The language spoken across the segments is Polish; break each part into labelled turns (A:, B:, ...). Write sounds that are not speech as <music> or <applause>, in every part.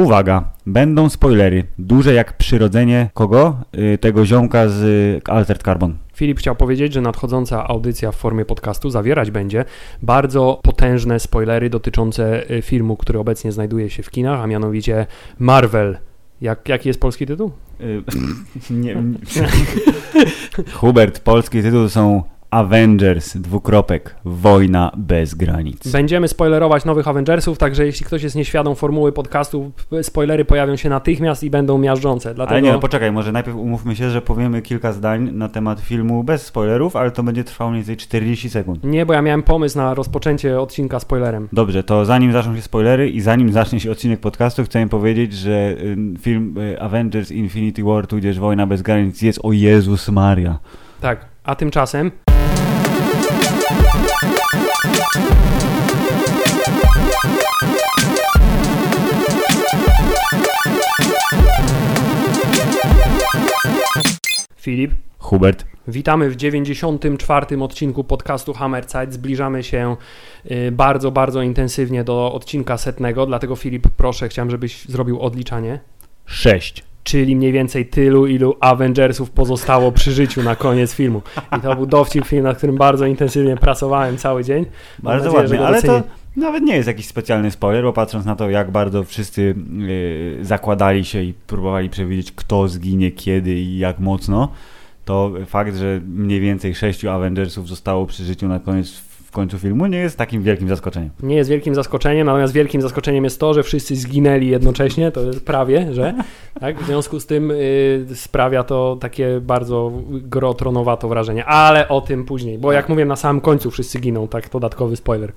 A: Uwaga, będą spoilery. Duże jak przyrodzenie kogo? Y, tego ziomka z y, Altered Carbon.
B: Filip chciał powiedzieć, że nadchodząca audycja w formie podcastu zawierać będzie bardzo potężne spoilery dotyczące y, filmu, który obecnie znajduje się w kinach, a mianowicie Marvel. Jak, jaki jest polski tytuł?
A: Y, <laughs> nie, nie. <laughs> Hubert, polski tytuł są Avengers, dwukropek, wojna bez granic.
B: Będziemy spoilerować nowych Avengersów, także jeśli ktoś jest nieświadom formuły podcastu, spoilery pojawią się natychmiast i będą miażdżące. Dlatego...
A: Ale nie, no poczekaj, może najpierw umówmy się, że powiemy kilka zdań na temat filmu bez spoilerów, ale to będzie trwało mniej więcej 40 sekund.
B: Nie, bo ja miałem pomysł na rozpoczęcie odcinka spoilerem.
A: Dobrze, to zanim zaczną się spoilery i zanim zacznie się odcinek podcastu, chcę powiedzieć, że film y, Avengers Infinity War, tudzież Wojna bez granic jest o Jezus Maria.
B: Tak, a tymczasem... Filip,
A: Hubert.
B: witamy w 94. odcinku podcastu Hammerzeit. Zbliżamy się y, bardzo, bardzo intensywnie do odcinka setnego, dlatego Filip, proszę, chciałem, żebyś zrobił odliczanie.
A: 6.
B: Czyli mniej więcej tylu, ilu Avengersów pozostało przy życiu na koniec filmu. I to był dowcip film, nad którym bardzo intensywnie pracowałem cały dzień. Mam
A: Bardzo
B: nadzieję,
A: ładnie, ale to nawet nie jest jakiś specjalny spoiler, bo patrząc na to, jak bardzo wszyscy y, zakładali się i próbowali przewidzieć, kto zginie, kiedy i jak mocno, to fakt, że mniej więcej sześciu Avengersów zostało przy życiu na koniec w końcu filmu, nie jest takim wielkim zaskoczeniem.
B: Nie jest wielkim zaskoczeniem, natomiast wielkim zaskoczeniem jest to, że wszyscy zginęli jednocześnie, to jest prawie, że tak? w związku z tym y, sprawia to takie bardzo grotronowato wrażenie, ale o tym później, bo jak mówię na samym końcu wszyscy giną, tak dodatkowy spoiler,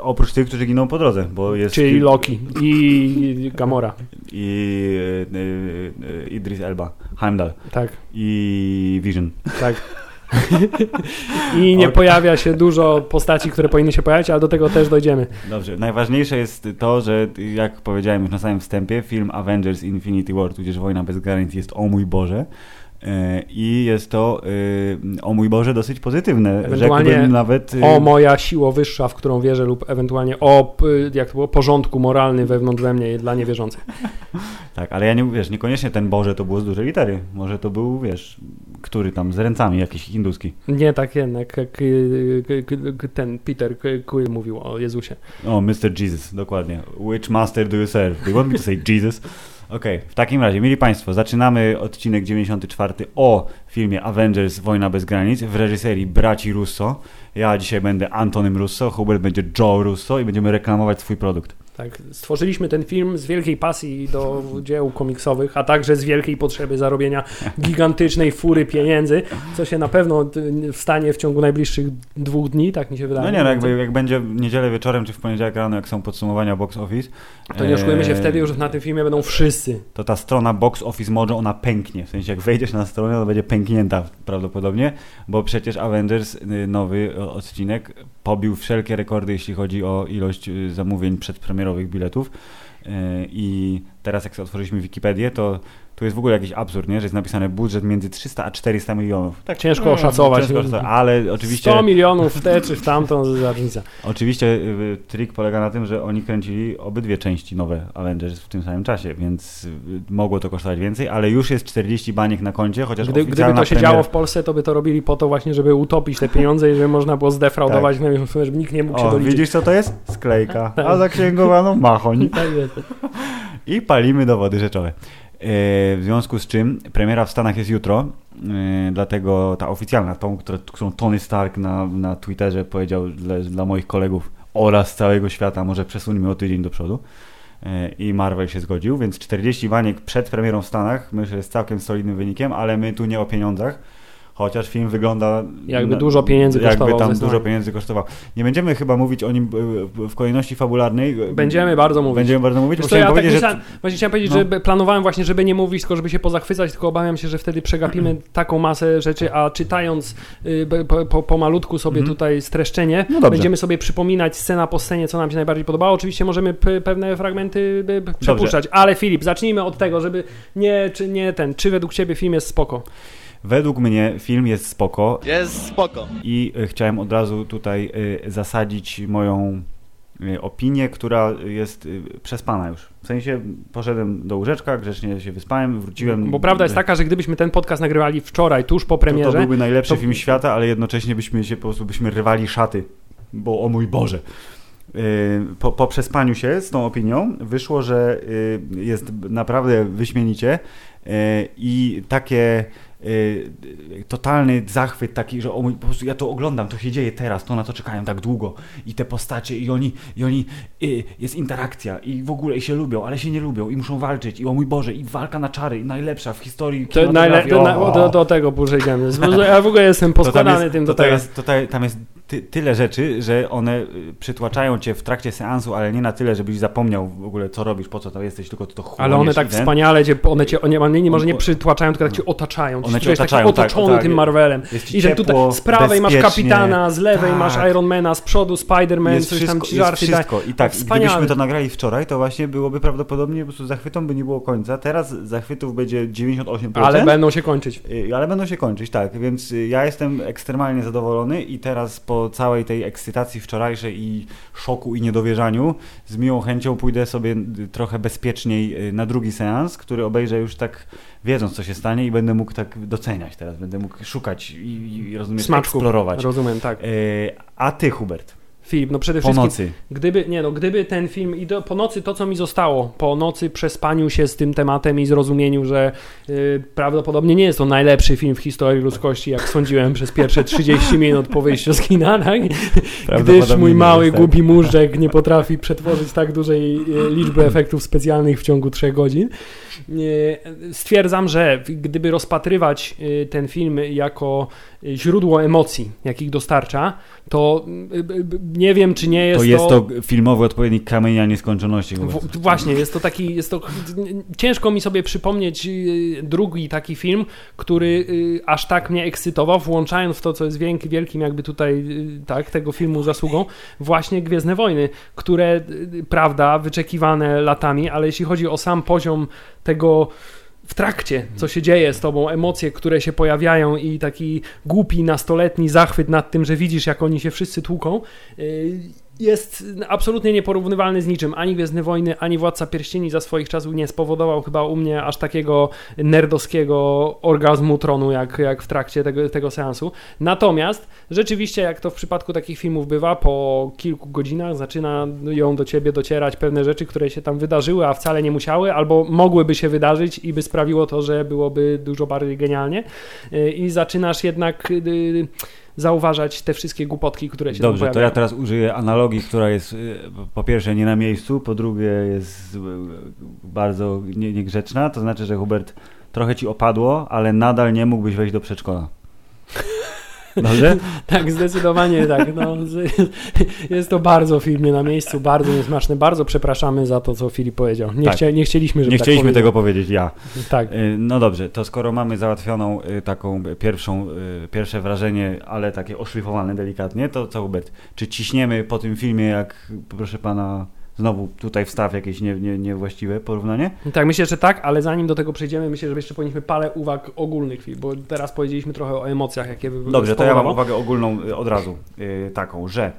A: Oprócz tych, którzy giną po drodze, bo jest...
B: czyli Loki i Gamora,
A: I y, y, y, Idris Elba, Heimdall
B: tak,
A: i Vision.
B: tak. <laughs> <laughs> I nie
A: Ok.
B: pojawia się dużo postaci, które powinny się pojawić, ale do tego też dojdziemy.
A: Dobrze, najważniejsze jest to, że jak powiedziałem już na samym wstępie, film Avengers Infinity War, tudzież Wojna bez granic jest o mój Boże. E, I jest to e, o mój Boże dosyć pozytywne.
B: Ewentualnie
A: nawet. e,
B: O moja siła wyższa, w którą wierzę, lub ewentualnie o, jak to było, porządku moralny wewnątrz we mnie dla niewierzących. <laughs>
A: Tak, ale ja nie wiesz, niekoniecznie ten Boże to było z dużej litery. Może to był, wiesz, który tam z ręcami jakiś hinduski.
B: Nie tak jednak jak y, y, y, ten Peter Quill mówił o Jezusie.
A: O, Mr. Jesus, dokładnie. Which master do you serve? Do you want me to say Jesus? Okej, w takim razie, mieli Państwo, zaczynamy odcinek 94 o filmie Avengers Wojna bez granic w reżyserii braci Russo. Ja dzisiaj będę Antonym Russo, Hubert będzie Joe Russo i będziemy reklamować swój produkt.
B: Tak, stworzyliśmy ten film z wielkiej pasji do dzieł komiksowych, a także z wielkiej potrzeby zarobienia gigantycznej fury pieniędzy, co się na pewno y, stanie w ciągu najbliższych dwóch dni, tak mi się wydaje.
A: No nie, no jakby, jak będzie w niedzielę wieczorem czy w poniedziałek rano, jak są podsumowania box office,
B: To nie oszukujmy się,
A: e,
B: wtedy już na tym filmie będą wszyscy.
A: to ta strona box office może ona pęknie. W sensie jak wejdziesz na stronę, to będzie pęknięta prawdopodobnie, bo przecież Avengers y, nowy odcinek pobił wszelkie rekordy, jeśli chodzi o ilość y, zamówień przedpremierowych biletów. Y, I teraz jak otworzyliśmy Wikipedię, to tu jest w ogóle jakiś absurd, nie? że jest napisane budżet między 300 a 400 milionów. Tak,
B: Ciężko oszacować.
A: Ciężko ale oczywiście
B: 100 milionów w tę czy w tamtą różnica.
A: Oczywiście y, trik polega na tym, że oni kręcili obydwie części nowe Avengers w tym samym czasie, więc y, mogło to kosztować więcej, ale już jest 40 baniek na koncie, chociaż
B: Gdy, gdyby to się
A: premiera-
B: działo w Polsce, to by to robili po to właśnie, żeby utopić te pieniądze i żeby można było zdefraudować, tak. żeby nikt nie mógł się
A: O,
B: doliczyć.
A: widzisz co to jest? Sklejka, <laughs> a zaksięgowano machoń.
B: Tak.
A: I palimy dowody rzeczowe. E, W związku z czym premiera w Stanach jest jutro, e, dlatego ta oficjalna, tą, którą Tony Stark na, na Twitterze powiedział dla, dla moich kolegów oraz całego świata, może przesuńmy o tydzień do przodu. E, I Marvel się zgodził, więc 40 baniek przed premierą w Stanach, myślę, że jest całkiem solidnym wynikiem, ale my tu nie o pieniądzach, chociaż film wygląda...
B: Jakby dużo pieniędzy
A: Jakby
B: kosztował,
A: tam
B: zdecydowanie.
A: dużo pieniędzy kosztował. Nie będziemy chyba mówić o nim e, w kolejności fabularnej.
B: Będziemy bardzo mówić.
A: Będziemy bardzo mówić.
B: Wiesz
A: bo
B: ja tak
A: powiedzieć, że
B: myślałem, właśnie chciałem powiedzieć,
A: no.
B: że planowałem właśnie, żeby nie mówić, tylko żeby się pozachwycać, tylko obawiam się, że wtedy przegapimy <clears throat> taką masę rzeczy, a czytając y, po, po, sobie
A: Mhm.
B: tutaj streszczenie,
A: No dobrze.
B: będziemy sobie przypominać scena po scenie, co nam się najbardziej podobało. Oczywiście możemy pewne fragmenty b- przepuszczać, ale Filip, zacznijmy od tego, żeby nie, czy nie ten, czy według Ciebie film jest spoko?
A: Według mnie film jest spoko
C: Jest spoko.
A: i y, chciałem od razu tutaj y, zasadzić moją y, opinię, która jest przespana już. W sensie poszedłem do łóżeczka, grzecznie się wyspałem, wróciłem.
B: Bo prawda jest taka, że gdybyśmy ten podcast nagrywali wczoraj, tuż po premierze...
A: To, to byłby najlepszy
B: to-
A: film świata, ale jednocześnie byśmy się po prostu byśmy rywali szaty. Bo o mój Boże. Po, po przespaniu się z tą opinią wyszło, że jest naprawdę wyśmienicie i takie totalny zachwyt taki, że o mój, po prostu ja to oglądam, to się dzieje teraz, to na to czekają tak długo i te postacie i oni, i oni yy, jest interakcja i w ogóle i się lubią, ale się nie lubią i muszą walczyć i o mój Boże i walka na czary i najlepsza w historii
B: To najle- to na, do, do tego pójdziemy. Ja w ogóle jestem
A: To
B: poskładany
A: jest,
B: tym do
A: tutaj
B: tego.
A: jest, tutaj, tam jest ty, tyle rzeczy, że one y, przytłaczają cię w trakcie seansu, ale nie na tyle, żebyś zapomniał w ogóle co robisz, po co tam jesteś, tylko to chłoniesz
B: Ale one tak wspaniale cię, one cię, one, one nie, może nie przytłaczają, tylko tak cię otaczają.
A: One cię
B: taki
A: otaczają, tak,
B: otoczony
A: tak.
B: tym Marvelem.
A: Jest
B: I że tutaj z prawej masz kapitana, z lewej
A: Tak.
B: masz Ironmana, z przodu Spider-Man, coś
A: wszystko,
B: tam ci żarty
A: wszystko. I tak,
B: Wspaniale.
A: gdybyśmy to nagrali wczoraj, to właśnie byłoby prawdopodobnie po prostu zachwytom by nie było końca. Teraz zachwytów będzie 98%.
B: Ale będą się kończyć.
A: Y, Ale będą się kończyć, tak. Więc y, ja jestem ekstremalnie zadowolony i teraz po całej tej ekscytacji wczorajszej i szoku i niedowierzaniu z miłą chęcią pójdę sobie trochę bezpieczniej y, na drugi seans, który obejrzę już tak wiedząc co się stanie i będę mógł tak doceniać teraz. Będę mógł szukać i, i rozumiesz,
B: Smaczków.
A: eksplorować.
B: Rozumiem, tak.
A: Y, A ty, Hubert,
B: Filip, no przede
A: po
B: wszystkim
A: nocy.
B: Gdyby, nie no, gdyby ten film i do, po nocy to, co mi zostało, po nocy przespaniu się z tym tematem i zrozumieniu, że y, prawdopodobnie nie jest to najlepszy film w historii ludzkości, jak sądziłem przez pierwsze 30 minut po wyjściu z kina, tak? Gdyż mój mały,
A: tak.
B: głupi móżdżek nie potrafi przetworzyć tak dużej y, liczby efektów specjalnych w ciągu 3 godzin. Y, Stwierdzam, że gdyby rozpatrywać y, ten film jako źródło emocji, jakich dostarcza, to y, y, nie wiem, czy nie jest
A: To jest to filmowy odpowiednik kamienia nieskończoności.
B: W, właśnie, jest to taki, jest to, ciężko mi sobie przypomnieć y, drugi taki film, który y, aż tak mnie ekscytował, włączając w to, co jest wielki, wielkim jakby tutaj, y, tak, tego filmu zasługą, właśnie Gwiezdne Wojny, które, y, prawda, wyczekiwane latami, ale jeśli chodzi o sam poziom tego w trakcie, co się dzieje z tobą, emocje, które się pojawiają i taki głupi, nastoletni zachwyt nad tym, że widzisz, jak oni się wszyscy tłuką, y, jest absolutnie nieporównywalny z niczym. Ani Gwiezdne Wojny, ani Władca Pierścieni za swoich czasów nie spowodował chyba u mnie aż takiego nerdowskiego orgazmu tronu, jak, jak w trakcie tego, tego seansu. Natomiast rzeczywiście, jak to w przypadku takich filmów bywa, po kilku godzinach zaczyna ją do ciebie docierać pewne rzeczy, które się tam wydarzyły, a wcale nie musiały, albo mogłyby się wydarzyć i by sprawiło to, że byłoby dużo bardziej genialnie. Y, I zaczynasz jednak y, zauważać te wszystkie głupotki, które się
A: Dobrze, to ja teraz użyję analogii, która jest y, po pierwsze nie na miejscu, po drugie jest y, bardzo nie- niegrzeczna. To znaczy, że Hubert trochę ci opadło, ale nadal nie mógłbyś wejść do przedszkola. Dobrze? <laughs>
B: Tak, zdecydowanie tak. No, jest to bardzo film nie na miejscu, bardzo niesmaczny. Bardzo przepraszamy za to, co Filip powiedział. Nie,
A: Tak.
B: chcia, nie chcieliśmy, żeby
A: Nie
B: tak
A: chcieliśmy
B: powiedział.
A: tego powiedzieć ja.
B: Tak.
A: Y, No dobrze, to skoro mamy załatwioną y, taką pierwszą, y, pierwsze wrażenie, ale takie oszlifowane delikatnie, to co Hubert, czy ciśniemy po tym filmie, jak proszę pana, znowu tutaj wstaw jakieś nie, nie, niewłaściwe porównanie?
B: Tak, myślę, że tak, ale zanim do tego przejdziemy, myślę, że jeszcze powinniśmy parę uwag ogólnych, bo teraz powiedzieliśmy trochę o emocjach, jakie by
A: Dobrze, to ja mam uwagę ogólną y, od razu, y, taką, że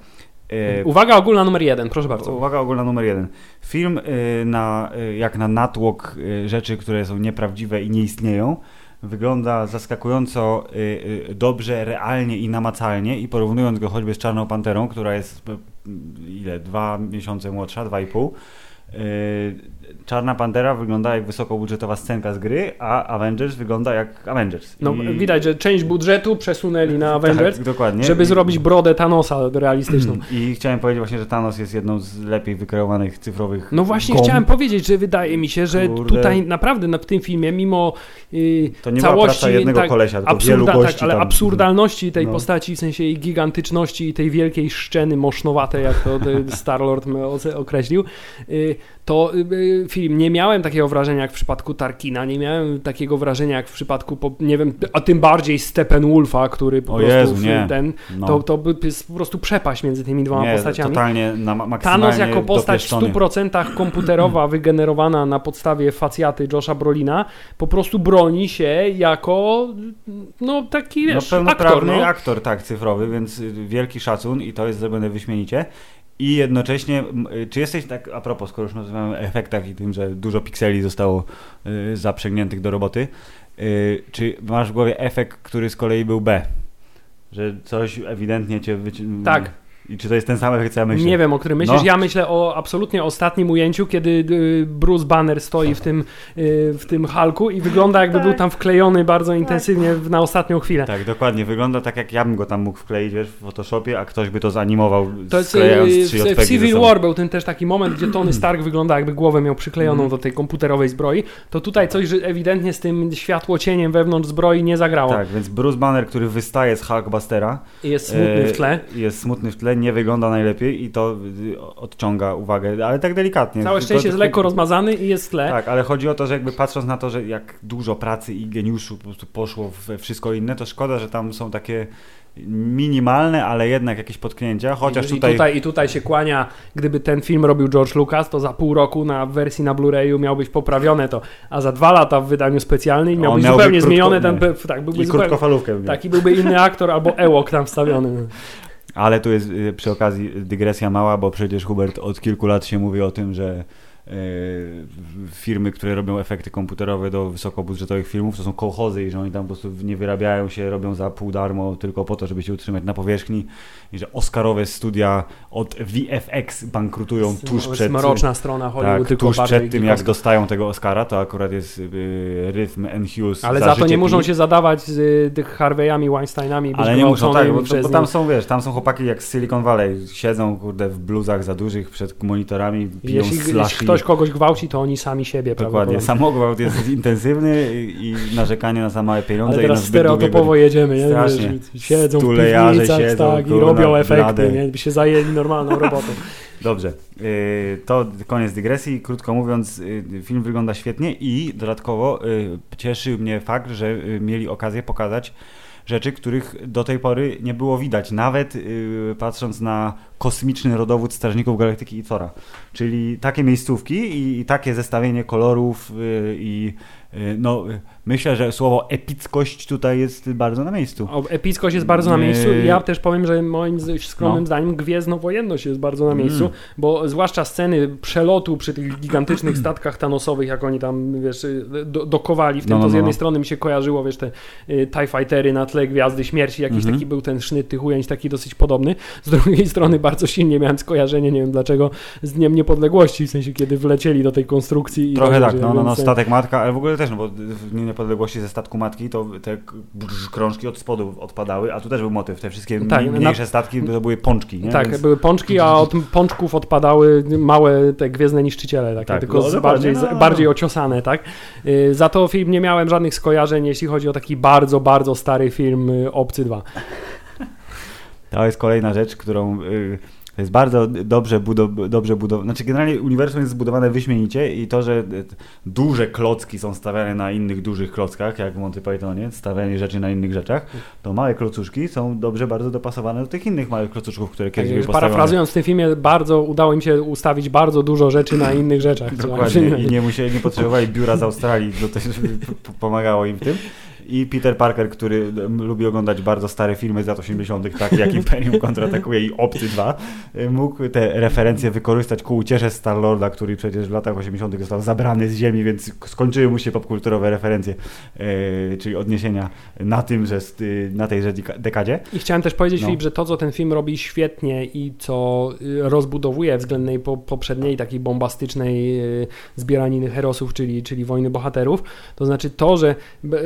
A: y,
B: Uwaga ogólna numer jeden, proszę bardzo.
A: Uwaga ogólna numer jeden. Film y, na, jak na natłok rzeczy, które są nieprawdziwe i nie istnieją, wygląda zaskakująco dobrze, realnie i namacalnie i porównując go choćby z Czarną Panterą, która jest ile? Dwa miesiące młodsza, dwa i pół. Czarna Pantera wygląda jak wysokobudżetowa scenka z gry, a Avengers wygląda jak Avengers.
B: No,
A: I-
B: widać, że część budżetu przesunęli na <laughs> Avengers,
A: Tak, dokładnie.
B: żeby
A: I-
B: zrobić brodę Thanosa realistyczną. <clears throat>
A: I chciałem powiedzieć właśnie, że Thanos jest jedną z lepiej wykreowanych cyfrowych
B: No właśnie
A: gąb.
B: chciałem powiedzieć, że wydaje mi się, że
A: Kurde.
B: tutaj naprawdę na, w tym filmie, mimo y,
A: To nie była
B: całości,
A: praca jednego
B: tak,
A: kolesia, tylko
B: absurda,
A: wielu gości
B: tak, ale
A: tam.
B: absurdalności tej
A: No.
B: postaci, w sensie jej gigantyczności i tej wielkiej szczeny mosznowatej, jak to y, Star-Lord określił, y, to y, y, film, nie miałem takiego wrażenia jak w przypadku Tarkina, nie miałem takiego wrażenia jak w przypadku, nie wiem, a tym bardziej Steppenwolfa, który po
A: O
B: prostu
A: Jezu, nie.
B: ten,
A: No.
B: to, to jest po prostu przepaść między tymi dwoma
A: nie,
B: postaciami.
A: totalnie na ma- maksymalnie
B: Thanos jako postać w
A: dopieszczony.
B: 100% komputerowa, <clears throat> wygenerowana na podstawie facjaty Josha Brolina, po prostu broni się jako no taki, wiesz,
A: no, pełnoprawny
B: aktor. No.
A: aktor, tak, cyfrowy, więc wielki szacun i to jest zrobione wyśmienicie. I jednocześnie, y, czy jesteś tak, a propos, skoro już o efektach i tym, że dużo pikseli zostało y, zaprzęgniętych do roboty, y, czy masz w głowie efekt, który z kolei był B? Że coś ewidentnie cię wyci-
B: Tak.
A: I czy to jest ten sam efekt, co ja myślę?
B: Nie wiem, o którym myślisz.
A: No.
B: Ja myślę o absolutnie ostatnim ujęciu, kiedy y, Bruce Banner stoi w tym, y, w tym Hulku i wygląda jakby
A: Tak.
B: był tam wklejony bardzo intensywnie w- na ostatnią chwilę.
A: Tak, dokładnie. Wygląda tak, jak ja bym go tam mógł wkleić, wiesz, w Photoshopie, a ktoś by to zanimował,
B: To jest
A: sklejając
B: y,
A: trzy
B: w, Civil. War był ten też taki moment, gdzie Tony Stark wygląda jakby głowę miał przyklejoną
A: Mhm.
B: do tej komputerowej zbroi. To tutaj coś że ewidentnie z tym światłocieniem wewnątrz zbroi nie zagrało.
A: Tak, więc Bruce Banner, który wystaje z Hulkbustera,
B: Jest smutny w tle.
A: jest smutny w tle, nie wygląda najlepiej i to y, odciąga uwagę, ale tak delikatnie.
B: Całe szczęście jest lekko rozmazany i jest w tle.
A: Tak, ale chodzi o to, że jakby patrząc na to, że jak dużo pracy i geniuszu po prostu poszło we wszystko inne, to szkoda, że tam są takie minimalne, ale jednak jakieś potknięcia, chociaż
B: I,
A: tutaj...
B: I, tutaj, I tutaj się kłania, gdyby ten film robił George Lucas, to za pół roku na wersji na Blu-rayu miał być poprawione to, a za dwa lata w wydaniu specjalnym miał
A: On
B: być zupełnie
A: krótko-
B: zmieniony ten,
A: nie.
B: tak, byłby
A: I
B: zupełnie,
A: krótkofalówkę.
B: tak, i byłby inny aktor albo Ewok tam wstawiony. <laughs>
A: Ale tu jest y, przy okazji dygresja mała, bo przecież Hubert od kilku lat się mówi o tym, że y, firmy, które robią efekty komputerowe do wysokobudżetowych filmów, to są kołchozy i że oni tam po prostu nie wyrabiają się, robią za pół darmo tylko po to, żeby się utrzymać na powierzchni i że Oscarowe studia od VFX bankrutują tuż
B: To jest
A: przed...
B: mroczna strona Hollywood,
A: Tak, tuż przed tym, jak dostają tego Oscara, to akurat jest y, Rhythm and Hughes
B: Ale za to
A: życie
B: nie muszą się zadawać z y, tych Harvey'ami, Weinsteinami,
A: Ale nie muszą, tak, bo, to, bo tam są, wiesz, tam są chłopaki jak z Silicon Valley, siedzą, kurde, w bluzach za dużych przed monitorami, piją
B: Jeśli, jeśli ktoś kogoś gwałci, to oni sami siebie
A: Dokładnie, samogwałt jest <laughs> intensywny i, i narzekanie na za małe pieniądze
B: Ale
A: i na
B: teraz
A: zbyt długie
B: stereotypowo jedziemy, nie?
A: Strasznie.
B: Siedzą w
A: Stulejarze
B: piwnicach
A: siedzą,
B: tak, i
A: kurwa,
B: robią efekty, nie? By się zajęli normalną <laughs> robotą.
A: Dobrze, yy, to koniec dygresji. Krótko mówiąc, yy, film wygląda świetnie i dodatkowo yy, cieszy mnie fakt, że mieli okazję pokazać rzeczy, których do tej pory nie było widać, nawet yy, patrząc na kosmiczny rodowód Strażników Galaktyki i Thora. Czyli takie miejscówki i, i takie zestawienie kolorów yy, i yy, no, myślę, że słowo epickość tutaj jest bardzo na miejscu.
B: O, Epickość jest bardzo na
A: Nie.
B: miejscu i ja też powiem, że moim skromnym
A: No.
B: zdaniem gwiezdnowojenność jest bardzo na miejscu,
A: Mm.
B: bo zwłaszcza sceny przelotu przy tych gigantycznych <clears throat> statkach Thanosowych, jak oni tam, wiesz, do, dokowali w tym,
A: No, no,
B: to z
A: no,
B: jednej
A: no.
B: strony mi się kojarzyło, wiesz, te y, TIE Fightery na tle Gwiazdy Śmierci, jakiś
A: Mhm.
B: taki był ten sznyt tych ujęć, taki dosyć podobny. Z drugiej strony bardzo silnie miałem skojarzenie, nie wiem dlaczego, z Dniem Niepodległości, w sensie kiedy wlecieli do tej konstrukcji. I
A: Trochę tak, no, no, no,
B: y,
A: statek matka, ale w ogóle też, no bo Dniu Niepodległości ze statku matki to te krążki od spodu odpadały, a tu też był motyw, te wszystkie
B: Tak,
A: mi-
B: na-
A: mniejsze statki to były pączki, nie?
B: Tak,
A: Więc-
B: były pączki, a od pączków odpadały małe te gwiezdne niszczyciele, takie,
A: Tak,
B: tylko
A: no, dokładnie,
B: bardziej,
A: no, no, no.
B: bardziej ociosane, tak? Y, Za to film nie miałem żadnych skojarzeń, jeśli chodzi o taki bardzo, bardzo stary film y, Obcy 2.
A: To jest kolejna rzecz, którą y, to jest bardzo dobrze, budow- dobrze budowane. Znaczy, generalnie uniwersum jest zbudowane wyśmienicie i to, że duże klocki są stawiane na innych dużych klockach, jak w Monty Pythonie, stawianie rzeczy na innych rzeczach, to małe klocuszki są dobrze bardzo dopasowane do tych innych małych klocuszków, które kiedyś były postawione.
B: Tak, Parafrazując w tym filmie, bardzo udało im się ustawić bardzo dużo rzeczy na innych rzeczach.
A: Dokładnie. I nie, musieli, nie potrzebowali biura z Australii p- p- <laughs> pomagało im w tym. I Peter Parker, który lubi oglądać bardzo stare filmy z lat 80., takie jak Imperium kontratakuje i Obcy 2, y, mógł te referencje wykorzystać ku uciesze Star-Lorda, który przecież w latach 80. został zabrany z ziemi, więc skończyły mu się popkulturowe referencje, y, czyli odniesienia na tym, że st- y, na tejże deka- dekadzie.
B: I chciałem też powiedzieć,
A: No.
B: Filip, że to, co ten film robi świetnie i co y, rozbudowuje względnej po, poprzedniej takiej bombastycznej y, zbieraniny herosów, czyli, czyli wojny bohaterów, to znaczy to, że b-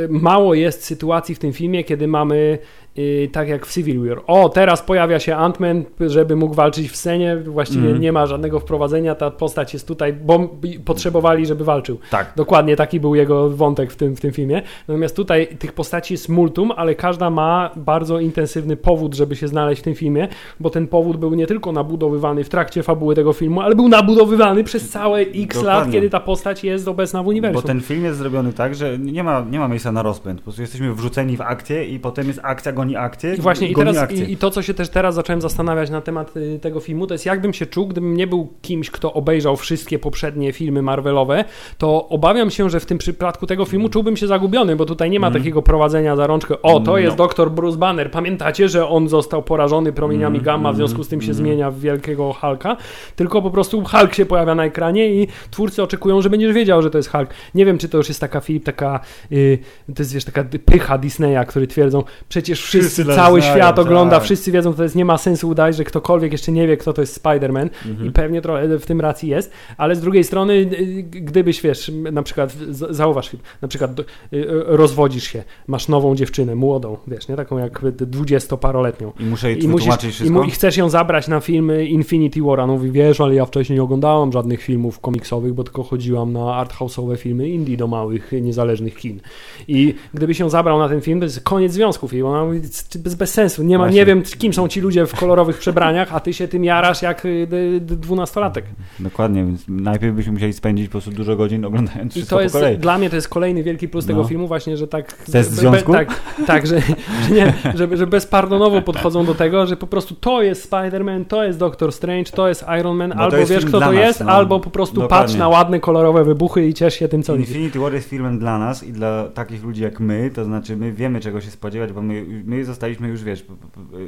B: mało jest sytuacji w tym filmie, kiedy mamy y, tak jak w Civil War. O, teraz pojawia się Ant-Man, żeby mógł walczyć w scenie, właściwie
A: Mhm.
B: nie ma żadnego wprowadzenia, ta postać jest tutaj, bo potrzebowali, żeby walczył.
A: Tak.
B: Dokładnie taki był jego wątek w tym, w tym filmie. Natomiast tutaj tych postaci jest multum, ale każda ma bardzo intensywny powód, żeby się znaleźć w tym filmie, bo ten powód był nie tylko nabudowywany w trakcie fabuły tego filmu, ale był nabudowywany przez całe x lat,
A: Dokładnie.
B: kiedy ta postać jest obecna w uniwersum.
A: Bo ten film jest zrobiony tak, że nie ma, nie ma miejsca na rozpęd. Po prostu jesteśmy wrzuceni w akcję i potem jest akcja goni akcję.
B: I właśnie, i, teraz,
A: akcję.
B: i, i to, co się też teraz zacząłem zastanawiać na temat y, tego filmu, to jest jakbym się czuł, gdybym nie był kimś, kto obejrzał wszystkie poprzednie filmy Marvelowe, to obawiam się, że w tym przypadku tego filmu czułbym się zagubiony, bo tutaj nie ma
A: Mhm.
B: takiego prowadzenia za rączkę. O, to
A: No.
B: jest doktor Bruce Banner. Pamiętacie, że on został porażony promieniami
A: Mhm,
B: gamma, w związku z tym się zmienia w wielkiego Hulka, tylko po prostu Hulk się pojawia na ekranie i twórcy oczekują, że będziesz wiedział, że to jest Hulk. Nie wiem, czy to już jest taka taka y, to jest wiesz, taka pycha Disneya, który twierdzą, przecież wszyscy,
A: Wszyscy
B: cały
A: znają,
B: świat ogląda,
A: tak.
B: wszyscy wiedzą, to jest, nie ma sensu udać, że ktokolwiek jeszcze nie wie, kto to jest Spider-Man
A: Mhm.
B: i pewnie trochę w tym racji jest, ale z drugiej strony, y, gdybyś, wiesz, na przykład, zauważ, Filip, na przykład y, y, rozwodzisz się, masz nową dziewczynę, młodą, wiesz, nie, taką jak dwudziestoparoletnią,
A: I muszę jej
B: i, musisz,
A: wytłumaczyć
B: i,
A: wszystko.
B: mu, I chcesz ją zabrać na filmy Infinity War, a mówi, wiesz, ale ja wcześniej nie oglądałam żadnych filmów komiksowych, bo tylko chodziłam na arthouse'owe filmy indie do małych, niezależnych kin. I gdyby się zabrał na ten film, to jest koniec związków i ona mówi, "C- bez, bez sensu, nie, ma,
A: Właśnie.
B: nie wiem, kim są ci ludzie w kolorowych przebraniach, a ty się tym jarasz jak y, dwunastolatek.
A: Dokładnie, więc najpierw byśmy musieli spędzić po prostu dużo godzin oglądając
B: I
A: wszystko
B: to jest, dla mnie to jest kolejny wielki plus tego
A: No.
B: filmu właśnie, że tak...
A: Test
B: be-
A: związku?
B: tak, tak że, że, nie, że, że bezpardonowo podchodzą do tego, że po prostu to jest Spider-Man, to jest Doctor Strange, to jest Iron Man,
A: Bo
B: albo wiesz kto to
A: nas,
B: jest,
A: no.
B: albo po prostu
A: Dokładnie.
B: patrz na ładne, kolorowe wybuchy i ciesz się tym, co.
A: Infinity War jest filmem dla nas i dla takich ludzi jak my, to znaczy my wiemy czego się spodziewać, bo my, my zostaliśmy już, wiesz,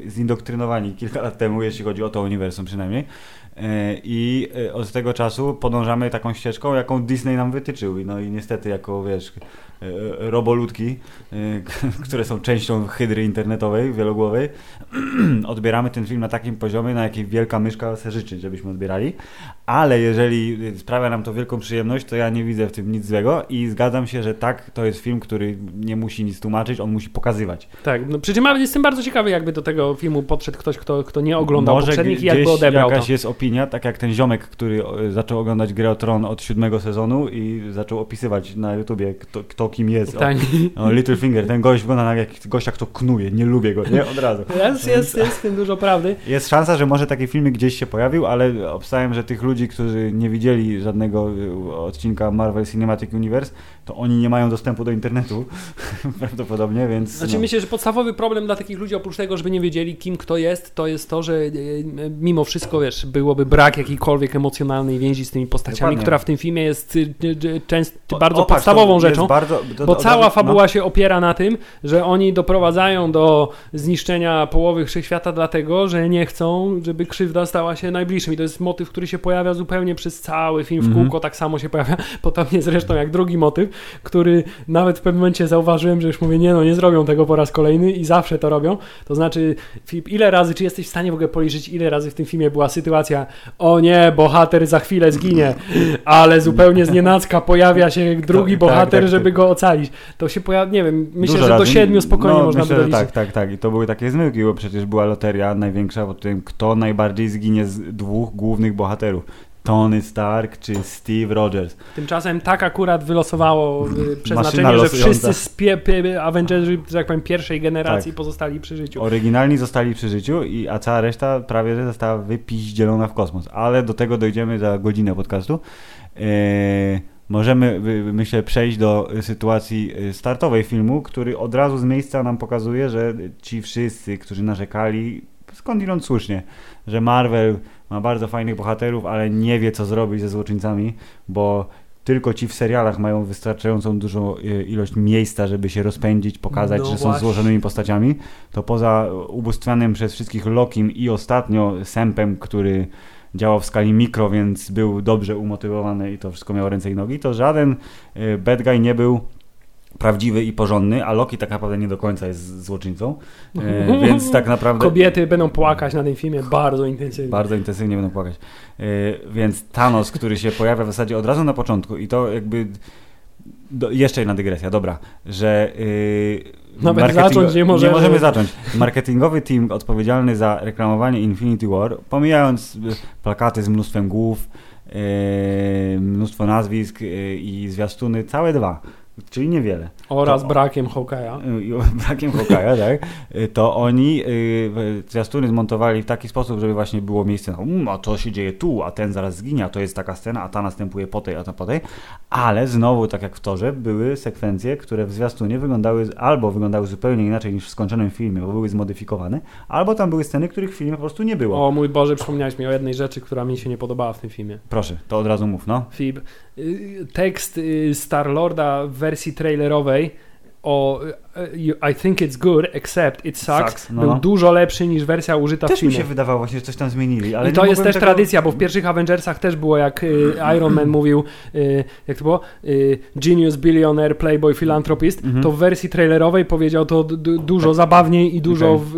A: zindoktrynowani kilka lat temu, jeśli chodzi o to uniwersum przynajmniej. E, I e, od tego czasu podążamy taką ścieżką, jaką Disney nam wytyczył. No i niestety jako, wiesz, e, roboludki, k- <laughs> które są częścią hydry internetowej, wielogłowej, <clears throat> odbieramy ten film na takim poziomie, na jakim wielka myszka se życzy, żebyśmy odbierali. Ale jeżeli sprawia nam to wielką przyjemność, to ja nie widzę w tym nic złego i zgadzam się, że tak, to jest film, który nie musi nic tłumaczyć, on musi pokazywać.
B: Tak, no, przy czym jestem bardzo ciekawy, jakby do tego filmu podszedł ktoś, kto, kto nie oglądał
A: Może
B: poprzednich i jakby odebrał
A: jakaś
B: to.
A: jest opinia, tak jak ten ziomek, który e, zaczął oglądać Grę o Tron od siódmego sezonu i zaczął opisywać na YouTubie, kto, kto kim jest. O,
B: Tak.
A: o, Littlefinger, ten gość wygląda jak gościa, kto knuje, nie lubię go, nie? Od razu.
B: Jest, jest, jest w tym dużo prawdy.
A: Jest szansa, że może taki filmik gdzieś się pojawił, ale obstawiam, że tych ludzi, którzy nie widzieli żadnego y, odcinka Marvel Cinematic Universe, to oni nie mają dostępu do internetu <laughs> prawdopodobnie, więc...
B: Znaczy
A: no.
B: myślę, że podstawowy problem dla takich ludzi, oprócz tego, żeby nie wiedzieli kim kto jest, to jest to, że e, mimo wszystko, wiesz, byłoby brak jakiejkolwiek emocjonalnej więzi z tymi postaciami,
A: Dokładnie.
B: która w tym filmie jest y, y, y, częst,
A: O-
B: bardzo
A: o,
B: podstawową rzeczą.
A: Bardzo, to,
B: Bo cała
A: no.
B: fabuła się opiera na tym, że oni doprowadzają do zniszczenia połowy wszechświata dlatego, że nie chcą, żeby krzywda stała się najbliższym. I to jest motyw, który się pojawia zupełnie przez cały film w
A: Mhm.
B: kółko, tak samo się pojawia, <laughs> podobnie zresztą jak drugi motyw, który nawet w pewnym momencie zauważyłem, że już mówię, nie no, nie zrobią tego po raz kolejny i zawsze to robią. To znaczy, Filip, ile razy, czy jesteś w stanie w ogóle policzyć, ile razy w tym filmie była sytuacja, o nie, bohater za chwilę zginie, ale zupełnie z nienacka pojawia się drugi
A: tak,
B: bohater,
A: tak,
B: żeby
A: tak.
B: go ocalić. To się pojawia, nie wiem, myślę, że do siedmiu spokojnie
A: no,
B: można
A: myślę,
B: by doliczyć.
A: Tak, tak, tak. I to były takie zmyłki, bo przecież była loteria największa pod tym, kto najbardziej zginie z dwóch głównych bohaterów. Tony Stark czy Steve Rogers.
B: Tymczasem tak akurat wylosowało y, <laughs> przeznaczenie, że wszyscy z pie, pie, Avengerzy, że tak powiem, pierwszej generacji
A: Tak.
B: pozostali przy życiu.
A: Oryginalni zostali przy życiu, i, a cała reszta prawie że została wypiździelona w kosmos. Ale do tego dojdziemy za godzinę podcastu. Eee, możemy, myślę, przejść do sytuacji y, startowej filmu, który od razu z miejsca nam pokazuje, że ci wszyscy, którzy narzekali, skądinąd słusznie, że Marvel ma bardzo fajnych bohaterów, ale nie wie, co zrobić ze złoczyńcami, bo tylko ci w serialach mają wystarczającą dużą y, ilość miejsca, żeby się rozpędzić, pokazać,
B: No
A: że są
B: właśnie.
A: złożonymi postaciami, to poza ubóstwianym przez wszystkich Lokim i ostatnio Sempem, który działał w skali mikro, więc był dobrze umotywowany i to wszystko miało ręce i nogi, to żaden y, bad guy nie był prawdziwy i porządny, a Loki tak naprawdę nie do końca jest złoczyńcą, e, <laughs> więc tak naprawdę...
B: Kobiety będą płakać na tym filmie bardzo intensywnie.
A: Bardzo intensywnie będą płakać. Yy, więc Thanos, który się pojawia w zasadzie od razu na początku i to jakby... Do, jeszcze jedna dygresja, dobra, że... Yy,
B: Nawet zacząć nie możemy.
A: Nie możemy zacząć. Marketingowy team odpowiedzialny za reklamowanie Infinity War, pomijając y, plakaty z mnóstwem głów, yy, mnóstwo nazwisk yy, i zwiastuny, całe dwa. Czyli niewiele.
B: Oraz
A: To-
B: brakiem Hawkeye'a.
A: i <laughs> brakiem Hawkeye'a, tak, to oni y, zwiastuny zmontowali w taki sposób, żeby właśnie było miejsce na um, a to się dzieje tu, a ten zaraz zginie, a to jest taka scena, a ta następuje po tej, a ta po tej, ale znowu, tak jak w torze, były sekwencje, które w zwiastunie wyglądały, albo wyglądały zupełnie inaczej niż w skończonym filmie, bo były zmodyfikowane, albo tam były sceny, których w filmie po prostu nie było.
B: O mój Boże, przypomniałeś mi o jednej rzeczy, która mi się nie podobała w tym filmie.
A: Proszę, to od razu mów, no.
B: Fib. Y, Tekst y, Star-Lorda w wersji trailerowej o y, I think it's good, except it sucks,
A: Sucks, no,
B: był
A: no.
B: dużo lepszy niż wersja użyta w
A: Też mi
B: filmie.
A: się wydawało właśnie, że coś tam zmienili, ale
B: I to jest też
A: tego-
B: tradycja, bo w pierwszych Avengersach też było, jak y, <clears throat> Iron Man mówił, y, jak to było? Y, Genius, billionaire, playboy, philanthropist,
A: Mhm.
B: to w wersji trailerowej powiedział to dużo zabawniej i dużo
A: Okej.
B: w,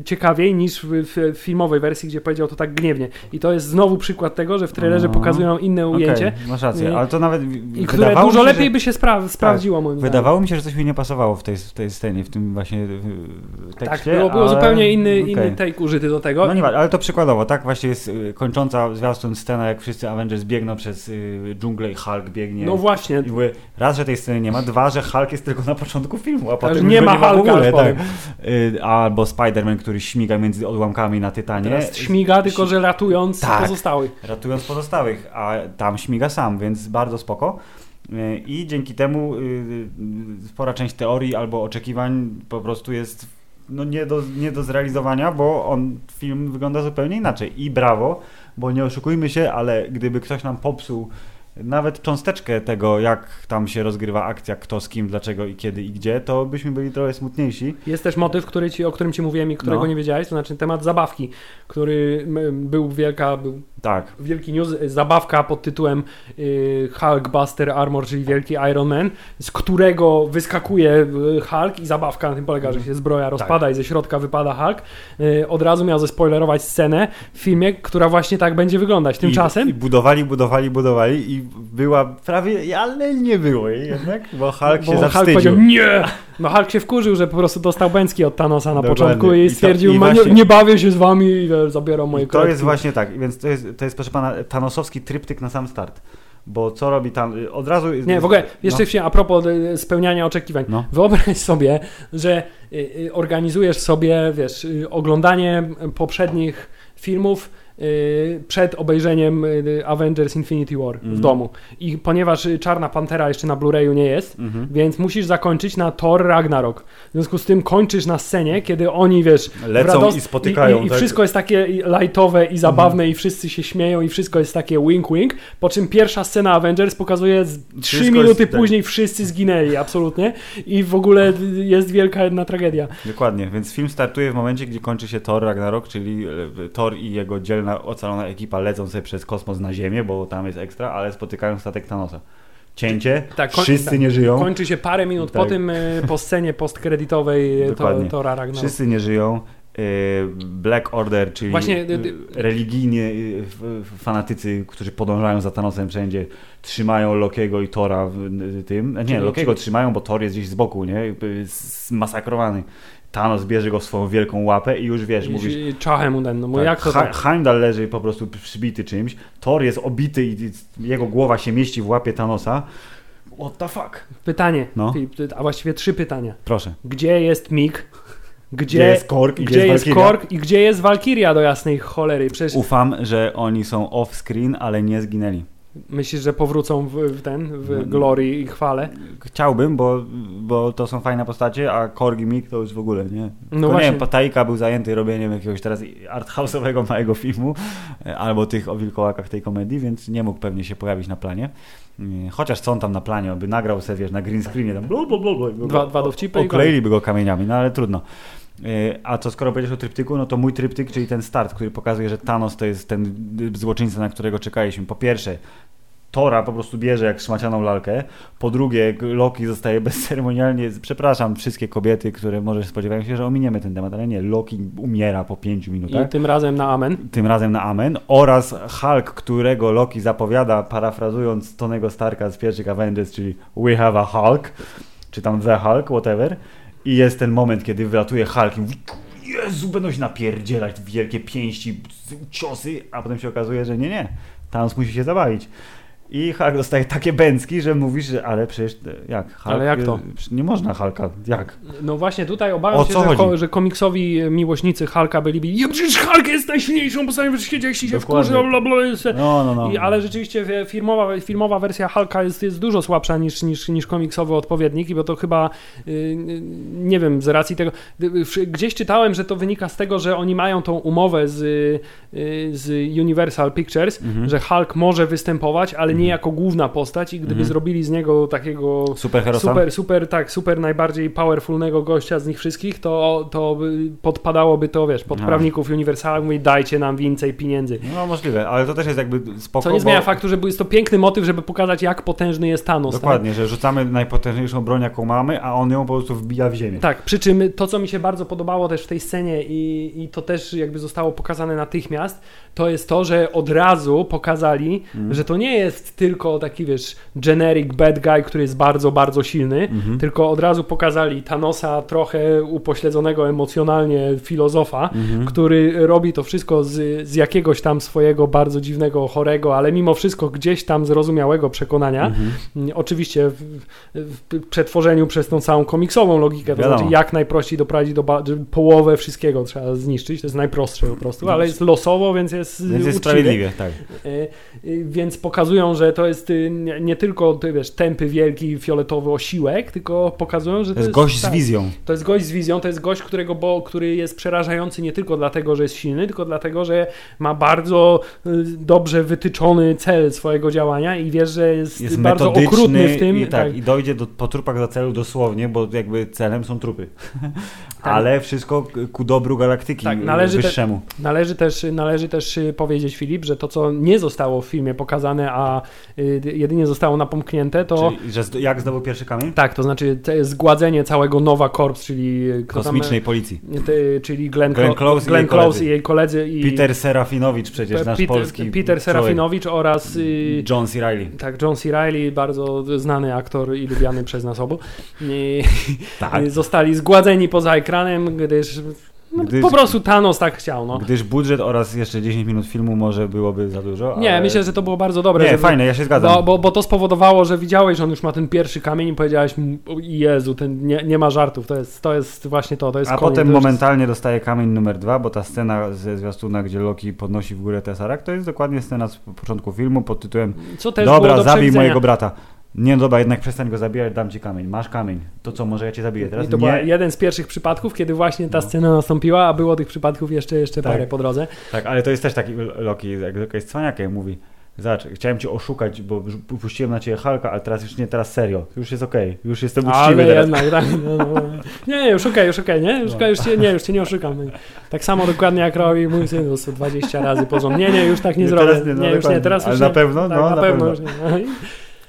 B: y, ciekawiej niż w, w filmowej wersji, gdzie powiedział to tak gniewnie. I to jest znowu przykład tego, że w trailerze
A: No.
B: pokazują inne ujęcie,
A: masz rację,
B: Y,
A: ale to nawet
B: i które dużo
A: się,
B: lepiej
A: że...
B: by się spra- sprawdziło moim zdaniem.
A: Wydawało mi się, że coś mi nie pasowało w tej, w tej scenie, w tym właśnie w
B: Tak,
A: tekście.
B: było, było
A: ale...
B: zupełnie inny,
A: okej.
B: inny take użyty do tego.
A: No nie, ma- ale to przykładowo, tak właśnie jest y, kończąca zwiastun scena, jak wszyscy Avengers biegną przez y, dżunglę i Hulk biegnie.
B: No właśnie,
A: I mówię, raz, że tej sceny nie ma, dwa, że Hulk jest tylko na początku filmu, a
B: że
A: potem
B: nie ma
A: nie ma w
B: Hulka,
A: ogóle. Tak. Y, albo Spider-Man, który śmiga między odłamkami na Tytanie.
B: teraz śmiga, tylko że ratując
A: Tak.
B: pozostałych.
A: ratując pozostałych, a tam śmiga sam, więc bardzo spoko. Y, I dzięki temu y, y, spora część teorii albo oczekiwań po prostu jest no, nie, do, nie do zrealizowania, bo on film wygląda zupełnie inaczej. I brawo, bo nie oszukujmy się, ale gdyby ktoś nam popsuł nawet cząsteczkę tego, jak tam się rozgrywa akcja, kto z kim, dlaczego i kiedy i gdzie, to byśmy byli trochę smutniejsi.
B: Jest też motyw, który ci, o którym ci mówiłem i którego
A: No.
B: nie wiedziałeś, to znaczy temat zabawki, który był wielka, był
A: Tak.
B: wielki news, zabawka pod tytułem y, Hulkbuster Armor, czyli wielki Iron Man, z którego wyskakuje y, Hulk i zabawka na tym polega, że się zbroja rozpada i ze środka wypada Hulk. Y, od razu miał zespoilerować scenę w filmie, która właśnie tak będzie wyglądać. Tymczasem
A: I, I budowali, budowali, budowali i była prawie, ale nie było jej jednak, bo Hulk
B: bo
A: się
B: Hulk
A: zawstydził.
B: powiedział nie! No Hulk się wkurzył, że po prostu dostał bęcki od Thanosa na
A: Dokładnie.
B: początku
A: I
B: i
A: to-
B: stwierdził,
A: i
B: "Ma-
A: właśnie-
B: nie, nie bawię się z wami zabierał moje
A: I to jest właśnie tak, więc to jest, to jest proszę pana Thanosowski tryptyk na sam start. Bo co robi tam, od razu...
B: Nie, w ogóle jeszcze
A: no,
B: a propos y, spełniania oczekiwań.
A: No.
B: Wyobraź sobie, że y, y, organizujesz sobie, wiesz, y, oglądanie poprzednich filmów y, przed obejrzeniem y, Avengers Infinity War w
A: Mhm.
B: domu. I ponieważ y, Czarna Pantera jeszcze na Blu-rayu nie jest,
A: Mhm.
B: więc musisz zakończyć na Thor Ragnarok. W związku z tym kończysz na scenie, kiedy oni, wiesz,
A: Lecą i spotykają.
B: I, i, i
A: tak?
B: Wszystko jest takie lightowe i zabawne i wszyscy się śmieją i wszystko jest takie wink-wink, po czym pierwsza scena Avengers pokazuje trzy minuty
A: jest- tak.
B: później wszyscy zginęli, absolutnie. I w ogóle jest wielka jedna tragedia.
A: Dokładnie, więc film startuje w momencie, gdzie kończy się Thor Ragnarok, czyli e, Thor i jego dzielna, ocalona ekipa lecą sobie przez kosmos na Ziemię, bo tam jest ekstra, ale spotykają statek Thanosa. Cięcie,
B: Tak,
A: wszyscy
B: tak.
A: nie żyją,
B: Kończy się parę minut po
A: Tak.
B: tym, y, po scenie postkredytowej to,
A: Dokładnie.
B: Tora Ragnarok.
A: wszyscy nie żyją. E, Black Order, czyli
B: Właśnie,
A: e,
B: dy- dy-
A: religijni e, f- f- fanatycy, którzy podążają za Thanosem wszędzie, trzymają Lokiego i Tora w tym. Nie, Lokiego trzymają, bo Thor jest gdzieś z boku, nie? Jakby Zmasakrowany. Thanos bierze go w swoją wielką łapę i już wiesz,
B: I-
A: mówisz,
B: i Czachem no bo
A: Tak,
B: jak to tak?
A: Heimdall leży po prostu przybity czymś, Thor jest obity i jego głowa się mieści w łapie Thanosa. What the fuck?
B: Pytanie,
A: No.
B: A właściwie trzy pytania.
A: Proszę.
B: Gdzie jest Mig? Gdzie,
A: Gdzie jest Korg i
B: gdzie jest
A: Valkyria?
B: Korg i gdzie jest Walkiria do jasnej cholery? Przecież
A: Ufam, że oni są off-screen, ale nie zginęli.
B: Myślisz, że powrócą w, w ten, w
A: No.
B: glory i chwale?
A: Chciałbym, bo, bo to są fajne postacie, a Korg i Mick to już w ogóle, nie?
B: No
A: Tylko nie
B: właśnie.
A: wiem, Taika był zajęty robieniem jakiegoś teraz arthouse'owego <laughs> małego filmu, e, albo tych o wilkołakach tej komedii, więc nie mógł pewnie się pojawić na planie. E, Chociaż co on tam na planie, by nagrał sobie, wiesz, na green screenie, tam blu, blu, blu, blu,
B: Dwa- dwa dowcipy
A: Okleiliby go kamieniami, no ale trudno. E, A co skoro powiedziesz o tryptyku, no to mój tryptyk, czyli ten start, który pokazuje, że Thanos to jest ten złoczyńca, na którego czekaliśmy. Po pierwsze, Tora po prostu bierze jak szmacianą lalkę. Po drugie, Loki zostaje <laughs> bezceremonialnie, przepraszam wszystkie kobiety, które może spodziewają się, że ominiemy ten temat, ale nie, Loki umiera po pięciu minutach
B: I tym razem na amen.
A: tym razem na Amen, oraz Hulk, którego Loki zapowiada, parafrazując Tonego Starka z pierwszych Avengers, czyli We have a Hulk, czy tam The Hulk, whatever. I jest ten moment, kiedy wylatuje Hulk i mówi, Jezu, będą się napierdzielać wielkie pięści, ciosy, a potem się okazuje, że nie, nie. Thanos musi się zabawić. I Hulk dostaje takie bęcki, że mówisz, że ale przecież jak? Hulk,
B: Ale jak to?
A: Nie można Hulka, jak?
B: No właśnie tutaj obawiam
A: O
B: się, że, ko- że komiksowi miłośnicy Hulka byliby ja przecież Hulk jest najsilniejszą postacią w świecie, jeśli się wkurzy, bla, bla.
A: No, no, no.
B: I, ale rzeczywiście filmowa, filmowa wersja Hulka jest, jest dużo słabsza niż, niż, niż komiksowy odpowiednik, bo to chyba y, y, nie wiem, z racji tego. y, y, Gdzieś czytałem, że to wynika z tego, że oni mają tą umowę z, y, z Universal Pictures,
A: Mhm.
B: że Hulk może występować, ale nie jako główna postać, i gdyby
A: Mhm.
B: zrobili z niego takiego
A: Superherosa?
B: super, super, tak, super najbardziej powerfulnego gościa z nich wszystkich, to, to by- podpadałoby to, wiesz, pod
A: Aha.
B: prawników Universala, mówi dajcie nam więcej pieniędzy.
A: No możliwe, ale to też jest jakby spoko,
B: Co nie zmienia
A: bo-
B: faktu, że jest to piękny motyw, żeby pokazać, jak potężny jest Thanos.
A: Dokładnie, że rzucamy najpotężniejszą broń, jaką mamy, a on ją po prostu wbija w ziemię.
B: Tak? tak, przy czym to, co mi się bardzo podobało też w tej scenie i, i to też jakby zostało pokazane natychmiast, to jest to, że od razu pokazali,
A: Mhm.
B: że to nie jest tylko taki, wiesz, generic bad guy, który jest bardzo, bardzo silny,
A: Mhm.
B: tylko od razu pokazali Thanosa trochę upośledzonego emocjonalnie filozofa,
A: Mhm.
B: który robi to wszystko z, z jakiegoś tam swojego bardzo dziwnego, chorego, ale mimo wszystko gdzieś tam zrozumiałego przekonania.
A: Mhm.
B: Mm, Oczywiście w, w przetworzeniu przez tą całą komiksową logikę, to
A: Wiadomo.
B: znaczy jak najprościej doprowadzić do połowę wszystkiego trzeba zniszczyć, to jest najprostsze po prostu, ale jest losowo, więc jest
A: Więc jest sprawiedliwie, tak.
B: Y, y, Więc pokazują, że to jest y, nie, nie tylko ty wiesz, tępy, wielki, fioletowy osiłek, tylko pokazują, że
A: To jest gość z
B: tak,
A: wizją.
B: to jest gość z wizją, to jest gość, którego, bo, który jest przerażający nie tylko dlatego, że jest silny, tylko dlatego, że ma bardzo y, dobrze wytyczony cel swojego działania i wiesz, że jest,
A: Jest
B: bardzo okrutny w tym.
A: i, tak, i dojdzie do, po trupach do celu dosłownie, bo jakby celem są trupy. <laughs>
B: Tak.
A: Ale wszystko ku dobru galaktyki
B: Tak, należy te-
A: wyższemu.
B: Należy też, należy też y, powiedzieć, Filip, że to, co nie zostało w filmie pokazane, a jedynie zostało napomknięte, to.
A: Czyli, że jak zdobył pierwszy kamień?
B: Tak, to znaczy te zgładzenie całego Nowa Corps, czyli y, kto
A: Kosmicznej policji.
B: Tam, ty, czyli Glenn,
A: Glenn
B: Clo-
A: Close i
B: Glenn
A: jej
B: Close
A: koledzy.
B: i jej koledzy. I
A: Peter Serafinowicz przecież, nasz
B: Peter,
A: polski
B: Peter
A: człowiek.
B: Serafinowicz oraz y,
A: John C. Reilly.
B: tak, John C. Reilly, bardzo znany aktor i lubiany przez nas obu, I, <laughs>
A: Tak.
B: zostali zgładzeni poza ekranem, gdyż no,
A: Gdyż-
B: po prostu Thanos tak chciał. No.
A: Gdyż budżet oraz jeszcze 10 minut filmu może byłoby za dużo.
B: Nie,
A: ale...
B: myślę, że to było bardzo dobre.
A: Nie,
B: żeby-
A: fajne, ja się zgadzam.
B: Bo, bo, bo to spowodowało, że widziałeś, że on już ma ten pierwszy kamień i powiedziałeś, "M, o Jezu, ten nie, nie ma żartów, to jest, to jest właśnie to, to jest
A: A
B: koniec,
A: potem momentalnie dostaje kamień numer dwa, bo ta scena ze zwiastuna, gdzie Loki podnosi w górę Tesseract, to jest dokładnie scena z początku filmu pod tytułem
B: Jest, co też
A: Dobra,
B: do
A: zabij mojego brata. Nie, dobra, jednak przestań go zabijać, dam ci kamień. Masz kamień. To co, może ja cię zabiję teraz?
B: I to
A: nie.
B: był jeden z pierwszych przypadków, kiedy właśnie ta
A: No.
B: scena nastąpiła, a było tych przypadków jeszcze, jeszcze
A: Tak.
B: parę po drodze.
A: Tak, ale to jest też taki Loki, jak Loki jest cwaniakiem, mówi Zobacz, chciałem cię oszukać, bo puściłem na ciebie Halka, ale teraz już nie, teraz serio. Już jest okej, już jestem uczciwy
B: Ale
A: teraz.
B: jednak, tak, no, no. Nie, już okej, już okej, nie? Już,
A: No.
B: już, cię, nie, już cię nie oszukam. Tak samo dokładnie jak robi mój syn, po 20 razy porząd. Nie, nie, już tak nie,
A: Nie,
B: zrobię.
A: teraz nie, no
B: nie, już nie, teraz
A: Ale
B: już
A: na
B: nie.
A: pewno?
B: Tak,
A: No,
B: na,
A: na
B: pewno.
A: pewno.
B: już nie.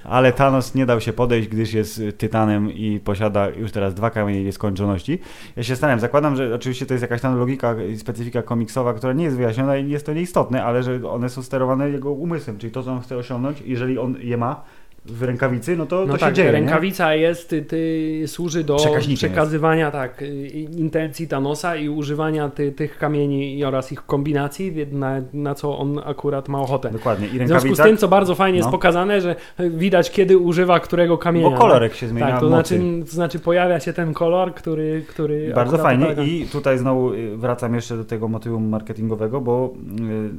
A: Ale Thanos nie dał się podejść, gdyż jest tytanem i posiada już teraz dwa kamienie nieskończoności. Ja się zastanawiam, zakładam, że oczywiście to jest jakaś tam logika i specyfika komiksowa, która nie jest wyjaśniona i jest to nieistotne, ale że one są sterowane jego umysłem, czyli to, co on chce osiągnąć, jeżeli on je ma w rękawicy, no to,
B: No
A: to
B: tak,
A: się dzieje. nie?
B: rękawica jest, ty, ty, służy do przekazywania tak, y, intencji Thanosa i używania ty, tych kamieni oraz ich kombinacji, na, na co on akurat ma ochotę.
A: Dokładnie. I
B: W związku z tym, co bardzo fajnie jest
A: No.
B: pokazane, że widać kiedy używa którego kamienia.
A: bo kolorek się zmienia
B: Tak, to
A: mocy.
B: znaczy, to znaczy pojawia się ten kolor, który... który
A: Bardzo fajnie
B: polega-
A: i tutaj znowu y, wracam jeszcze do tego motywu marketingowego, bo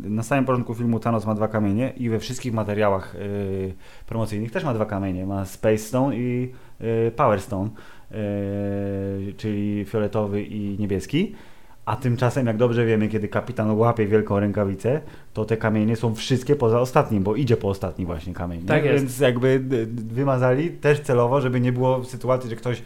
A: y, na samym początku filmu Thanos ma dwa kamienie i we wszystkich materiałach promocyjnych też ma dwa kamienie. Ma Space Stone i y, Power Stone, y, czyli fioletowy i niebieski. A tymczasem, jak dobrze wiemy, kiedy kapitan łapie wielką rękawicę, to te kamienie są wszystkie poza ostatnim, bo idzie po ostatni właśnie kamień.
B: Tak jest.
A: Więc jakby y, wymazali też celowo, żeby nie było sytuacji, że ktoś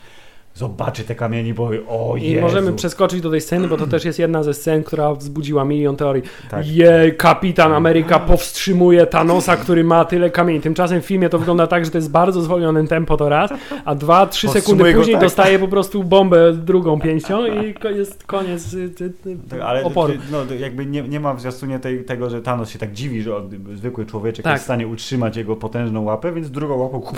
A: zobaczy te kamienie i powie, o
B: I
A: Jezu.
B: możemy przeskoczyć do tej sceny, bo to też jest jedna ze scen, która wzbudziła milion teorii.
A: Tak.
B: Jej, kapitan Ameryka powstrzymuje Thanosa, który ma tyle kamieni. Tymczasem w filmie to wygląda tak, że to jest bardzo zwolnionym tempo to raz, a dwa, trzy sekundy
A: go,
B: później
A: tak.
B: dostaje po prostu bombę drugą pięścią i ko- jest koniec y, y, y,
A: Tak, ale
B: oporu.
A: no, jakby nie, nie ma w zwiastunie tej, tego, że Thanos się tak dziwi, że on, zwykły człowieczek
B: Tak.
A: jest w stanie utrzymać jego potężną łapę, więc drugą łapą go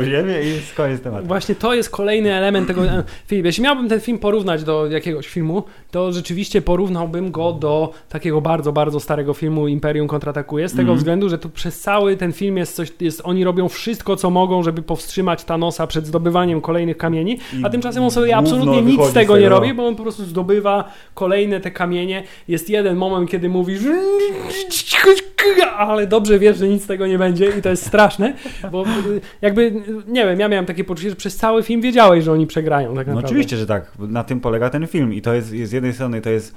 A: w ziemię i jest koniec tematu.
B: Właśnie to jest kolejny element tego Filip, jeśli miałbym ten film porównać do jakiegoś filmu, to rzeczywiście porównałbym go do takiego bardzo, bardzo starego filmu Imperium kontratakuje, z tego mm. względu, że tu przez cały ten film jest coś, jest, oni robią wszystko, co mogą, żeby powstrzymać Thanosa przed zdobywaniem kolejnych kamieni, a tymczasem on sobie absolutnie nic z tego nie robi, bo on po prostu zdobywa kolejne te kamienie. Jest jeden moment, kiedy mówisz ale dobrze wiesz, że nic z tego nie będzie i to jest straszne, bo jakby, nie wiem, ja miałem takie poczucie, że przez cały film wiedziałeś, że oni przegrają tak
A: No oczywiście, że tak. Na tym polega ten film i to jest, z jednej strony to jest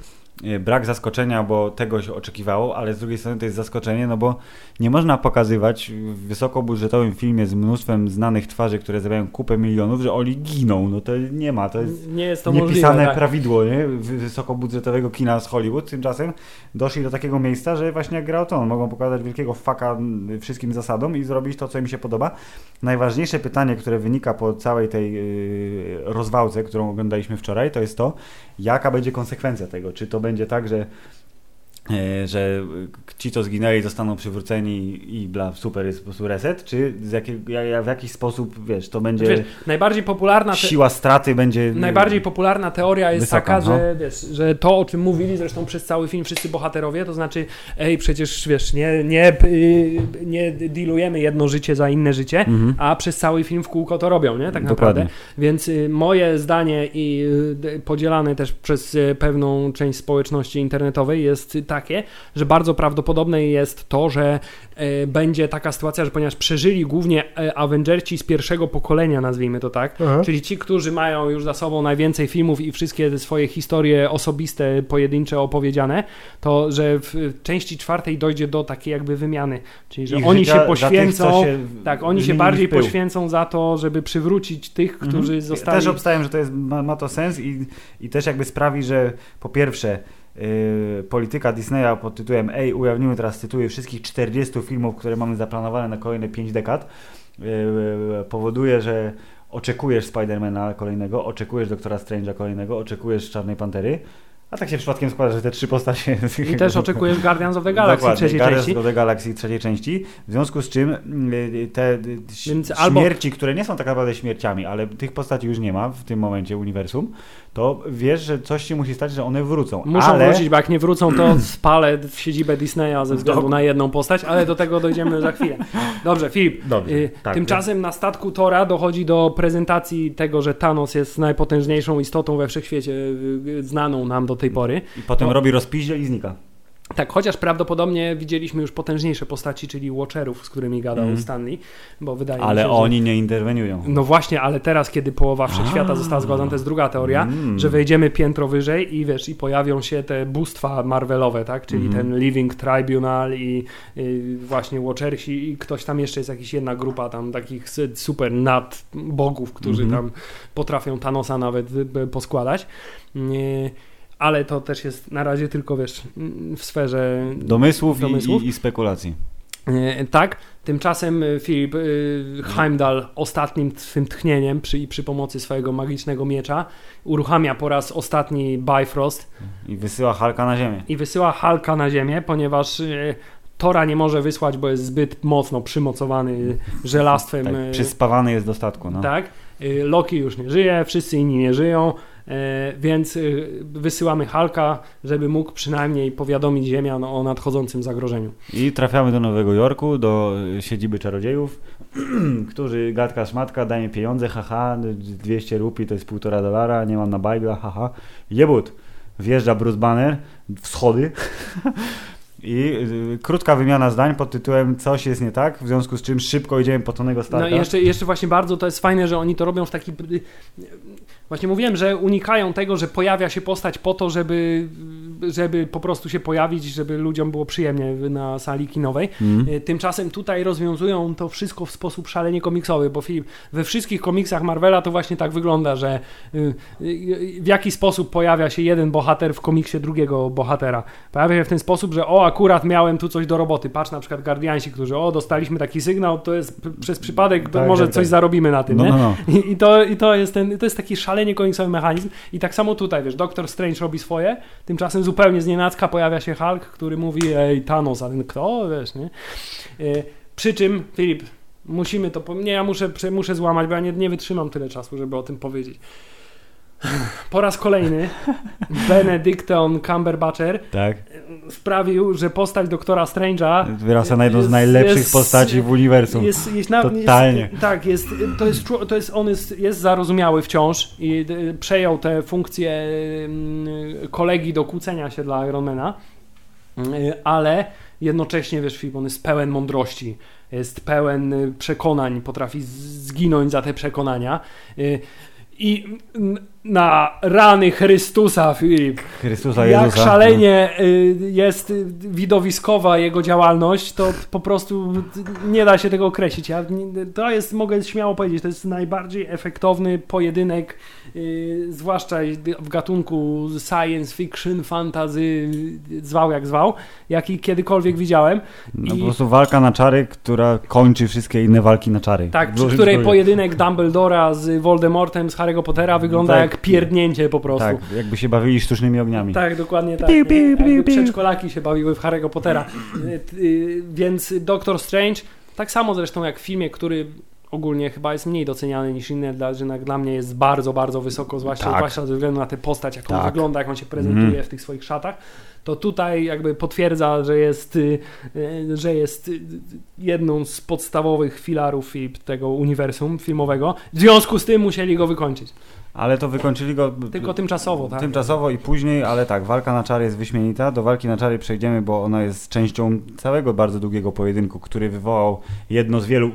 A: brak zaskoczenia, bo tego się oczekiwało, ale z drugiej strony to jest zaskoczenie, no bo nie można pokazywać w wysokobudżetowym filmie z mnóstwem znanych twarzy, które zarabiają kupę milionów, że oni giną. No to nie ma, to jest nie jest to niepisane możliwe, tak. prawidło nie? wysokobudżetowego kina z Hollywood. Tymczasem doszli do takiego miejsca, że właśnie jak grał to, on mogą pokazać wielkiego faka wszystkim zasadom i zrobić to, co im się podoba. Najważniejsze pytanie, które wynika po całej tej yy, rozwałce, którą oglądaliśmy wczoraj, to jest to, jaka będzie konsekwencja tego. Czy to będzie tak, że że ci, co zginęli, zostaną przywróceni i bla, super, jest po prostu reset, czy jakiego, w jakiś sposób, wiesz, to będzie wiesz,
B: najbardziej popularna
A: siła straty będzie
B: najbardziej popularna teoria jest wysoka, taka, no. że, wiesz, że to, o czym mówili zresztą przez cały film wszyscy bohaterowie, to znaczy, ej, przecież, wiesz, nie, nie, nie dealujemy jedno życie za inne życie, mhm. a przez cały film w kółko to robią, nie, tak naprawdę. Więc y, moje zdanie i y, podzielane też przez y, pewną część społeczności internetowej jest tak, takie, że bardzo prawdopodobne jest to, że e, będzie taka sytuacja, że ponieważ przeżyli głównie e, Avengerci z pierwszego pokolenia, nazwijmy to tak, Aha. czyli ci, którzy mają już za sobą najwięcej filmów i wszystkie swoje historie osobiste, pojedyncze opowiedziane, to że w części czwartej dojdzie do takiej jakby wymiany, czyli że Ich oni się poświęcą, się tak, oni się bardziej poświęcą za to, żeby przywrócić tych, którzy mhm. zostali...
A: Też obstawiam, że to jest, ma, ma to sens i, i też jakby sprawi, że po pierwsze polityka Disneya pod tytułem Ej, ujawnimy teraz tytuły wszystkich 40 filmów, które mamy zaplanowane na kolejne 5 dekad, yy, powoduje, że oczekujesz Spidermana kolejnego, oczekujesz Doktora Strange'a kolejnego, oczekujesz Czarnej Pantery, a tak się przypadkiem składa, że te trzy postacie...
B: I też oczekujesz <laughs> Guardians of the Galaxy Dokładnie, trzeciej
A: Guardians
B: części.
A: of the Galaxy trzeciej części, w związku z czym y, te Więc śmierci, albo... które nie są tak naprawdę śmierciami, ale tych postaci już nie ma w tym momencie uniwersum, to wiesz, że coś się musi stać, że one wrócą.
B: Muszą
A: ale...
B: wrócić, bo jak nie wrócą, to <clears throat> spalę w siedzibę Disneya ze względu na jedną postać, ale do tego dojdziemy za chwilę. Dobrze, Filip. Dobrze, y, tak, tymczasem na statku Tora dochodzi do prezentacji tego, że Thanos jest najpotężniejszą istotą we wszechświecie y, znaną nam do tej pory.
A: I potem no. robi rozpiździel i znika.
B: Tak, chociaż prawdopodobnie widzieliśmy już potężniejsze postaci, czyli Watcherów, z którymi gadał mm. Stanley, bo wydaje
A: ale
B: mi się,
A: oni że... nie interweniują.
B: No właśnie, ale teraz, kiedy połowa wszechświata została zgodzona, to jest druga teoria, mm. że wejdziemy piętro wyżej i wiesz, i pojawią się te bóstwa Marvelowe, tak, czyli mm. ten Living Tribunal i, i, właśnie Watchersi i ktoś tam jeszcze jest jakaś jedna grupa tam takich super nad bogów, którzy mm. tam potrafią Thanosa nawet poskładać. Nie ale to też jest na razie tylko, wiesz, w sferze
A: domysłów, domysłów. I, i, spekulacji.
B: E, tak, tymczasem e, Filip e, Heimdall ostatnim swym tchnieniem przy, przy pomocy swojego magicznego miecza uruchamia po raz ostatni Bifrost.
A: I wysyła Halka na ziemię.
B: I wysyła Halka na ziemię, ponieważ Tora nie może wysłać, bo jest zbyt mocno przymocowany żelastwem. Tak,
A: przyspawany jest do statku. No.
B: Tak. Loki już nie żyje, wszyscy inni nie żyją. E, więc y, wysyłamy Halka, żeby mógł przynajmniej powiadomić Ziemian o nadchodzącym zagrożeniu.
A: I trafiamy do Nowego Jorku, do siedziby czarodziejów, <clears throat> którzy gadka szmatka, daje pieniądze, haha, 200 rupii to jest półtora dolara, nie mam na bajbla, haha. Jebut! Wjeżdża Bruce Banner w schody <laughs> I y, krótka wymiana zdań pod tytułem coś jest nie tak, w związku z czym szybko idziemy po tonego Starka.
B: No i jeszcze, jeszcze właśnie bardzo to jest fajne, że oni to robią w taki Właśnie mówiłem, że unikają tego, że pojawia się postać po to, żeby, żeby po prostu się pojawić, żeby ludziom było przyjemnie na sali kinowej. Mm. Tymczasem tutaj rozwiązują to wszystko w sposób szalenie komiksowy, bo film, we wszystkich komiksach Marvela to właśnie tak wygląda, że y, y, w jaki sposób pojawia się jeden bohater w komiksie drugiego bohatera. Pojawia się w ten sposób, że o, akurat miałem tu coś do roboty. Patrz na przykład Guardiansi, którzy o, dostaliśmy taki sygnał, to jest przez przypadek, tak, może tak, coś tak. zarobimy na tym. No, no, no. I, I, to, I to jest ten, to jest taki szalenie szalenie komiksowy mechanizm i tak samo tutaj, wiesz, Doctor Strange robi swoje, tymczasem zupełnie znienacka pojawia się Hulk, który mówi, ej, Thanos, a ten kto, wiesz, nie? E, przy czym, Filip, Musimy to, nie, ja muszę, muszę złamać, bo ja nie, nie wytrzymam tyle czasu, żeby o tym powiedzieć. Po raz kolejny Benedicton Cumberbatcher
A: tak.
B: sprawił, że postać doktora Strange'a
A: wyrasta na jedną z najlepszych jest, postaci w uniwersum. Jest, jest, Totalnie.
B: Tak, jest, to jest, to jest, on jest, jest zarozumiały wciąż i przejął tę funkcję mm, kolegi do kłócenia się dla Ironmana, ale jednocześnie, wiesz, Filip, on jest pełen mądrości, jest pełen przekonań, potrafi zginąć za te przekonania. I na rany Chrystusa, Filip.
A: Chrystusa
B: Jak Jezusa. szalenie y, jest widowiskowa jego działalność, to po prostu nie da się tego określić. Ja, to jest, mogę śmiało powiedzieć, to jest najbardziej efektowny pojedynek, yy, zwłaszcza w gatunku science fiction, fantasy, zwał jak zwał, jaki kiedykolwiek widziałem.
A: No I... po prostu walka na czary, która kończy wszystkie inne walki na czary.
B: Tak, przy której pojedynek Dumbledora z Voldemortem z Harry'ego Pottera wygląda tak, jak pierdnięcie po prostu.
A: Tak, jakby się bawili sztucznymi ogniami.
B: Tak, dokładnie tak. Piu, piu, piu, przedszkolaki się bawiły w Harry'ego Pottera. Y, y, więc Doctor Strange, tak samo zresztą jak w filmie, który ogólnie chyba jest mniej doceniany niż inne, dla, że dla mnie jest bardzo, bardzo wysoko, zwłaszcza, tak. zwłaszcza ze względu na tę postać, jak tak. on wygląda, jak on się prezentuje mm. w tych swoich szatach, to tutaj jakby potwierdza, że jest, y, że jest jedną z podstawowych filarów tego uniwersum filmowego. W związku z tym musieli go wykończyć.
A: Ale to wykończyli go.
B: Tylko tymczasowo, tak?
A: Tymczasowo i później, ale tak, walka na czary jest wyśmienita. Do walki na czary przejdziemy, bo ona jest częścią całego bardzo długiego pojedynku, który wywołał jedno z wielu.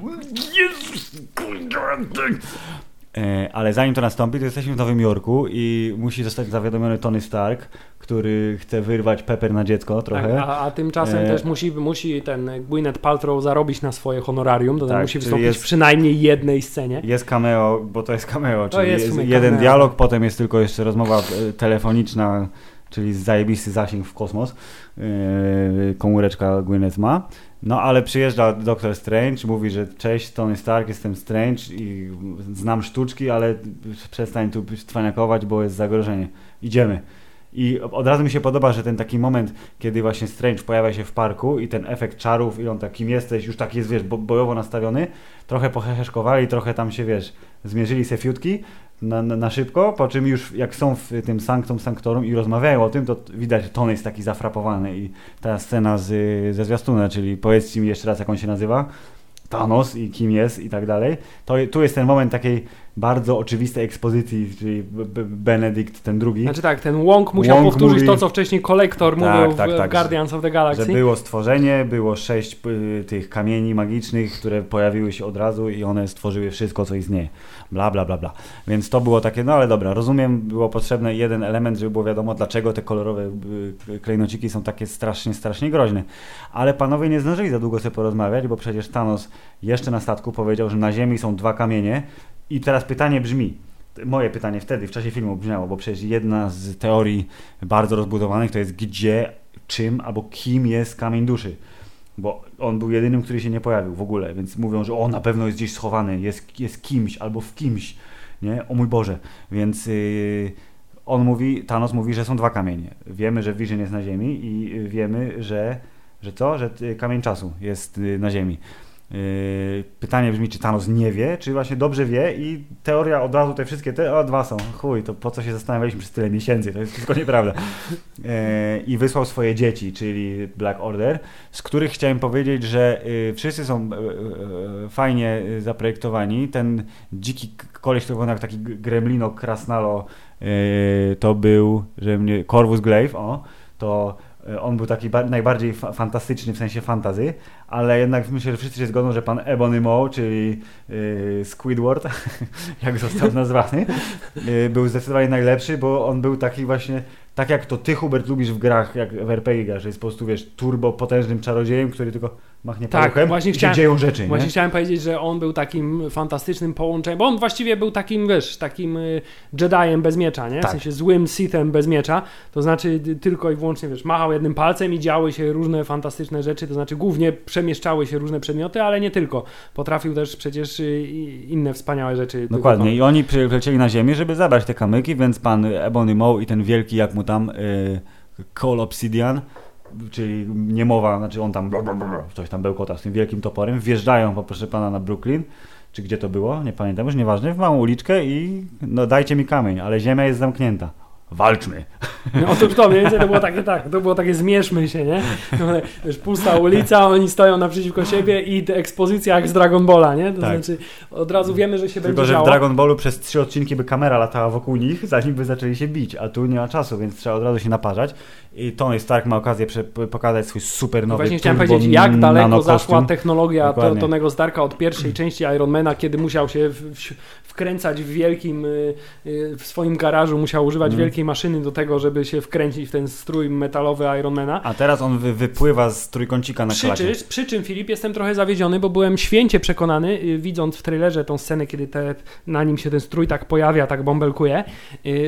A: E, ale zanim to nastąpi, to jesteśmy w Nowym Jorku i musi zostać zawiadomiony Tony Stark, który chce wyrwać Pepper na dziecko trochę. Tak,
B: a, a, tymczasem e... też musi, musi ten Gwyneth Paltrow zarobić na swoje honorarium, to tak, musi wystąpić jest, w przynajmniej jednej scenie.
A: Jest cameo, bo to jest cameo, to czyli jest, jest jeden cameo. dialog, potem jest tylko jeszcze rozmowa e, telefoniczna, czyli zajebisty zasięg w kosmos. Yy, komóreczka Gwyneth ma. No ale przyjeżdża Doktor Strange, mówi, że cześć, Tony Stark, jestem Strange i znam sztuczki, ale przestań tu cwaniakować, bo jest zagrożenie. Idziemy. I od razu mi się podoba, że ten taki moment, kiedy właśnie Strange pojawia się w parku i ten efekt czarów i on takim jesteś, już tak jest, wiesz, bojowo nastawiony, trochę poheheszkowali, trochę tam się, wiesz, zmierzyli se fiutki na, na, na, szybko, po czym już jak są w tym Sanctum Sanctorum i rozmawiają o tym, to widać, że Tony jest taki zafrapowany i ta scena z, ze zwiastuna, czyli powiedzcie mi jeszcze raz, jak on się nazywa, Thanos i kim jest i tak dalej, to tu jest ten moment takiej bardzo oczywistej ekspozycji, czyli Benedict ten drugi.
B: Znaczy tak, ten Wong musiał Wong powtórzyć mówi... to, co wcześniej kolektor tak, mówił tak, w tak, Guardians of the Galaxy.
A: Że było stworzenie, było sześć y, tych kamieni magicznych, które pojawiły się od razu i one stworzyły wszystko, co istnieje. Bla, bla, bla, bla. Więc to było takie, no ale dobra, rozumiem, było potrzebny jeden element, żeby było wiadomo, dlaczego te kolorowe y, klejnociki są takie strasznie, strasznie groźne. Ale panowie nie zdążyli za długo sobie porozmawiać, bo przecież Thanos jeszcze na statku powiedział, że na Ziemi są dwa kamienie, i teraz pytanie brzmi, moje pytanie wtedy w czasie filmu brzmiało, bo przecież jedna z teorii bardzo rozbudowanych to jest gdzie, czym albo kim jest kamień duszy. Bo on był jedynym, który się nie pojawił w ogóle, więc mówią, że on na pewno jest gdzieś schowany, jest, jest kimś albo w kimś, nie? O mój Boże. Więc yy, on mówi, Thanos mówi, że są dwa kamienie. Wiemy, że Vision jest na Ziemi i wiemy, że, że co? Że kamień czasu jest y, na Ziemi. Yy, pytanie brzmi, czy Thanos nie wie, czy właśnie dobrze wie i teoria od razu te wszystkie, te o, dwa są, chuj, to po co się zastanawialiśmy przez tyle miesięcy, to jest wszystko <laughs> nieprawda. Yy, I wysłał swoje dzieci, czyli Black Order, z których chciałem powiedzieć, że yy, wszyscy są fajnie zaprojektowani. Ten dziki koleś, który wygląda jak taki gremlino krasnalo, to był, że mnie, Corvus Glaive, o, to on był taki najbardziej fa fantastyczny w sensie fantazy, ale jednak myślę, że wszyscy się zgodzą, że pan Ebony Maw, czyli yy, Squidward, <laughs> jak został nazwany, yy, był zdecydowanie najlepszy, bo on był taki właśnie tak jak to ty, Hubert, lubisz w grach, jak w RPG, że jest po prostu, wiesz, turbo potężnym czarodziejem, który tylko machnie tak, paluchem właśnie i chciałem, się dzieją rzeczy.
B: Właśnie nie? chciałem powiedzieć, że on był takim fantastycznym połączeniem, bo on właściwie był takim, wiesz, takim y, Jediem bez miecza, nie? W tak. sensie złym Sithem bez miecza, to znaczy tylko i wyłącznie, wiesz, machał jednym palcem i działy się różne fantastyczne rzeczy, to znaczy głównie przemieszczały się różne przedmioty, ale nie tylko. Potrafił też przecież y, inne wspaniałe rzeczy.
A: Dokładnie i oni przylecieli na ziemię, żeby zabrać te kamyki, więc pan Ebony Moe i ten wielki, jak mu tam, yy, Cole Obsidian, czyli niemowa, znaczy on tam coś tam bełkota z tym wielkim toporem, wjeżdżają, proszę pana, na Brooklyn, czy gdzie to było, nie pamiętam, już nieważne, w małą uliczkę i no dajcie mi kamień, ale ziemia jest zamknięta walczmy. <laughs>
B: No otóż to, mniej więcej to było takie, tak, to było takie zmierzmy się, nie? Wiesz, pusta ulica, oni stoją naprzeciwko siebie i ekspozycja jak z Dragon Balla, nie? To tak. znaczy od razu wiemy, że się
A: Tylko,
B: będzie
A: że
B: działo.
A: w Dragon Ballu przez trzy odcinki by kamera latała wokół nich, zanim by zaczęli się bić, a tu nie ma czasu, więc trzeba od razu się naparzać. I Tony Stark ma okazję pokazać swój super nowy
B: Właśnie chciałem powiedzieć, jak daleko zaszła technologia Dokładnie. Tonego Starka od pierwszej części Ironmana, kiedy musiał się wkręcać w wielkim, y, y, w swoim garażu, musiał używać mm. wielkiej maszyny do tego, żeby się wkręcić w ten strój metalowy Ironmana.
A: A teraz on wy, wypływa z trójkącika na
B: przy,
A: klasie.
B: Przy czym, Filip, jestem trochę zawiedziony, bo byłem święcie przekonany, y, widząc w trailerze tą scenę, kiedy te, na nim się ten strój tak pojawia, tak bąbelkuje,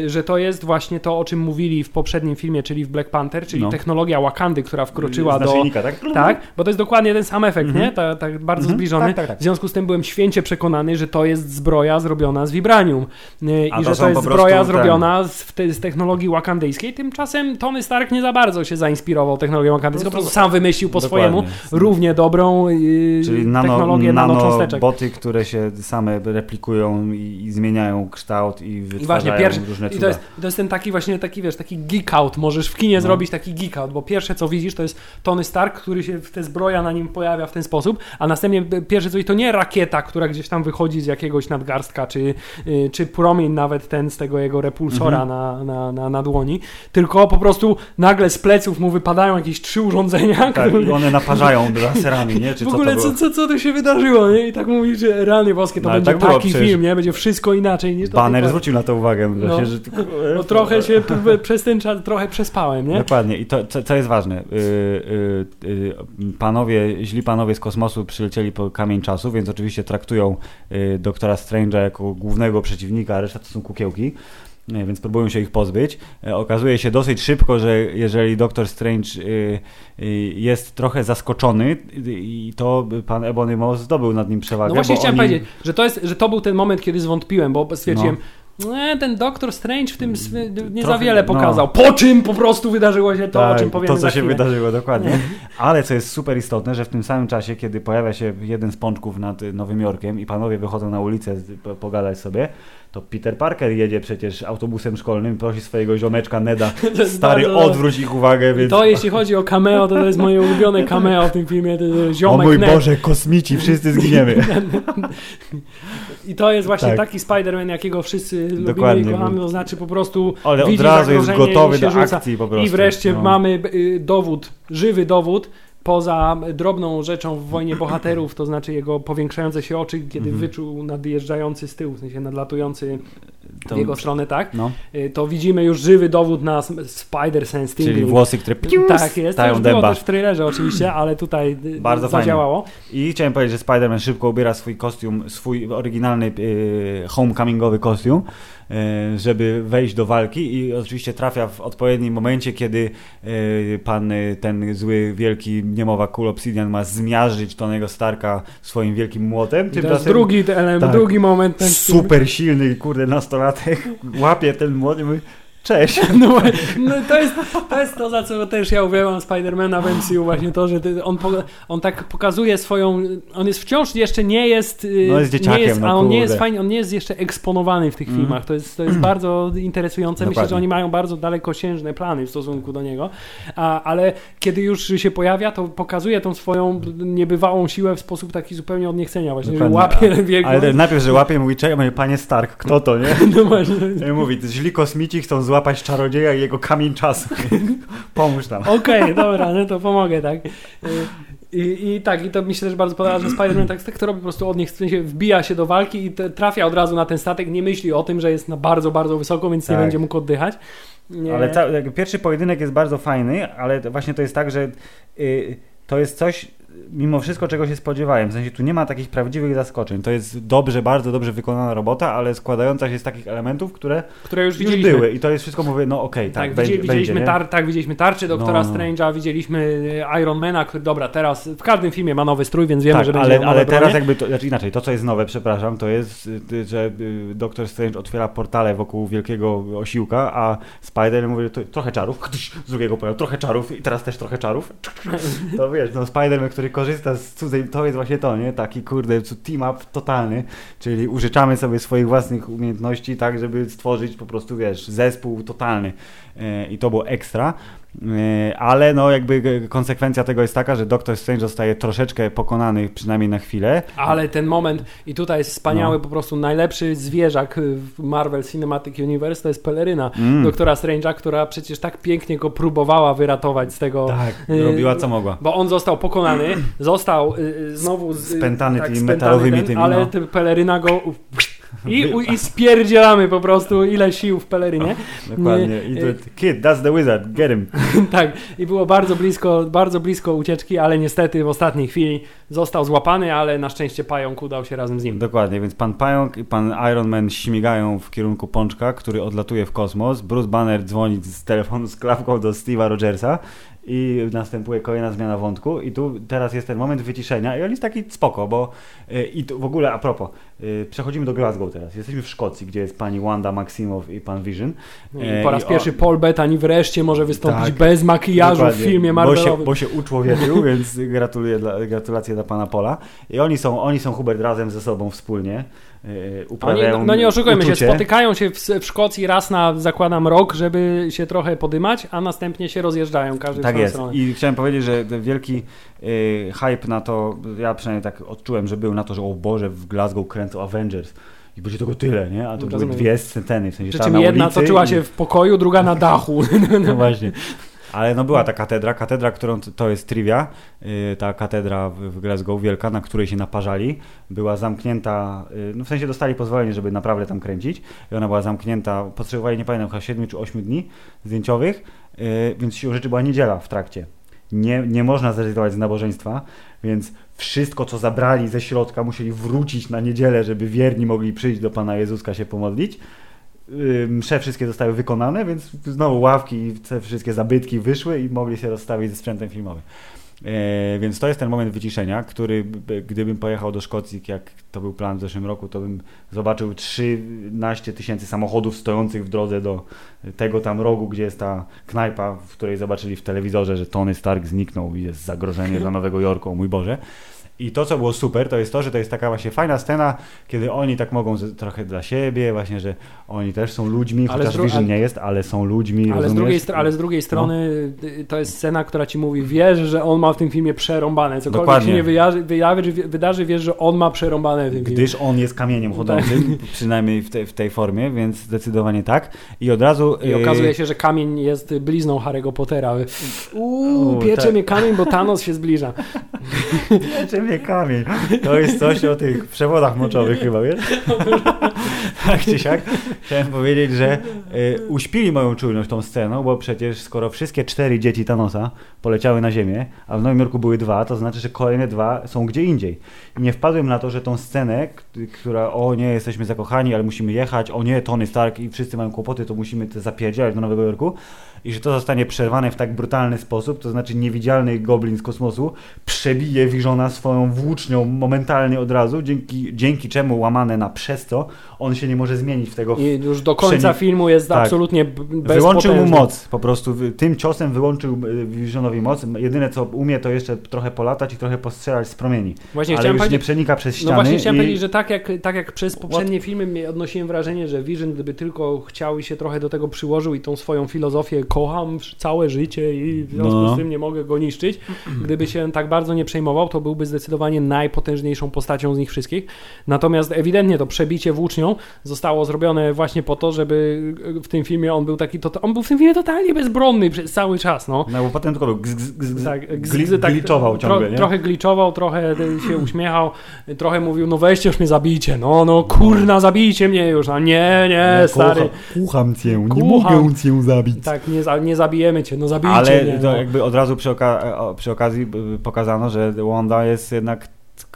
B: że to jest właśnie to, o czym mówili w poprzednim filmie, czyli w Black Panther, czyli no. technologia Wakandy, która wkroczyła do...
A: tak?
B: Tak, bo to jest dokładnie ten sam efekt, mm -hmm. nie? Tak, tak bardzo mm -hmm. zbliżony. Tak, tak, tak. W związku z tym byłem święcie przekonany, że to jest zbroja zrobiona z vibranium y, i to że to jest zbroja zrobiona z, te, z, technologii wakandyjskiej. Tymczasem Tony Stark nie za bardzo się zainspirował technologią wakandyjską, po prostu sam wymyślił po Dokładnie. swojemu równie dobrą yy, Czyli nano, technologię nanocząsteczek.
A: boty, które się same replikują i, i zmieniają kształt i wytwarzają I właśnie, pierwszy, różne cuda.
B: I to jest, to jest ten taki właśnie, taki wiesz, taki geek out. Możesz w kinie no. Zrobić taki geek out, bo pierwsze co widzisz to jest Tony Stark, który się, te zbroja na nim pojawia w ten sposób, a następnie pierwsze co to nie rakieta, która gdzieś tam wychodzi z jakiegoś nadgarstka, czy, y, czy promień nawet ten z tego jego repulsora mhm. na, na, na, na dłoni, tylko po prostu nagle z pleców mu wypadają jakieś trzy urządzenia.
A: Tak, które... i one naparzają <laughs> laserami, nie? Czy
B: w ogóle
A: co,
B: co, co tu się wydarzyło, nie? I tak mówisz, że realnie boskie to no, będzie tak taki film, nie? Będzie wszystko inaczej niż to.
A: Banner zwrócił na to uwagę. No, właśnie, że...
B: no trochę się przez ten czas trochę przespałem, nie?
A: Dokładnie. I to, co, co jest ważne, yy, yy, yy, panowie, źli panowie z kosmosu przylecieli po kamień czasu, więc oczywiście traktują y, doktora Strange'a jako głównego przeciwnika, a reszta to są kukiełki więc próbują się ich pozbyć. E, okazuje się dosyć szybko, że jeżeli Doktor Strange y, y, jest trochę zaskoczony, i to pan Ebony Moss zdobył nad nim przewagę.
B: No właśnie chciałem oni... powiedzieć, że to, jest, że to był ten moment, kiedy zwątpiłem, bo stwierdziłem, no nie, ten Doktor Strange w tym nie Trochę, za wiele no. pokazał. No. Po czym po prostu wydarzyło się to, tak, o czym powiemy
A: To, co się wydarzyło, dokładnie. <laughs> Ale co jest super istotne, że w tym samym czasie, kiedy pojawia się jeden z pączków nad Nowym Jorkiem i panowie wychodzą na ulicę pogadać sobie, to Peter Parker jedzie przecież autobusem szkolnym, prosi swojego ziomeczka Neda, <laughs> stary, odwróć ich uwagę. Więc...
B: To jeśli chodzi o cameo, to, to jest moje ulubione <laughs> cameo w tym filmie, ziomek
A: O mój
B: Ned.
A: Boże, kosmici, wszyscy zginiemy. <laughs>
B: I to jest właśnie tak. taki Spider-Man, jakiego wszyscy Dokładnie, lubimy i kochamy, to znaczy po prostu
A: Ale od razu jest gotowy do akcji po prostu.
B: I wreszcie no. mamy y, dowód, żywy dowód, poza drobną rzeczą w Wojnie Bohaterów, to znaczy jego powiększające się oczy, kiedy mhm. wyczuł nadjeżdżający z tyłu, w sensie nadlatujący to, w jego stronę, tak, no. Y, to widzimy już żywy dowód na Spider Sense
A: Czyli włosy, które
B: tak jest, to już było też w trailerze oczywiście, ale tutaj y, Bardzo zadziałało.
A: Fajnie. I chciałem powiedzieć, że Spider-Man szybko ubiera swój kostium, swój oryginalny y, homecomingowy kostium, żeby wejść do walki i oczywiście trafia w odpowiednim momencie, kiedy e, pan e, ten zły, wielki niemowa Cool Obsidian ma zmiażdżyć Tonego Starka swoim wielkim młotem.
B: jest drugi element, tak, drugi moment.
A: Ten super silny, kurde, nastolatek łapie ten młot i mówi Cześć. <laughs>
B: No, no, to, jest, to jest to, za co też ja uwielbiam Spidermana w MCU, właśnie to, że on, on tak pokazuje swoją, on jest wciąż jeszcze nie jest, y,
A: no jest dzieciakiem, nie jest,
B: no, a on nie jest fajnie, on nie jest jeszcze eksponowany w tych mm. filmach, to jest, to jest bardzo interesujące, Dokładnie. myślę, że oni mają bardzo dalekosiężne plany w stosunku do niego, a, ale kiedy już się pojawia, to pokazuje tą swoją niebywałą siłę w sposób taki zupełnie od niechcenia, właśnie, Dokładnie. że łapie wielką...
A: Ale najpierw, że łapie, mówi, czekaj, panie Stark, kto to, nie? <laughs> No właśnie. Mówi, źli kosmici chcą złapać złapać czarodzieja i jego kamień czasu. <laughs> Pomóż tam.
B: Okej, okay, dobra, no to pomogę, tak. I, I, tak, i to mi się też bardzo podoba, że Spider-Man tak, tak to robi po prostu od nich, w sensie wbija się do walki i te, trafia od razu na ten statek, nie myśli o tym, że jest na bardzo, bardzo wysoko, więc tak. nie będzie mógł oddychać.
A: Nie. Ale ta, pierwszy pojedynek jest bardzo fajny, ale właśnie to jest tak, że y, to jest coś, mimo wszystko czego się spodziewałem. W sensie tu nie ma takich prawdziwych zaskoczeń. To jest dobrze, bardzo dobrze wykonana robota, ale składająca się z takich elementów, które,
B: które już,
A: już były. I to jest wszystko, mówię, no okej, okay, tak,
B: tak,
A: będzie,
B: widzieliśmy,
A: będzie,
B: tar, tak, widzieliśmy tarczy Doktora
A: No, no.
B: Strange'a, widzieliśmy Ironmana, który, dobra, teraz w każdym filmie ma nowy strój, więc wiemy,
A: tak,
B: że będzie
A: ale, ale teraz
B: bronie.
A: jakby, to, znaczy inaczej, to co jest nowe, przepraszam, to jest, y, że y, Doktor Strange otwiera portale wokół wielkiego osiłka, a Spider mówi, to trochę czarów, <laughs> z drugiego pojawu, trochę czarów i teraz też trochę czarów. <laughs> To wiesz, no Spider-Man, który korzysta z cudzej, to jest właśnie to, nie? Taki kurde, team up totalny, czyli użyczamy sobie swoich własnych umiejętności tak, żeby stworzyć po prostu, wiesz, zespół totalny E, i to było ekstra. E, Ale no jakby konsekwencja tego jest taka, że Doctor Strange zostaje troszeczkę pokonany, przynajmniej na chwilę.
B: Ale ten moment, i tutaj jest wspaniały,
A: No.
B: po prostu najlepszy zwierzak w Marvel Cinematic Universe, to jest peleryna
A: Mm.
B: doktora Strange'a, która przecież tak pięknie go próbowała wyratować z tego.
A: Tak,
B: y,
A: robiła co mogła.
B: Bo on został pokonany, został y, znowu z,
A: Spętany tymi
B: spętany
A: metalowymi
B: ten,
A: tymi,
B: Ale
A: no.
B: ty- peleryna go i, u- i spierdzielamy po prostu ile sił w pelerynie.
A: Dokładnie. I to,
B: y,
A: kid, that's the wizard, get him. <laughs>
B: tak, i było bardzo blisko, bardzo blisko ucieczki, ale niestety w ostatniej chwili został złapany, ale na szczęście pająk udał się razem z nim.
A: Dokładnie, więc pan Pająk i pan Iron Man śmigają w kierunku Pączka, który odlatuje w kosmos. Bruce Banner dzwoni z telefonu z klawką do Steve'a Rogersa i następuje kolejna zmiana wątku i tu teraz jest ten moment wyciszenia i on jest taki spoko, bo y, i tu w ogóle a propos, y, przechodzimy do Glasgow teraz. Jesteśmy w Szkocji, gdzie jest pani Wanda Maximow i pan Vision.
B: I
A: E,
B: po raz
A: i
B: pierwszy
A: on-
B: Paul Bettany wreszcie może wystąpić
A: Tak.
B: bez makijażu w filmie
A: bo się,
B: Marvelowym.
A: bo się uczłowieczył, <laughs> więc gratuluję dla, gratulacje dla pana Pola. I oni są, oni są Hubert razem ze sobą wspólnie. Yy,
B: Oni,
A: uprawiają
B: no nie oszukujmy się,
A: uczucie.
B: spotykają się w, w Szkocji raz na, zakładam, rok, żeby się trochę podymać, a następnie się rozjeżdżają, każdy w
A: Tak
B: swoją
A: jest.
B: stronę.
A: I chciałem powiedzieć, że wielki y, hype na to, ja przynajmniej tak odczułem, że był na to, że o Boże, w Glasgow kręcą Avengers. I będzie tego tyle, nie? A to były
B: Rozumiem.
A: dwie sceny, w sensie
B: Przy czym
A: na
B: jedna
A: ulicy
B: toczyła
A: i-
B: się w pokoju, druga na dachu. <laughs>
A: No właśnie. Ale no była ta katedra, katedra, którą to jest trivia, yy, ta katedra w, Glasgow wielka, na której się naparzali, była zamknięta, yy, no w sensie dostali pozwolenie, żeby naprawdę tam kręcić i ona była zamknięta, potrzebowali, nie pamiętam, chyba 7 czy 8 dni zdjęciowych, yy, więc siłą rzeczy była niedziela w trakcie. Nie, nie można zrezygnować z nabożeństwa, więc wszystko, co zabrali ze środka, musieli wrócić na niedzielę, żeby wierni mogli przyjść do Pana Jezuska się pomodlić. Msze wszystkie zostały wykonane, więc znowu ławki i te wszystkie zabytki wyszły i mogli się rozstawić ze sprzętem filmowym. E, więc to jest ten moment wyciszenia, który gdybym pojechał do Szkocji, jak to był plan w zeszłym roku, to bym zobaczył 13 tysięcy samochodów stojących w drodze do tego tam rogu, gdzie jest ta knajpa, w której zobaczyli w telewizorze, że Tony Stark zniknął i jest zagrożenie dla Nowego Jorku, mój Boże. I to, co było super, to jest to, że to jest taka właśnie fajna scena, kiedy oni tak mogą z, trochę dla siebie, właśnie, że oni też są ludźmi,
B: Ale
A: chociaż Vision nie jest, ale są ludźmi,
B: Ale z, drugiej, ale z drugiej strony y, to jest scena, która ci mówi, wiesz, że on ma w tym filmie przerąbane. Cokolwiek
A: Dokładnie.
B: się nie wyjawi, wydarzy, wiesz, że on ma przerąbane w tym filmie.
A: Gdyż on jest kamieniem chodzącym, <laughs> przynajmniej w, tej- w tej formie, więc zdecydowanie tak. I od razu...
B: I okazuje się, że kamień jest blizną Harry'ego Pottera. Uuu, piecze
A: tak.
B: mnie kamień, bo Thanos się zbliża. <laughs> <laughs>
A: Piecze mnie kamień. To jest coś o tych przewodach moczowych chyba, wiesz? <laughs> tak czy siak. Chciałem powiedzieć, że y, uśpili moją czujność tą sceną, bo przecież skoro wszystkie cztery dzieci Thanosa poleciały na ziemię, a w Nowym Jorku były dwa, to znaczy, że kolejne dwa są gdzie indziej. I nie wpadłem na to, że tą scenę, która o nie, jesteśmy zakochani, ale musimy jechać, o nie, Tony Stark i wszyscy mają kłopoty, to musimy te zapierdzielać do Nowego Jorku i że to zostanie przerwane w tak brutalny sposób, to znaczy niewidzialny goblin z kosmosu przebije Visiona swoją włócznią momentalnie od razu, dzięki, dzięki czemu łamane na przez to on się nie może zmienić w tego.
B: I już do końca filmu jest
A: Tak.
B: absolutnie b- bezpotężny.
A: Wyłączył mu moc, po prostu tym ciosem wyłączył y, Visionowi moc. Jedyne co umie to jeszcze trochę polatać i trochę postrzelać z promieni.
B: Właśnie
A: Ale już nie przenika przez ściany.
B: No właśnie chciałem
A: i...
B: powiedzieć, że tak jak, tak jak przez poprzednie filmy mi- odnosiłem wrażenie, że Vision gdyby tylko chciał i się trochę do tego przyłożył i tą swoją filozofię kocham całe życie i w związku
A: No.
B: z tym nie mogę go niszczyć, gdyby się tak bardzo nie przejmował, to byłby zdecydowanie najpotężniejszą postacią z nich wszystkich. Natomiast ewidentnie to przebicie włócznią zostało zrobione właśnie po to, żeby w tym filmie on był taki, to, on był w tym filmie totalnie bezbronny przez cały czas, no.
A: No bo potem tylko był
B: Tak,
A: gli-
B: tak,
A: gliczował ciągle, nie?
B: Trochę gliczował, trochę się uśmiechał, trochę mówił, no weźcie już mnie zabijcie, no, no kurna, zabijcie mnie już, no nie, nie, stary.
A: Kocha, kocham cię, nie mogę cię zabić.
B: Tak, nie, za- nie zabijemy cię, no zabijcie
A: Ale
B: mnie. no.
A: jakby od razu przy, oka- o- przy okazji y, pokazano, że Wanda jest jednak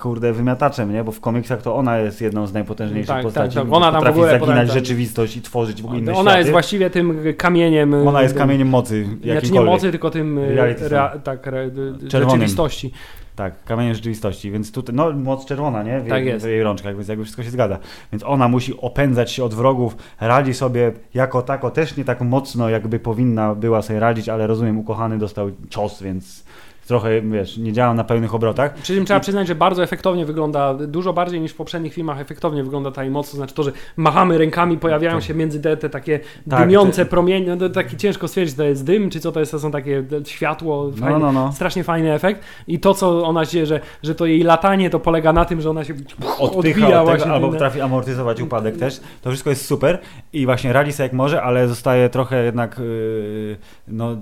A: kurde wymiataczem, nie? Bo w komiksach to ona jest jedną z najpotężniejszych
B: Tak,
A: postaci.
B: tak, tak. Ona
A: potrafi zaginać rzeczywistość i tworzyć w ogóle inne
B: Ona
A: światy.
B: jest właściwie tym kamieniem.
A: Ona jest
B: tym-
A: kamieniem mocy,
B: Znaczy nie mocy, tylko tym e, rea, tak, re, rzeczywistości.
A: Tak, kamieniem rzeczywistości, więc tutaj, no moc czerwona, nie? W,
B: Tak
A: jej,
B: jest.
A: w jej rączkach, więc jakby wszystko się zgadza. Więc ona musi opędzać się od wrogów, radzi sobie jako tako, też nie tak mocno, jakby powinna była sobie radzić, ale rozumiem, ukochany dostał cios, więc trochę, wiesz, nie działam na pełnych obrotach.
B: Przy czym trzeba przyznać, że bardzo efektownie wygląda, dużo bardziej niż w poprzednich filmach efektownie wygląda ta moc, to znaczy to, że machamy rękami, pojawiają
A: Tak.
B: się między te, te takie
A: Tak,
B: dymiące
A: te-
B: promienie, no taki ciężko stwierdzić, to jest dym, czy co to jest, to są takie światło,
A: No,
B: fajne,
A: no, no.
B: strasznie fajny efekt i to, co ona dzieje, że, że to jej latanie to polega na tym, że ona się
A: Odpycha
B: odbija
A: od tego,
B: właśnie
A: albo potrafi amortyzować upadek też. To wszystko jest super i właśnie radzi sobie jak może, ale zostaje trochę jednak yy, no,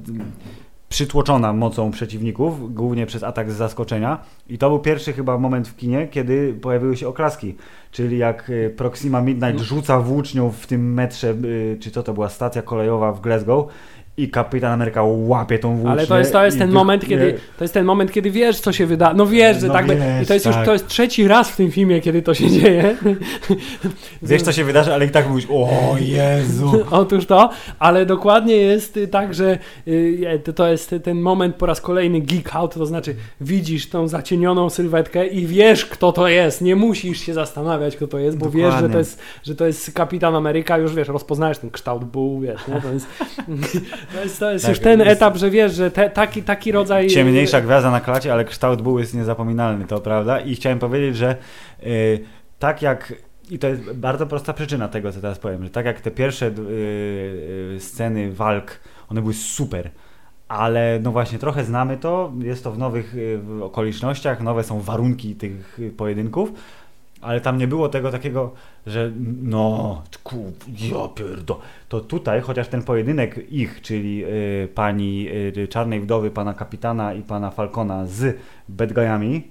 A: przytłoczona mocą przeciwników, głównie przez atak z zaskoczenia. I to był pierwszy chyba moment w kinie, kiedy pojawiły się oklaski. Czyli jak y, Proxima Midnight
B: No.
A: rzuca włócznią w tym metrze, y, czy co to była stacja kolejowa w Glasgow i kapitan Ameryka łapie tą włócznię.
B: Ale to jest, to jest ten moment,
A: nie-
B: kiedy to jest ten moment, kiedy wiesz, co się wyda. No wiesz, że
A: No
B: tak. be-
A: wiesz,
B: I to jest już
A: tak.
B: to jest trzeci raz w tym filmie, kiedy to się <laughs> dzieje.
A: Wiesz co się wydarzy, ale i tak mówisz, o Jezu. <laughs>
B: Otóż to, ale dokładnie jest y, tak, że y, to- jest ten moment po raz kolejny geek out, to znaczy widzisz tą zacienioną sylwetkę i wiesz, kto to jest. Nie musisz się zastanawiać, kto to jest, bo wiesz, że
A: Dokładnie.
B: to jest, że to jest kapitan Ameryka, już wiesz, rozpoznajesz ten kształt buł, wiesz, nie? To jest, <laughs> to jest, to jest
A: Tak,
B: już ten
A: jest-
B: etap, że wiesz, że te, taki, taki rodzaj...
A: Ciemniejsza gwiazda na klacie, ale kształt buł jest niezapominalny, to prawda? I chciałem powiedzieć, że y, tak jak. I to jest bardzo prosta przyczyna tego, co teraz powiem, że tak jak te pierwsze y, y, sceny walk, one były super. Ale no właśnie, trochę znamy to, jest to w nowych y, okolicznościach, nowe są warunki tych pojedynków, ale tam nie było tego takiego, że no, ku, ja pierdo. To tutaj, chociaż ten pojedynek ich, czyli y, pani y, Czarnej Wdowy, pana Kapitana i pana Falcona z bad guyami,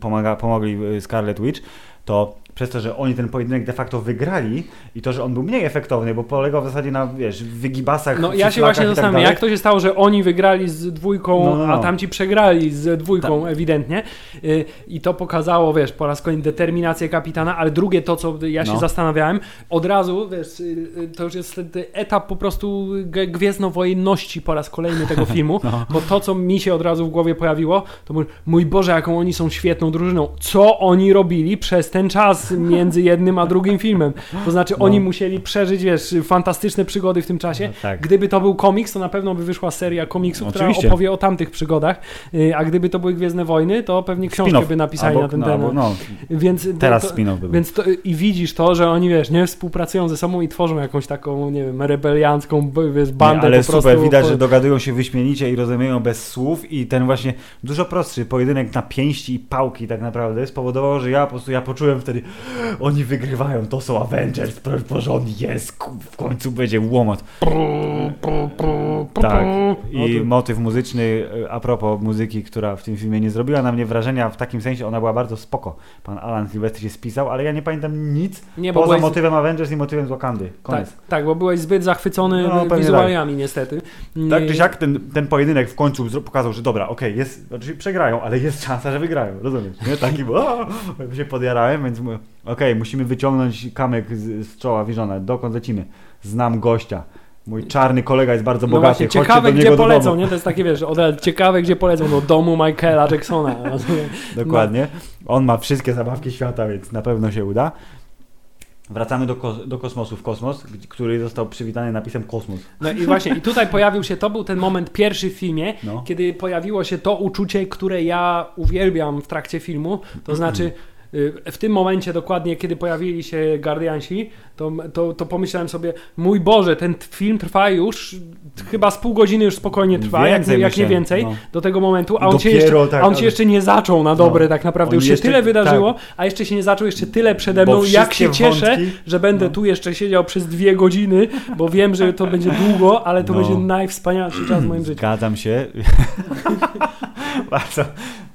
A: pomaga, pomogli y, Scarlet Witch, to przez to, że oni ten pojedynek de facto wygrali i to, że on był mniej efektowny, bo polegał w zasadzie na, wiesz, wygibasach,
B: No ja się właśnie
A: tak
B: zastanawiam, jak to się stało, że oni wygrali z dwójką,
A: No, no, no.
B: a tamci przegrali z dwójką ewidentnie Y, i to pokazało, wiesz, po raz kolejny determinację kapitana, ale drugie to, co ja się
A: No.
B: zastanawiałem, od razu, wiesz, y, y, to już jest etap po prostu gwiezdnowojenności po raz kolejny tego <laughs> filmu,
A: No.
B: bo to, co mi się od razu w głowie pojawiło, to mój, mój Boże, jaką oni są świetną drużyną. Co oni robili przez ten czas między jednym a drugim filmem? To znaczy,
A: No.
B: oni musieli przeżyć, wiesz, fantastyczne przygody w tym czasie.
A: No, tak.
B: Gdyby to był komiks, to na pewno by wyszła seria komiksów,
A: Oczywiście.
B: która opowie o tamtych przygodach. Y, A gdyby to były Gwiezdne Wojny, to pewnie książkę by napisali
A: Albo-
B: na ten
A: no,
B: temat.
A: no,
B: Więc
A: teraz spin-off by
B: więc to, i widzisz to, że oni, wiesz, nie współpracują ze sobą i tworzą jakąś taką, nie wiem, rebeliancką, wiesz, bandę
A: Nie, ale
B: po prostu.
A: super, widać, że dogadują się wyśmienicie i rozumieją bez słów i ten właśnie dużo prostszy pojedynek na pięści i pałki tak naprawdę spowodował, że ja po prostu ja poczułem wtedy oni wygrywają, to są Avengers, porządnie, jest, w końcu będzie łomot. Tak, i motyw muzyczny, e, a propos muzyki, która w tym filmie nie zrobiła na mnie wrażenia, w takim sensie ona była bardzo spoko. Pan Alan Silvestri się spisał, ale ja nie pamiętam nic
B: Nie, bo
A: poza
B: byłeś,
A: motywem Avengers i motywem z Wakandy.
B: tak,
A: Koniec.
B: tak, bo byłeś zbyt zachwycony
A: No,
B: wizualiami niestety.
A: Tak czy siak ten, ten pojedynek w końcu pokazał, że dobra, okej, jest, znaczy przegrają, ale jest szansa, że wygrają, rozumiesz? Nie? Taki, bo o, się podjarałem, więc okej, musimy wyciągnąć kamyk z, z czoła Wiżona, dokąd lecimy? Znam gościa. Mój czarny kolega jest bardzo
B: No
A: bogaty,
B: właśnie, ciekawe gdzie
A: do
B: polecą,
A: domu.
B: nie? To jest takie, wiesz, od ciekawe gdzie polecą, do domu Michaela Jacksona. <laughs>
A: Dokładnie. On ma wszystkie zabawki świata, więc na pewno się uda. Wracamy do, do kosmosu, w kosmos, który został przywitany napisem kosmos.
B: No i właśnie, i tutaj pojawił się, to był ten moment pierwszy w filmie,
A: No.
B: kiedy pojawiło się to uczucie, które ja uwielbiam w trakcie filmu, to <clears throat> znaczy w tym momencie dokładnie, kiedy pojawili się Guardiansi, to, to, to pomyślałem sobie, mój Boże, ten film trwa już, chyba z pół godziny już spokojnie trwa, jak,
A: Więcej,
B: jak nie
A: myślę,
B: więcej,
A: no.
B: do tego momentu, a on, się jeszcze,
A: tak,
B: a on się jeszcze nie zaczął na dobre
A: No.
B: tak naprawdę,
A: On
B: już się
A: jeszcze-
B: tyle wydarzyło,
A: tak.
B: a jeszcze się nie zaczął, jeszcze tyle przede
A: Bo
B: mną, jak się cieszę,
A: wątki-
B: że będę
A: no.
B: tu jeszcze siedział przez dwie godziny, bo wiem, że to będzie długo, ale to
A: No.
B: będzie najwspanialszy czas w moim życiu.
A: Zgadzam się. <laughs> bardzo,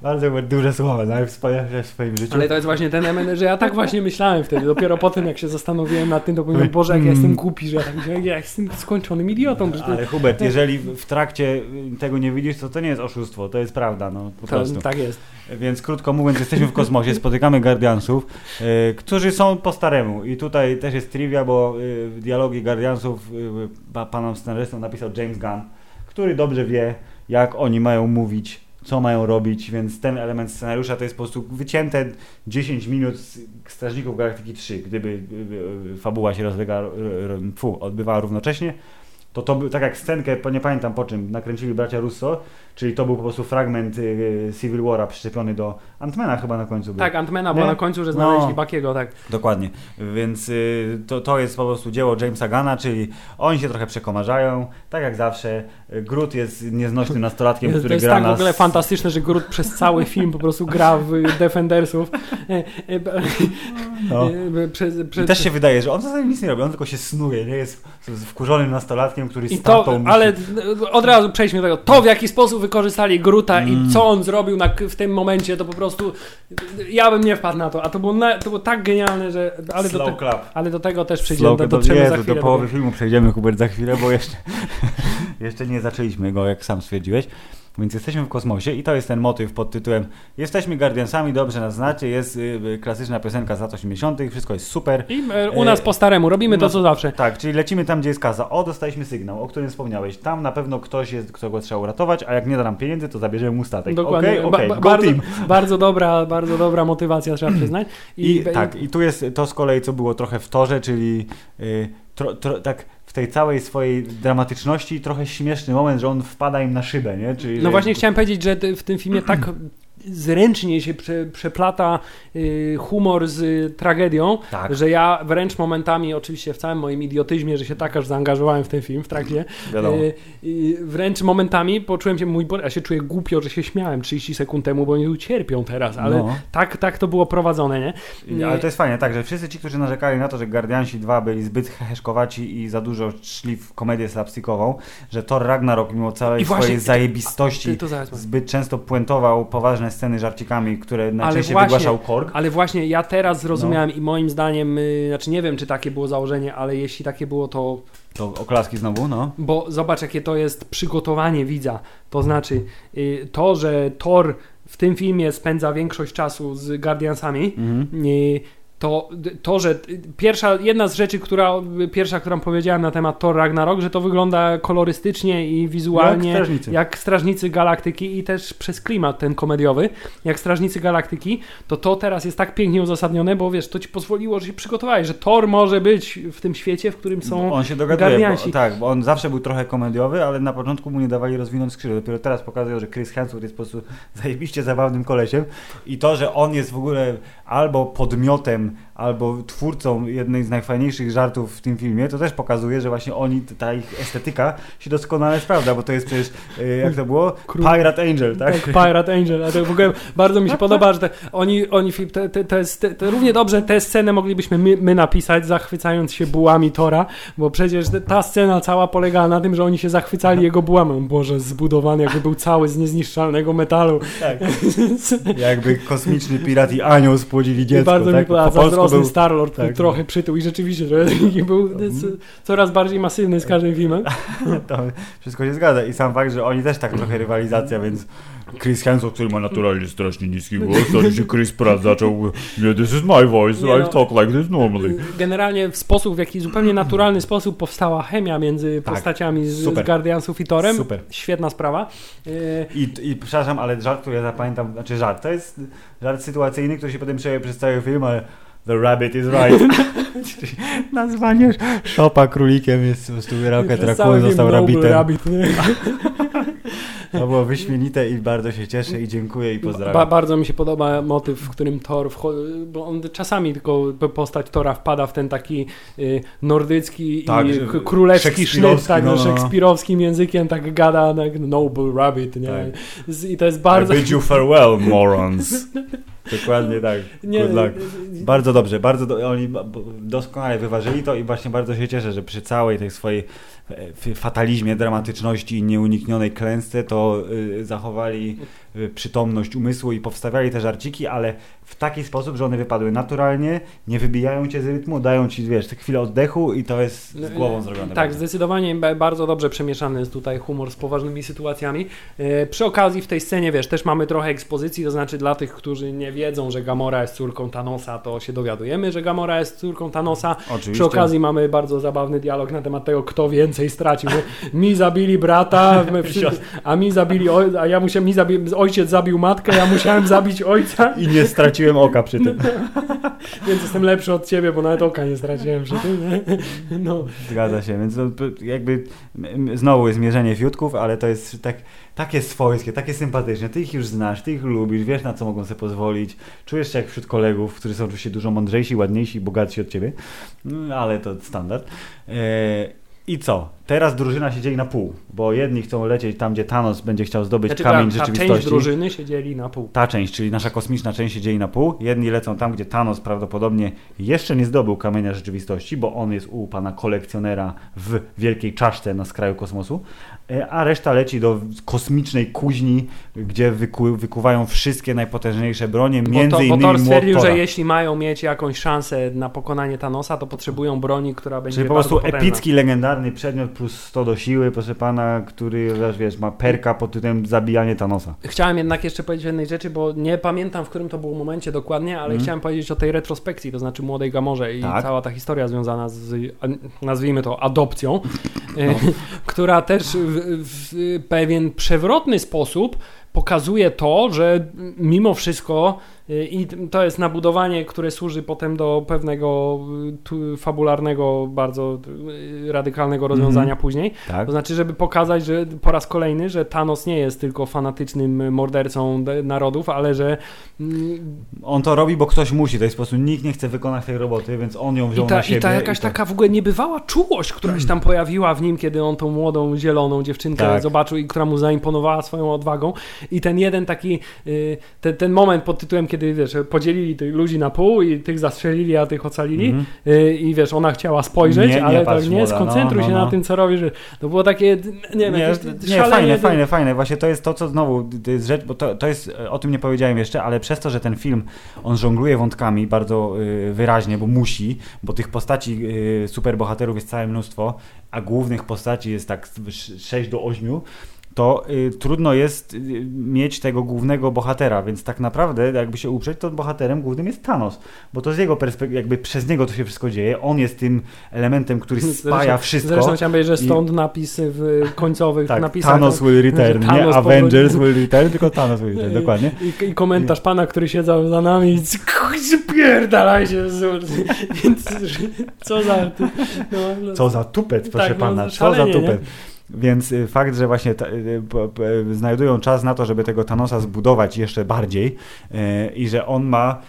A: bardzo były duże słowa, najwspanialsze w swoim życiu.
B: Ale to jest właśnie ten element, że ja tak właśnie myślałem wtedy. Dopiero potem, jak się zastanowiłem nad tym, to powiedziałem, Boże, jak ja jestem głupi, że ja tak myślałem, ja jestem skończonym idiotą. To,
A: Ale Hubert, jeżeli w trakcie tego nie widzisz, to to nie jest oszustwo, to jest prawda, no po
B: to,
A: prostu.
B: tak jest.
A: Więc krótko mówiąc, jesteśmy w kosmosie, spotykamy Guardiansów, y, którzy są po staremu. I tutaj też jest trivia, bo y, dialogi Guardiansów y, pa, panom scenarzystom napisał James Gunn, który dobrze wie, jak oni mają mówić, co mają robić, więc ten element scenariusza to jest po prostu wycięte 10 minut z Strażników Galaktyki 3, gdyby y, fabuła się rozbiega, y, y, fu, odbywała równocześnie. To to był, tak jak scenkę, nie pamiętam po czym, nakręcili bracia Russo, czyli to był po prostu fragment y, Civil War'a przyczepiony do Antmana chyba na końcu był.
B: Tak, Antmana
A: Nie?
B: na końcu, że znaleźli
A: No.
B: Bakiego, tak.
A: Dokładnie. Więc y, to, to jest po prostu dzieło Jamesa Gana, czyli oni się trochę przekomarzają, tak jak zawsze. Y, Groot jest nieznośnym nastolatkiem,
B: To
A: który
B: jest
A: gra
B: tak w ogóle fantastyczne, że Groot przez cały film po prostu gra w Defendersów. E, e,
A: No.
B: e, Przez,
A: I
B: przez,
A: też się wydaje, że on w zasadzie nic nie robi, on tylko się snuje, nie jest wkurzonym nastolatkiem, który
B: I
A: z
B: to,
A: tatą musi-
B: ale od razu przejdźmy do tego, to w jaki sposób wykorzystali Gruta
A: Mm.
B: i co on zrobił na, w tym momencie, to po prostu ja bym nie wpadł na to, a to było, na, to było tak genialne, że ale do,
A: Slow
B: te,
A: clap.
B: ale do tego też przejdziemy,
A: Slow
B: do,
A: Jezu,
B: za chwilę.
A: do połowy filmu przejdziemy, Hubert, za chwilę, bo jeszcze, <laughs> jeszcze nie zaczęliśmy go, jak sam stwierdziłeś. Więc jesteśmy w kosmosie i to jest ten motyw pod tytułem Jesteśmy Guardiansami, dobrze nas znacie, jest y, y, klasyczna piosenka z lat 80., wszystko jest super.
B: I e, u nas po staremu, robimy to
A: nas-
B: co zawsze.
A: Tak, czyli lecimy tam, gdzie jest kaza. O, dostaliśmy sygnał, o którym wspomniałeś. Tam na pewno ktoś jest, kto go trzeba uratować, a jak nie da nam pieniędzy, to zabierzemy mu statek.
B: Dokładnie.
A: Okej, okej,
B: Ba- ba- bardzo, bardzo, dobra, bardzo dobra motywacja, trzeba przyznać. <clears throat>
A: I, tak, i tu jest to z kolei, co było trochę w torze, czyli y, tro, tro, tak w tej całej swojej dramatyczności trochę śmieszny moment, że on wpada im na szybę, nie? Czyli,
B: No właśnie chciałem powiedzieć, że w tym filmie tak <clears throat> zręcznie się prze, przeplata y, humor z tragedią,
A: Tak.
B: że ja wręcz momentami, oczywiście w całym moim idiotyzmie, że się tak aż zaangażowałem w ten film w trakcie,
A: Wiadomo.
B: y, y, wręcz momentami poczułem się, mój ja się czuję głupio, że się śmiałem 30 sekund temu, bo oni tu cierpią teraz, ale
A: No.
B: tak, tak to było prowadzone, nie?
A: Ale to jest fajnie, tak, że wszyscy ci, którzy narzekali na to, że Guardiansi 2 byli zbyt heheszkowaci i za dużo szli w komedię slapstickową, że Thor Ragnarok mimo całej
B: I właśnie-
A: swojej zajebistości
B: Ty to
A: zbyt często puentował poważne sceny żarcikami, które najczęściej
B: właśnie-
A: wygłaszał Korg.
B: Ale właśnie ja teraz zrozumiałem
A: No.
B: i moim zdaniem, y, znaczy nie wiem, czy takie było założenie, ale jeśli takie było, to
A: To oklaski znowu, no.
B: Bo zobacz, jakie to jest przygotowanie widza. To znaczy, y, to, że Thor w tym filmie spędza większość czasu z Guardiansami,
A: Mhm.
B: y, to, to, że pierwsza, jedna z rzeczy, która, pierwsza, którą powiedziałem na temat Thor Ragnarok, że to wygląda kolorystycznie i wizualnie
A: Jak Strażnicy.
B: jak Strażnicy Galaktyki i też przez klimat ten komediowy, jak Strażnicy Galaktyki, to to teraz jest tak pięknie uzasadnione, bo wiesz, to ci pozwoliło, że się przygotowałeś, że Thor może być w tym świecie, w którym są
A: on się dogaduje, bo, tak, bo on zawsze był trochę komediowy, ale na początku mu nie dawali rozwinąć skrzydła. Dopiero teraz pokazują, że Chris Hemsworth jest po prostu <laughs> zajebiście zabawnym kolesiem i to, że on jest w ogóle albo podmiotem, him albo twórcą jednej z najfajniejszych żartów w tym filmie, to też pokazuje, że właśnie oni, ta ich estetyka się doskonale sprawdza, bo to jest przecież, y, jak to było? Pirate Angel, tak?
B: Tak, Pirate Angel, a to w ogóle bardzo mi się podoba, że te, oni, oni te, te, te, równie dobrze tę scenę moglibyśmy my, my napisać, zachwycając się bułami Tora, bo przecież te- ta scena cała polegała na tym, że oni się zachwycali jego bułami. Boże, zbudowany jakby był cały z niezniszczalnego metalu.
A: tak. <laughs> Jakby kosmiczny pirat i anioł spłodzili
B: I
A: dziecko,
B: bardzo
A: tak?
B: mi
A: Po polsku
B: zazdrosny
A: był-
B: Starlord
A: tak.
B: trochę przytył i rzeczywiście, że <laughs> taki był co- coraz bardziej masywny z każdym filmem. <laughs>
A: To wszystko się zgadza. I sam fakt, że oni też tak trochę rywalizacja, więc Chris Hemsworth, który ma naturalnie strasznie niski głos, to się Chris Pratt zaczął "Yeah, This is my voice,
B: Nie
A: I
B: no.
A: talk like this normally.
B: Generalnie w sposób, w jaki zupełnie naturalny sposób powstała chemia między
A: Tak.
B: postaciami z, z. Guardiansów i Torem.
A: Super.
B: Świetna sprawa. E,
A: I, I przepraszam, ale żart, który ja zapamiętam, znaczy żart, to jest żart sytuacyjny, który się potem przeje przez cały film, ale The rabbit is right. <laughs> Nazwanie Szopa królikiem jest po prostu Trakuły
B: cały
A: został rabbitem.
B: Rabbit, nie? <laughs>
A: To było wyśmienite i bardzo się cieszę i dziękuję i pozdrawiam.
B: Ba bardzo mi się podoba motyw, w którym Thor, bo on czasami tylko postać Tora wpada w ten taki y, nordycki tak, i królewski sznyt, tak, no, no, no. szekspirowskim językiem tak gada, tak, noble rabbit, nie? Tak. I to jest bardzo...
A: I bid you farewell, morons. <laughs> Dokładnie tak. Nie, Good luck. Bardzo dobrze, bardzo do, oni doskonale wyważyli to i właśnie bardzo się cieszę, że przy całej tej swojej e, fatalizmie, dramatyczności i nieuniknionej klęsce to y, zachowali y, przytomność umysłu i powstawiali te żarciki, ale w taki sposób, że one wypadły naturalnie, nie wybijają cię z rytmu, dają ci, wiesz, chwilę oddechu i to jest z no, głową zrobione.
B: Tak, zdecydowanie bardzo dobrze przemieszany jest tutaj humor z poważnymi sytuacjami. E, przy okazji w tej scenie, wiesz, też mamy trochę ekspozycji, to znaczy dla tych, którzy nie wiedzą, że Gamora jest córką Thanosa, to się dowiadujemy, że Gamora jest córką Thanosa. Oczywiście. Przy okazji mamy bardzo zabawny dialog na temat tego, kto więcej stracił. <laughs> mi zabili brata, a mi zabili, a ja musiałem, mi zabi, ojciec zabił matkę, ja musiałem zabić ojca.
A: I nie straciłem oka przy tym. <laughs>
B: więc jestem lepszy od ciebie, bo nawet oka nie straciłem przy tym. <laughs>
A: No. Zgadza się, więc jakby znowu jest mierzenie fiutków, ale to jest tak takie swojskie, takie sympatyczne, ty ich już znasz, ty ich lubisz, wiesz na co mogą sobie pozwolić, czujesz się jak wśród kolegów, którzy są oczywiście dużo mądrzejsi, ładniejsi, bogatsi od ciebie, no, ale to standard. E, I co? Teraz drużyna się dzieli na pół, bo jedni chcą lecieć tam, gdzie Thanos będzie chciał zdobyć znaczy, kamień ta, ta rzeczywistości.
B: część drużyny się dzieli na pół.
A: Ta część, czyli nasza kosmiczna część się dzieli na pół. Jedni lecą tam, gdzie Thanos prawdopodobnie jeszcze nie zdobył kamienia rzeczywistości, bo on jest u pana kolekcjonera w wielkiej czaszce na skraju kosmosu, a reszta leci do kosmicznej kuźni, gdzie wyku, wykuwają wszystkie najpotężniejsze bronie, między bo to, innymi Bo Thor
B: stwierdził, że jeśli mają mieć jakąś szansę na pokonanie Thanosa, to potrzebują broni, która będzie
A: Czyli po prostu potężna. epicki, legendarny przedmiot plus 100 do siły, proszę pana, który wiesz, ma perka pod tytułem zabijanie Thanosa.
B: Chciałem jednak jeszcze powiedzieć o jednej rzeczy, bo nie pamiętam, w którym to było momencie dokładnie, ale mm. chciałem powiedzieć o tej retrospekcji, to znaczy Młodej Gamorze i tak. cała ta historia związana z, nazwijmy to, adopcją, no. <laughs> która też w, pewien przewrotny sposób pokazuje to, że mimo wszystko i to jest nabudowanie, które służy potem do pewnego fabularnego, bardzo radykalnego rozwiązania mm później. Tak. To znaczy, żeby pokazać, że po raz kolejny, że Thanos nie jest tylko fanatycznym mordercą narodów, ale że.
A: Mm, on to robi, bo ktoś musi. To jest po prostu nikt nie chce wykonać tej roboty, więc on ją wziął
B: I ta,
A: na siebie.
B: I ta jakaś i taka w ogóle niebywała czułość, która się tam pojawiła w nim, kiedy on tą młodą, zieloną dziewczynkę tak. zobaczył i która mu zaimponowała swoją odwagą. I ten jeden taki, y, ten, ten moment pod tytułem, kiedy wiesz, podzielili tych ludzi na pół i tych zastrzelili, a tych ocalili mm -hmm. i wiesz, ona chciała spojrzeć, nie, ale tak nie, skoncentruj no, się no, no. na tym, co robisz. To było takie, nie wiem, nie,
A: nie fajne, fajne, fajne. Właśnie to jest to, co znowu, to jest rzecz, bo to, to jest, o tym nie powiedziałem jeszcze, ale przez to, że ten film, on żongluje wątkami bardzo y, wyraźnie, bo musi, bo tych postaci y, superbohaterów jest całe mnóstwo, a głównych postaci jest tak 6 do 8, to y, trudno jest y, mieć tego głównego bohatera, więc tak naprawdę, jakby się uprzeć, to bohaterem głównym jest Thanos, bo to z jego perspektywy, jakby przez niego to się wszystko dzieje, on jest tym elementem, który spaja zresztą, wszystko.
B: Zresztą chciałem powiedzieć, że stąd I... napisy w końcowych
A: tak,
B: napisach.
A: Thanos will return, Thanos nie Avengers will return, tylko Thanos will return, dokładnie. <laughs>
B: I, I, komentarz pana, który siedzał za nami i <laughs> spierdalaj się, <laughs> więc co za...
A: No, co za tupet, proszę tak, no, pana, co za tupet. Nie? Więc y, fakt, że właśnie y, y, znajdują czas na to, żeby tego Thanosa zbudować jeszcze bardziej i że on ma,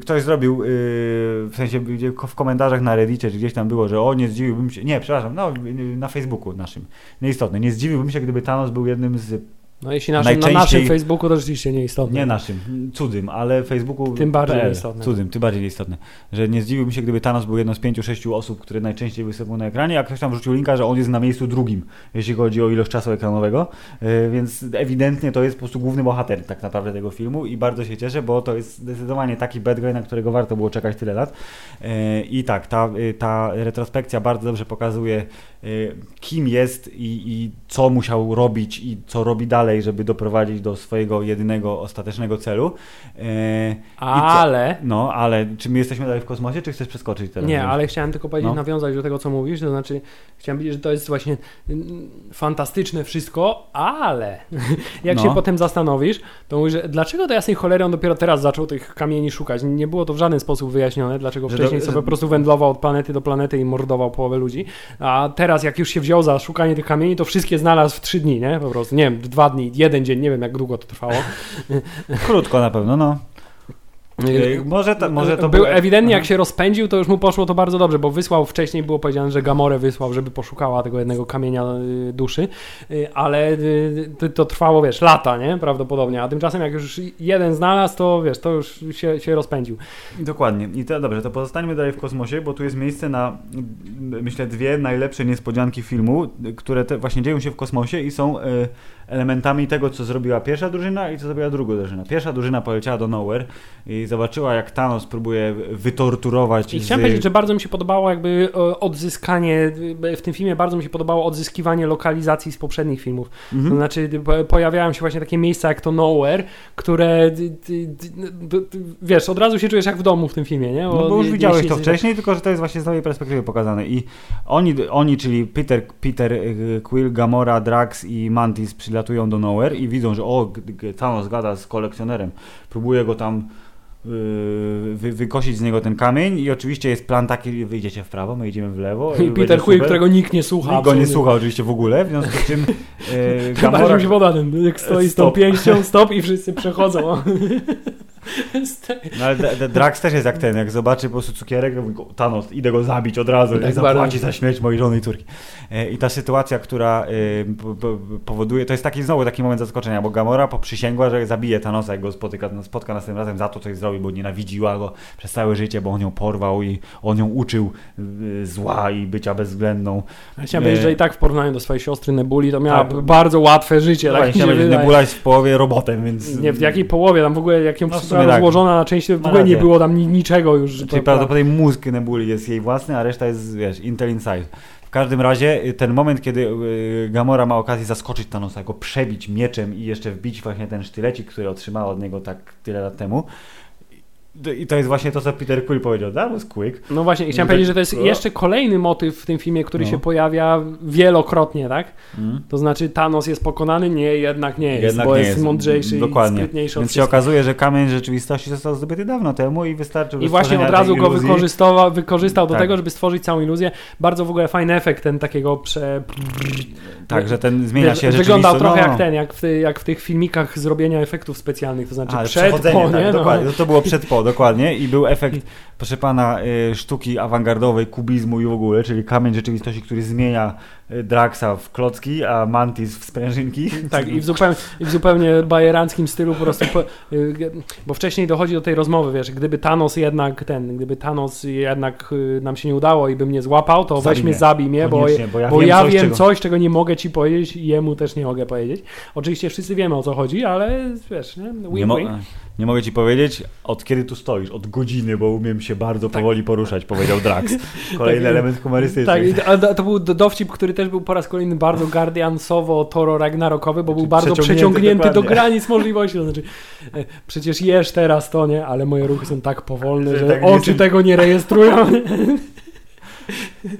A: ktoś zrobił w sensie w komentarzach na Reddicie, czy gdzieś tam było, że o nie zdziwiłbym się, nie, przepraszam, no na Facebooku naszym, nieistotne, nie zdziwiłbym się, gdyby Thanos był jednym z
B: no jeśli naszym, na naszym Facebooku to rzeczywiście nieistotne.
A: Nie naszym, cudzym, ale Facebooku...
B: Tym bardziej PL, istotne.
A: Cudzym, tym bardziej istotne. Że nie zdziwiłbym się, gdyby Thanos był jedną z pięciu, sześciu osób, które najczęściej występują na ekranie, a ktoś tam wrzucił linka, że on jest na miejscu drugim, jeśli chodzi o ilość czasu ekranowego, e, więc ewidentnie to jest po prostu główny bohater tak naprawdę tego filmu i bardzo się cieszę, bo to jest zdecydowanie taki bad guy, na którego warto było czekać tyle lat. E, I tak, ta, ta retrospekcja bardzo dobrze pokazuje, e, kim jest i, i co musiał robić i co robi dalej, żeby doprowadzić do swojego jedynego, ostatecznego celu.
B: E, ale...
A: Co, no, ale czy my jesteśmy dalej w kosmosie, czy chcesz przeskoczyć teraz?
B: Nie, ale chciałem tylko powiedzieć, no. nawiązać do tego, co mówisz, to znaczy chciałem powiedzieć, że to jest właśnie mm, fantastyczne wszystko, ale <laughs> jak no. się potem zastanowisz, to mówisz, że dlaczego do jasnej cholery on dopiero teraz zaczął tych kamieni szukać? Nie było to w żaden sposób wyjaśnione, dlaczego że wcześniej do, sobie po prostu wędlował od planety do planety i mordował połowę ludzi, a teraz jak już się wziął za szukanie tych kamieni, to wszystkie znalazł w trzy dni, nie? Po prostu, nie wiem, dwa dni, jeden dzień, nie wiem jak długo to trwało.
A: Krótko na pewno, no. Yy, Może to, może to
B: był
A: było-
B: ewidentnie, jak się rozpędził, to już mu poszło to bardzo dobrze, bo wysłał wcześniej, było powiedziane, że Gamorę wysłał, żeby poszukała tego jednego kamienia y, duszy, y, ale to, trwało, wiesz, lata, nie? Prawdopodobnie, a tymczasem jak już jeden znalazł, to wiesz, to już się, się rozpędził.
A: Dokładnie. I to dobrze, to pozostańmy dalej w kosmosie, bo tu jest miejsce na, myślę, dwie najlepsze niespodzianki filmu, które te właśnie dzieją się w kosmosie i są e, elementami tego, co zrobiła pierwsza drużyna i co zrobiła druga drużyna. Pierwsza drużyna poleciała do Nowhere i zobaczyła, jak Thanos próbuje wytorturować
B: I
A: z...
B: chciałem powiedzieć, że bardzo mi się podobało jakby e, odzyskanie, y, w tym filmie bardzo mi się podobało odzyskiwanie lokalizacji z poprzednich filmów.
A: Mhm.
B: To znaczy po- pojawiają się właśnie takie miejsca jak to Nowhere, które wiesz, od razu się czujesz jak w domu w tym filmie, nie?
A: No bo już widziałeś to wcześniej, tylko że to jest właśnie z nowej perspektywy pokazane. I oni, oni czyli Peter, Peter y, Quill, Gamora, Drax i Mantis przylatują do Nowhere i widzą, że o, Thanos gada z kolekcjonerem. Próbuje go tam y, wy, wykosić z niego ten kamień i oczywiście jest plan taki, wyjdziecie w prawo, my idziemy w lewo.
B: I <laughs> Peter Quill, którego nikt nie słucha.
A: Nikt go nie słucha oczywiście w ogóle, w związku z czym <laughs>
B: Bardziej
A: Gamora...
B: mi się poda ten, jak stoi z tą pięścią, stop i <laughs> wszyscy przechodzą.
A: No ale Drax też jest jak ten, jak zobaczy po prostu cukierek, to mówi, Thanos, idę go zabić od razu,
B: Tak
A: zapłaci za śmierć mojej żony i córki. E, I ta sytuacja, która e, po- powoduje, to jest taki znowu taki moment zaskoczenia, bo Gamora poprzysięgła, że zabije Thanosa, jak go spotyka, spotka następnym razem za to, coś zrobił, bo nienawidziła go przez całe życie, bo on ją porwał i on ją uczył e, zła i bycia bezwzględną.
B: Chciałem powiedzieć, że i tak w porównaniu do swojej siostry Nebuli to miała
A: Tak.
B: bardzo łatwe życie.
A: Właśnie
B: Tak.
A: Nebula jest w połowie robotem, więc...
B: Nie, w jakiej połowie, tam w ogóle jak ją
A: No, sumie tak.
B: rozłożona na części, w ogóle nie było tam ni niczego już.
A: Czyli
B: to-
A: prawdopodobnie mózg Nebuli jest jej własny, a reszta jest, wiesz, Intel Inside. W każdym razie y, ten moment, kiedy y, Gamora ma okazję zaskoczyć Thanosa, go przebić mieczem i jeszcze wbić właśnie ten sztylecik, który otrzymała od niego tak tyle lat temu. I- I to jest właśnie to, co Peter Quill powiedział. That was quick.
B: No właśnie, i chciałem
A: Tak,
B: powiedzieć, że to jest
A: o.
B: jeszcze kolejny motyw w tym filmie, który
A: No.
B: się pojawia wielokrotnie, tak?
A: Mm.
B: To znaczy Thanos jest pokonany? Nie, jednak nie jest,
A: Jednak
B: bo
A: nie
B: jest,
A: jest.
B: mądrzejszy
A: Dokładnie.
B: i sprytniejszy
A: Więc się okazuje, że kamień rzeczywistości został zdobyty dawno temu i wystarczył
B: I właśnie od razu go wykorzystał, do
A: Tak.
B: tego, żeby stworzyć całą iluzję. Bardzo w ogóle fajny efekt ten takiego prze...
A: Tak, że ten zmienia się
B: Wyglądał
A: rzeczywistość.
B: trochę
A: no,
B: jak ten, jak w, ty, jak w tych filmikach zrobienia efektów specjalnych, to znaczy
A: A,
B: przed, po,
A: tak,
B: nie? No.
A: dokładnie. To było przed po, dokładnie. I był efekt, proszę pana, y, sztuki awangardowej, kubizmu i w ogóle, czyli kamień rzeczywistości, który zmienia y, Draxa w klocki, a Mantis w sprężynki. <laughs>
B: Tak, i w, zupełnie, i w zupełnie bajeranckim stylu po prostu, po, y, bo wcześniej dochodzi do tej rozmowy, wiesz, gdyby Thanos jednak ten, gdyby Thanos jednak nam się nie udało i by mnie złapał, to
A: Zabij
B: weź mnie, zabij mnie, bo,
A: bo ja
B: bo
A: wiem
B: ja
A: coś,
B: wiem
A: czego-
B: coś, czego nie mogę ci powiedzieć i jemu też nie mogę powiedzieć. Oczywiście wszyscy wiemy o co chodzi, ale wiesz, nie? Wink,
A: Nie, mogę ci powiedzieć, od kiedy tu stoisz? Od godziny, bo umiem się bardzo powoli poruszać, powiedział Drax. <laughs> Kolejny
B: Tak.
A: element humorystyczny.
B: Tak, a to był do- dowcip, który też był po raz kolejny bardzo Guardiansowo, Toro Ragnarokowy, bo był bardzo
A: Przeciągnięty,
B: przeciągnięty do granic <laughs> możliwości. To znaczy, e, przecież jesz teraz to, nie? Ale moje ruchy są tak powolne,
A: Że
B: że
A: tak
B: oczy
A: jestem-
B: tego nie rejestrują. <laughs>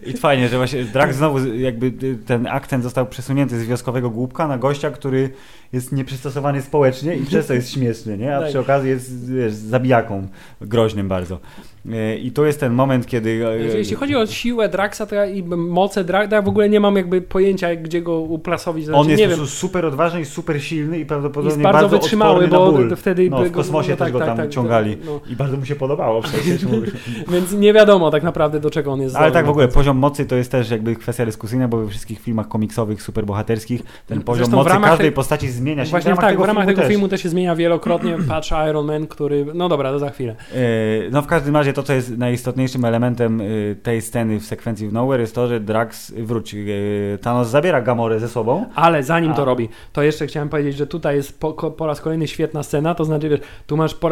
A: I fajnie, że właśnie Drax znowu jakby y, ten akcent został przesunięty z wioskowego głupka na gościa, który jest nieprzystosowany społecznie i przez to jest śmieszny, nie? A
B: Tak.
A: przy okazji jest wiesz, zabijaką groźnym bardzo. Y, I tu jest ten moment, kiedy... y,
B: Jeśli chodzi o siłę Draxa to ja, i moce Draxa, to ja w ogóle nie mam jakby pojęcia, gdzie go uplasowić. Znaczy,
A: On jest
B: nie
A: po
B: wiem,
A: prostu super odważny i super silny i prawdopodobnie
B: jest bardzo,
A: bardzo
B: wytrzymały, bo wtedy...
A: No, w kosmosie
B: no
A: też
B: tak,
A: go
B: tak,
A: tam
B: tak,
A: ciągali.
B: no.
A: I bardzo mu się podobało przecież. <laughs>
B: Więc nie wiadomo tak naprawdę, do czego on jest
A: Ale
B: zdolny.
A: tak w ogóle poziom mocy to jest też jakby kwestia dyskusyjna, bo we wszystkich filmach komiksowych, superbohaterskich ten poziom
B: Zresztą w
A: mocy
B: ramach
A: każdej
B: tej-
A: postaci zmienia się.
B: Właśnie tak, w ramach tego
A: też.
B: filmu też się zmienia wielokrotnie. <clears throat> Patrz Iron Man, który... No dobra, to za chwilę.
A: E, No w każdym razie to, co jest najistotniejszym elementem e, tej sceny w sekwencji w Nowhere jest to, że Drax, wróć, e, Thanos zabiera Gamorę ze sobą.
B: Ale zanim to
A: A.
B: robi, to jeszcze chciałem powiedzieć, że tutaj jest po, po raz kolejny świetna scena, to znaczy, wiesz, tu masz po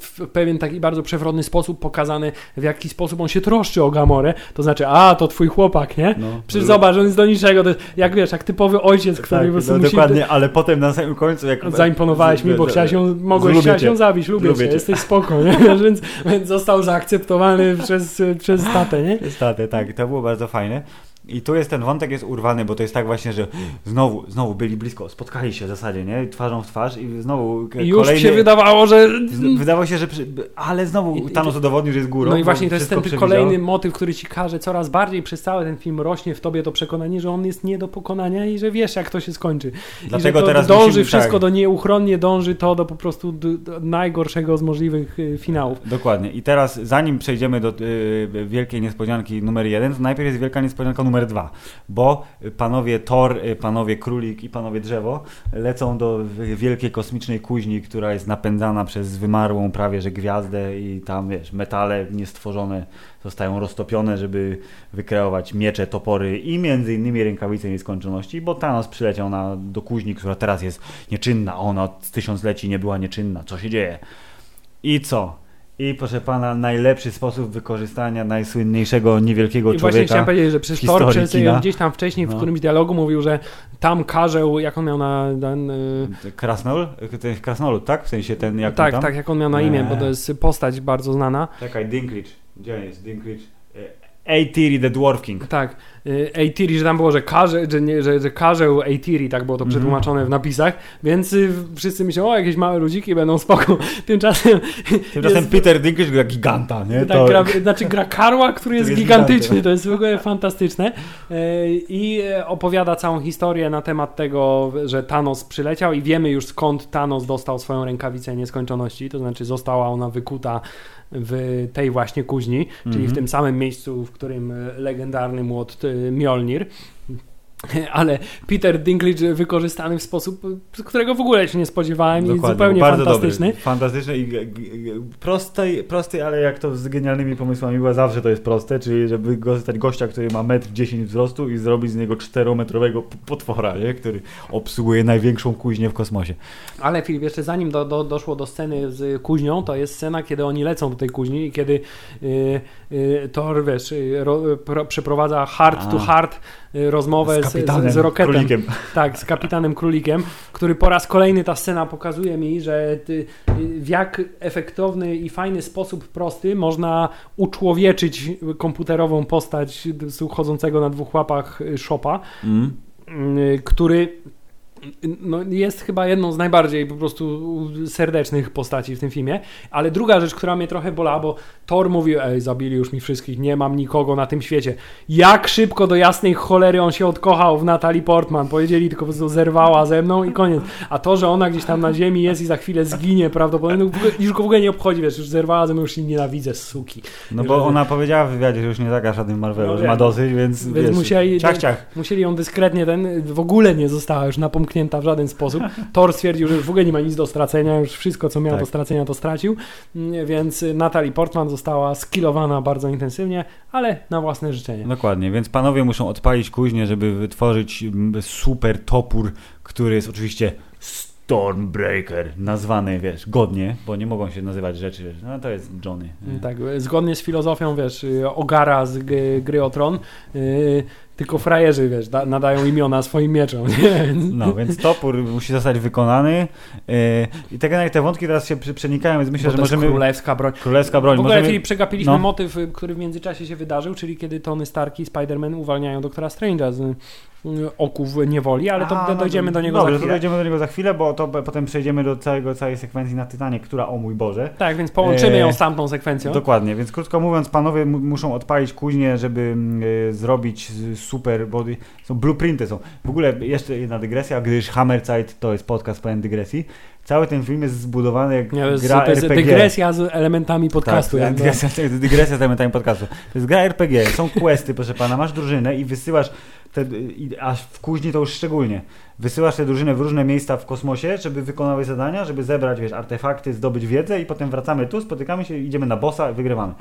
B: w pewien taki bardzo przewrotny sposób pokazany, w jaki sposób on się troszczy o Gamorę, to znaczy, a, to twój chłopak, nie?
A: No.
B: Przecież zobacz, on jest do niczego, to jest jak wiesz, jak typowy ojciec, który
A: Tak,
B: po prostu
A: no,
B: musi...
A: dokładnie, ale potem na samym końcu jak...
B: Zaimponowałeś mi, bo chciałeś ją, mogłeś chciałeś ją zabić, lubię,
A: Lubię
B: cię,
A: cię.
B: jesteś spoko, nie? <laughs> więc, więc został zaakceptowany przez, przez tatę, nie?
A: Niestety, tak, to było bardzo fajne. I tu jest ten wątek jest urwany, bo to jest tak właśnie, że znowu, znowu byli blisko, spotkali się w zasadzie, nie? Twarzą w twarz i znowu
B: I już kolejny... się wydawało, że...
A: Wydawało się, że... Ale znowu Thanos udowodnił, że jest górą.
B: No i właśnie to jest ten kolejny motyw, który ci każe coraz bardziej przez cały ten film rośnie w tobie to przekonanie, że on jest nie do pokonania i że wiesz, jak to się skończy.
A: Dlatego
B: I że
A: teraz
B: dąży
A: musimy,
B: wszystko
A: tak.
B: do nieuchronnie dąży to do po prostu do, najgorszego z możliwych y, finałów.
A: Dokładnie. I teraz zanim przejdziemy do y, wielkiej niespodzianki numer jeden, to najpierw jest wielka niespodzianka numer dwa bo panowie Thor, panowie Królik i panowie Drzewo lecą do wielkiej kosmicznej kuźni, która jest napędzana przez wymarłą prawie że gwiazdę i tam wiesz, metale niestworzone zostają roztopione, żeby wykreować miecze, topory i między innymi rękawice nieskończoności, bo Thanos przyleciał na, do kuźni, która teraz jest nieczynna, ona od tysiącleci nie była nieczynna. Co się dzieje? I co? I proszę pana, najlepszy sposób wykorzystania najsłynniejszego niewielkiego
B: I
A: człowieka.
B: Właśnie chciałem powiedzieć, że przez Thor przez, gdzieś tam wcześniej no. w którymś dialogu mówił, że tam karzeł, jak on miał na. Ten,
A: yy... Krasnol? Ten Krasnolud, tak? W sensie ten jak
B: Tak,
A: tam?
B: tak, jak on miał na imię, bo to jest postać bardzo znana.
A: Czekaj, Dinklage. Gdzie jest Dinklage? A-Tiri, The Dwarf King.
B: Tak, A-Tiri, że tam było, że, karze, że, nie, że, że karzeł A-Tiri, tak było to mhm. przetłumaczone w napisach, więc y, wszyscy myślą, o, jakieś małe ludziki będą spoko. <laughs> Tymczasem...
A: Tymczasem jest, Peter Dinklage gra giganta, nie?
B: Tak, to... gra, znaczy gra karła, który jest, jest gigantyczny, to jest w ogóle fantastyczne. Y, I opowiada całą historię na temat tego, że Thanos przyleciał i wiemy już skąd Thanos dostał swoją rękawicę nieskończoności, to znaczy została ona wykuta w tej właśnie kuźni, mm -hmm. czyli w mhm. tym samym miejscu, w którym e, legendarny młot e, Mjolnir <laughs> ale Peter Dinklage wykorzystany w sposób, którego w ogóle się nie spodziewałem Dokładnie, i zupełnie bardzo fantastyczny.
A: Dobry, fantastyczny i prosty, prosty, ale jak to z genialnymi pomysłami była zawsze to jest proste, czyli żeby zostać gościa, który ma 1,10 m wzrostu i zrobić z niego 4-metrowego potwora, nie? który obsługuje największą kuźnię w kosmosie.
B: Ale Filip, jeszcze zanim do, do, doszło do sceny z kuźnią, to jest scena, kiedy oni lecą do tej kuźni i kiedy yy, yy, Thor, wiesz, yy, ro, pro, przeprowadza heart A. to heart y, rozmowę z, z, z Rocketem. Królikiem. Tak, z kapitanem Królikiem, który po raz kolejny ta scena pokazuje mi, że ty, w jak efektowny i fajny sposób prosty można uczłowieczyć komputerową postać chodzącego na dwóch łapach szopa, mm. który no, jest chyba jedną z najbardziej po prostu serdecznych postaci w tym filmie, ale druga rzecz, która mnie trochę bolała, bo Thor mówił, ej, zabili już mi wszystkich, nie mam nikogo na tym świecie. Jak szybko do jasnej cholery on się odkochał w Natalie Portman, powiedzieli tylko, że zerwała ze mną i koniec. A to, że ona gdzieś tam na ziemi jest i za chwilę zginie prawdopodobnie, no, już go w ogóle nie obchodzi, wiesz, już zerwała ze mną, już jej nienawidzę, suki.
A: No bo ona powiedziała w wywiadzie, że już nie zagra żadnym Marvelu, no, że ma dosyć, więc, więc wiesz, musieli, ciach, ciach.
B: musieli ją dyskretnie, ten w ogóle nie została już napomknięta w żaden sposób. Thor stwierdził, że już w ogóle nie ma nic do stracenia, już wszystko, co miał tak. do stracenia, to stracił, mm, więc Natalie Portman została skillowana bardzo intensywnie, ale na własne życzenie.
A: Dokładnie, więc panowie muszą odpalić kuźnię, żeby wytworzyć super topór, który jest oczywiście Stormbreaker, nazwany, wiesz, godnie, bo nie mogą się nazywać rzeczy, wiesz, no to jest Johnny.
B: Tak, zgodnie z filozofią, wiesz, Ogara z gry o Tron, yy, tylko frajerzy, wiesz, da, nadają imiona swoim mieczom. Nie?
A: No, więc topór musi zostać wykonany yy, i tak jak te wątki teraz się przenikają, więc myślę, Bo że możemy...
B: królewska broń.
A: Królewska broń.
B: W ogóle, możemy... przegapiliśmy no. motyw, który w międzyczasie się wydarzył, czyli kiedy Tony Stark i Spider-Man uwalniają doktora Strange'a z oków niewoli, ale to A, no dojdziemy do niego
A: dobrze,
B: za chwilę.
A: to dojdziemy do niego za chwilę, bo to potem przejdziemy do całego, całej sekwencji na Tytanie, która, o mój Boże.
B: Tak, więc połączymy ją z tamtą sekwencją.
A: Dokładnie, więc krótko mówiąc, panowie muszą odpalić kuźnię, żeby y, zrobić super, bo są blueprinty są. W ogóle jeszcze jedna dygresja, gdyż Hammerzeit to jest podcast pełen dygresji. Cały ten film jest zbudowany jak jest, gra
B: to jest
A: RPG.
B: dygresja z elementami podcastu.
A: Tak, dygresja, dygresja z elementami podcastu. To jest gra RPG, są questy, proszę pana, masz drużynę i wysyłasz te, aż w kuźni to już szczególnie. Wysyłasz tę drużynę w różne miejsca w kosmosie, żeby wykonały zadania, żeby zebrać wiesz, artefakty, zdobyć wiedzę i potem wracamy tu, spotykamy się, idziemy na bossa i wygrywamy.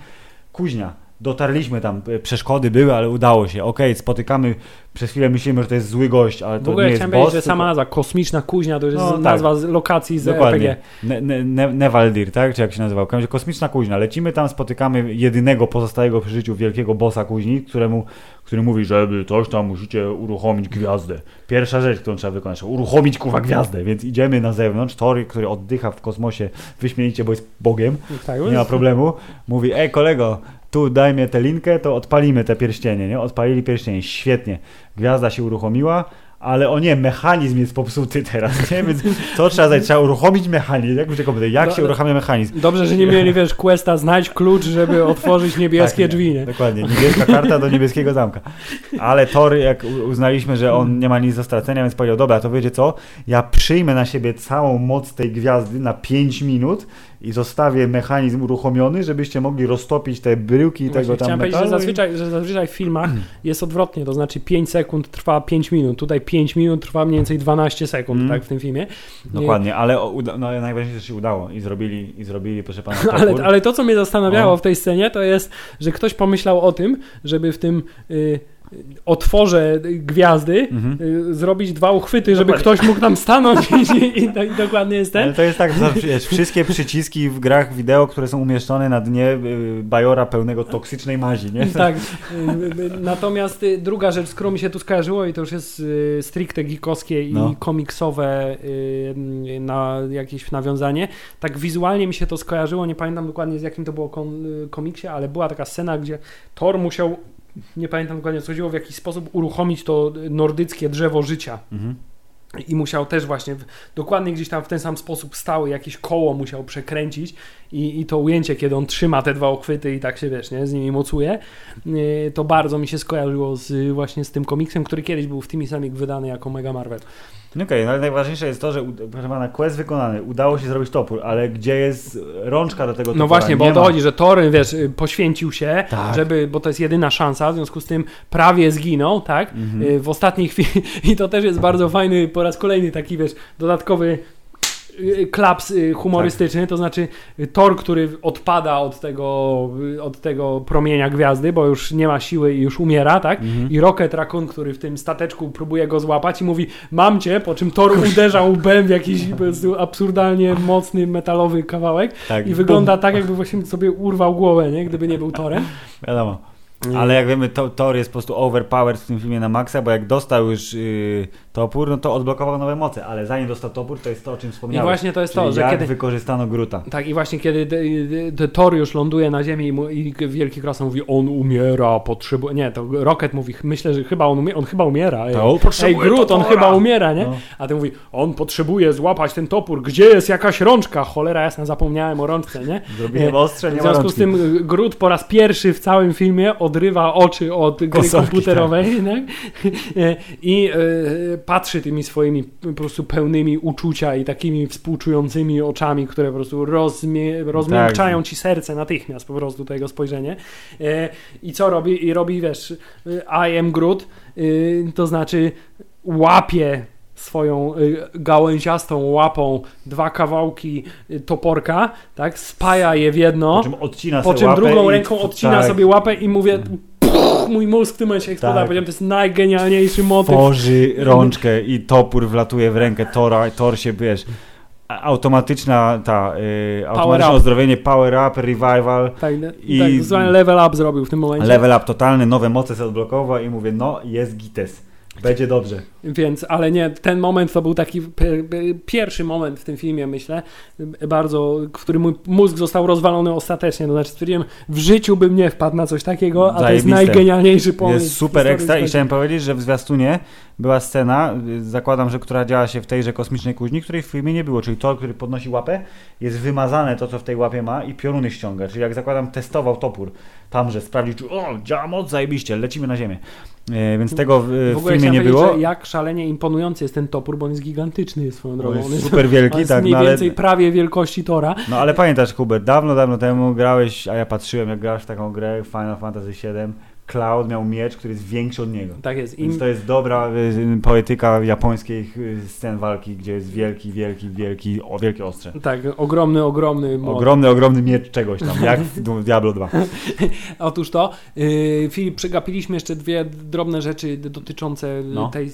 A: Kuźnia dotarliśmy tam, e, przeszkody były, ale udało się. Okej, okay, spotykamy, przez chwilę myślimy, że to jest zły gość, ale to
B: w ogóle
A: nie jest
B: boss. że sama nazwa, kosmiczna kuźnia, to jest no, nazwa tak. z lokacji z Dokładnie. RPG.
A: Ne, ne, ne, Nevaldir, tak? Czy jak się nazywał? Kosmiczna kuźnia. Lecimy tam, spotykamy jedynego pozostałego przy życiu wielkiego bossa kuźni, któremu, który mówi, żeby coś tam musicie uruchomić gwiazdę. Pierwsza rzecz, którą trzeba wykonać, uruchomić kuwa gwiazdę, więc idziemy na zewnątrz. Tory, który oddycha w kosmosie wyśmienicie, bo jest Bogiem, tak, nie ma problemu. Mówi, ej kolego, tu daj mnie tę linkę, to odpalimy te pierścienie, nie? Odpalili pierścienie, świetnie. Gwiazda się uruchomiła, ale o nie, mechanizm jest popsuty teraz, nie? Więc co trzeba zrobić? Trzeba uruchomić mechanizm. Jak, komputer, jak się uruchamia mechanizm?
B: Dobrze, że nie mieli, wiesz, questa znajdź klucz, żeby otworzyć niebieskie
A: Tak,
B: drzwi, nie?
A: Dokładnie, niebieska karta do niebieskiego zamka. Ale Thor, jak uznaliśmy, że on nie ma nic do stracenia, więc powiedział, dobra, to wiecie co, ja przyjmę na siebie całą moc tej gwiazdy na 5 minut i zostawię mechanizm uruchomiony, żebyście mogli roztopić te bryłki
B: Właśnie,
A: tego tam
B: chciałem powiedzieć, że
A: metalu. i-
B: zazwyczaj, że zazwyczaj w filmach jest odwrotnie, to znaczy 5 sekund trwa 5 minut, tutaj 5 minut trwa mniej więcej 12 sekund,
A: Mm.
B: tak, w tym filmie.
A: Dokładnie, ale o, uda, no, najważniejsze, że się udało i zrobili, i zrobili proszę pana, <laughs>
B: Ale, ale to, co mnie zastanawiało
A: No.
B: w tej scenie, to jest, że ktoś pomyślał o tym, żeby w tym y, otworze gwiazdy
A: Mhm.
B: y, zrobić dwa uchwyty, żeby
A: Dokładnie.
B: ktoś mógł tam stanąć i, i, i, i dokładnie jest ten.
A: Ale to jest tak, że wszystkie przyciski w grach wideo, które są umieszczone na dnie y, bajora pełnego toksycznej mazi, nie?
B: Tak. Y, Natomiast druga rzecz, z którą mi się tu skojarzyło i to już jest stricte geekowskie i
A: No.
B: komiksowe na jakieś nawiązanie. Tak wizualnie mi się to skojarzyło, nie pamiętam dokładnie z jakim to było kom, komiksie, ale była taka scena, gdzie Thor musiał, nie pamiętam dokładnie co chodziło, w jakiś sposób uruchomić to nordyckie drzewo życia.
A: Mhm.
B: I musiał też właśnie w, dokładnie gdzieś tam w ten sam sposób stały, jakieś koło musiał przekręcić i, i to ujęcie, kiedy on trzyma te dwa uchwyty i tak się wiesz, nie, z nimi mocuje, yy, to bardzo mi się skojarzyło z, właśnie z tym komiksem, który kiedyś był w Timmy Samik wydany jako Mega Marvel.
A: No Okej, no ale najważniejsze jest to, że proszę pana, quest wykonany, udało się zrobić topór, ale gdzie jest rączka do tego topora?
B: No właśnie, bo
A: Nie
B: o to
A: ma.
B: chodzi, że Thor, wiesz, y, poświęcił się,
A: Tak.
B: żeby, bo to jest jedyna szansa, w związku z tym prawie zginął, tak?
A: Mhm.
B: Y, W ostatniej chwili <laughs> i to też jest bardzo fajny, po raz kolejny taki, wiesz, dodatkowy y, klaps y, humorystyczny,
A: Tak.
B: to znaczy y, Thor, który odpada od tego, y, od tego promienia gwiazdy, bo już nie ma siły i już umiera, tak?
A: Mhm.
B: I Rocket Raccoon, który w tym stateczku próbuje go złapać i mówi mam cię, po czym Thor uderza łbem w jakiś absurdalnie mocny metalowy kawałek
A: Tak,
B: i wygląda tak, jakby właśnie sobie urwał głowę, nie? Gdyby nie był Torem.
A: Wiadomo. Ale jak wiemy, to, Thor jest po prostu overpowered w tym filmie na maksa, bo jak dostał już y, topór, no to odblokował nowe moce, ale zanim dostał topór, to jest to, o czym
B: I
A: wspomniałem.
B: właśnie to jest
A: Czyli
B: to, że
A: jak
B: kiedy...
A: wykorzystano Gruta.
B: Tak, i właśnie kiedy de, de, de Thor już ląduje na ziemi i, mu, i Wielki Krasa mówi, on umiera, potrzebuje... Nie, to Rocket mówi, myślę, że chyba on, umie, on chyba umiera. Ej,
A: To on
B: ej
A: potrzebuje
B: Groot, on chyba umiera, nie?
A: No.
B: A ty mówi, on potrzebuje złapać ten topór, gdzie jest jakaś rączka? Cholera jasna, zapomniałem o rączce, nie?
A: Zrobiłem ostrze, nie
B: W związku z tym y, Groot po raz pierwszy w całym filmie odrywa oczy od gry
A: Konsolki,
B: komputerowej <laughs> tak? i y, patrzy tymi swoimi po prostu pełnymi uczucia i takimi współczującymi oczami, które po prostu rozmie, rozmiękczają ci serce natychmiast po prostu tego spojrzenie. E, I co robi? I robi, wiesz, y, I am Groot, y, to znaczy łapie swoją y, gałęziastą łapą dwa kawałki y, toporka, tak, spaja je w jedno,
A: Po czym odcina
B: po czym drugą ręką odcina
A: tak,
B: sobie łapę i mówię "Pff, mój mózg w tym momencie eksploduje.
A: Tak.
B: Powiedziałem, to jest najgenialniejszy motyw.
A: Tworzy rączkę i topór wlatuje w rękę Tora, Tor się, wiesz, automatyczna ta, y, automatyczne
B: up.
A: ozdrowienie, power up, revival,
B: Tak,
A: I-
B: tak zwany level up zrobił w tym momencie.
A: level up totalny, nowe moce sobie odblokował i mówię, no jest gites, będzie dobrze.
B: Więc, ale nie, ten moment to był taki pierwszy moment w tym filmie, myślę, bardzo, w którym mój mózg został rozwalony ostatecznie. To znaczy stwierdziłem, w życiu bym nie wpadł na coś takiego, a to jest
A: Zajebiste.
B: najgenialniejszy pomysł.
A: Jest super ekstra i chciałem powiedzieć, że w zwiastunie była scena, zakładam, że która działa się w tejże kosmicznej kuźni, której w filmie nie było, czyli Thor, który podnosi łapę, jest wymazane to, co w tej łapie ma i pioruny ściąga, czyli jak zakładam testował topór tam, że sprawdził, czy o, działa moc, zajebiście, lecimy na ziemię. E, więc tego w,
B: W
A: filmie nie było.
B: jak szalenie imponujący jest ten topór, bo on jest gigantyczny swoją
A: Bo
B: drogą.
A: jest
B: On jest,
A: super wielki, <laughs>
B: jest
A: tak,
B: mniej
A: no ale,
B: więcej prawie wielkości Tora.
A: no ale pamiętasz Hubert, dawno, dawno temu grałeś, a ja patrzyłem jak grasz w taką grę Final Fantasy VII, Cloud miał miecz, który jest większy od niego.
B: Tak jest.
A: Więc to jest dobra y, poetyka japońskich y, scen walki, gdzie jest wielki, wielki, wielki, o wielkie ostrze.
B: tak, ogromny, ogromny moc.
A: Ogromny, ogromny miecz czegoś tam, jak w Diablo 2. <laughs>
B: Otóż to, yy, Filip, przegapiliśmy jeszcze dwie drobne rzeczy dotyczące
A: No.
B: tej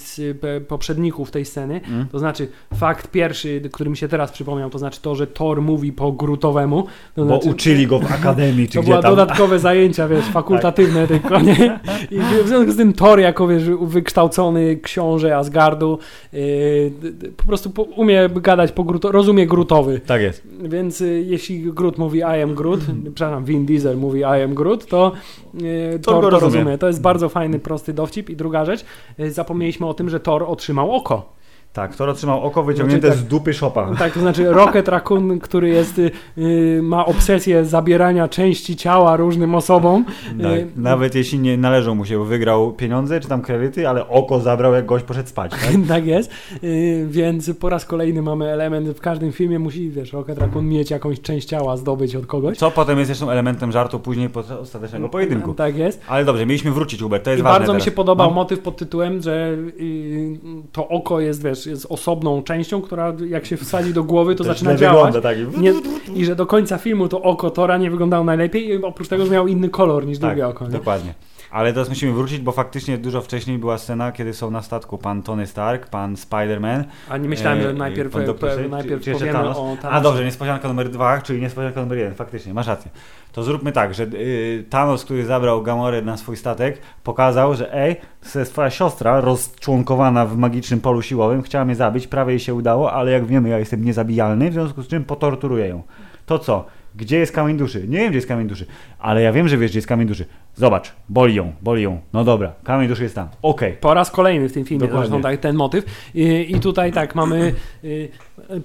B: poprzedników tej sceny.
A: Mm.
B: To znaczy, fakt pierwszy, który mi się teraz przypomniał, to znaczy to, że Thor mówi po grutowemu. To
A: Bo
B: znaczy,
A: uczyli go w <laughs> akademii, czy
B: To
A: gdzie
B: były
A: tam.
B: dodatkowe zajęcia, wiesz, <laughs> fakultatywne tylko. Nie? I w związku z tym Thor, jako wiesz, wykształcony książę Asgardu, yy, po prostu po, umie gadać po gruto, rozumie grutowy.
A: Tak jest.
B: Więc yy, jeśli Grut mówi I am Groot, <laughs> przepraszam, Vin Diesel mówi I am Groot, to yy, Thor to rozumie. rozumie. To jest bardzo fajny, prosty dowcip. I druga rzecz, yy, zapomnieliśmy o tym, że Thor otrzymał oko.
A: Tak, Thor otrzymał oko wyciągnięte znaczy, tak, z dupy Shopa.
B: Tak, to znaczy Rocket Raccoon, który jest, yy, ma obsesję zabierania części ciała różnym osobom.
A: Tak, yy, nawet jeśli nie należą mu się, bo wygrał pieniądze czy tam kredyty, ale oko zabrał jak gość poszedł spać. Tak, <laughs>
B: tak jest, yy, więc po raz kolejny mamy element, w każdym filmie musi, wiesz, Rocket Raccoon mieć jakąś część ciała zdobyć od kogoś.
A: Co potem jest zresztą elementem żartu później po ostatecznego pojedynku.
B: Tak jest.
A: Ale dobrze, mieliśmy wrócić Hubert, to jest
B: I
A: ważne
B: bardzo
A: teraz.
B: mi się podobał no. motyw pod tytułem, że y, to oko jest, wiesz, jest osobną częścią, która jak się wsadzi do głowy, to, zaczyna działać.
A: tak.
B: Nie, I że do końca filmu to oko Tora nie wyglądało najlepiej i oprócz tego, że miał inny kolor niż tak, drugie oko. Nie?
A: Dokładnie. Ale teraz musimy wrócić, bo faktycznie dużo wcześniej była scena, kiedy są na statku pan Tony Stark, pan Spider-Man.
B: A nie myślałem, że e, najpierw, pan doktor, pe, najpierw czy, powiemy Thanos. o Thanosie.
A: A dobrze, niespodzianka numer dwa, czyli niespodzianka numer jeden, faktycznie, masz rację. To zróbmy tak, że y, Thanos, który zabrał Gamorę na swój statek, pokazał, że ej, to jest twoja siostra rozczłonkowana w magicznym polu siłowym, chciała mnie zabić, prawie jej się udało, ale jak wiemy, ja jestem niezabijalny, w związku z czym potorturuję ją. To co? Gdzie jest kamień duszy? Nie wiem, gdzie jest kamień duszy, ale ja wiem, że wiesz, gdzie jest kamień duszy. Zobacz, boli ją, boli ją. No dobra, kamień duszy jest tam. Okej. Okay.
B: Po raz kolejny w tym filmie Dokładnie. zresztą tak, ten motyw. I, I, tutaj tak mamy. Y,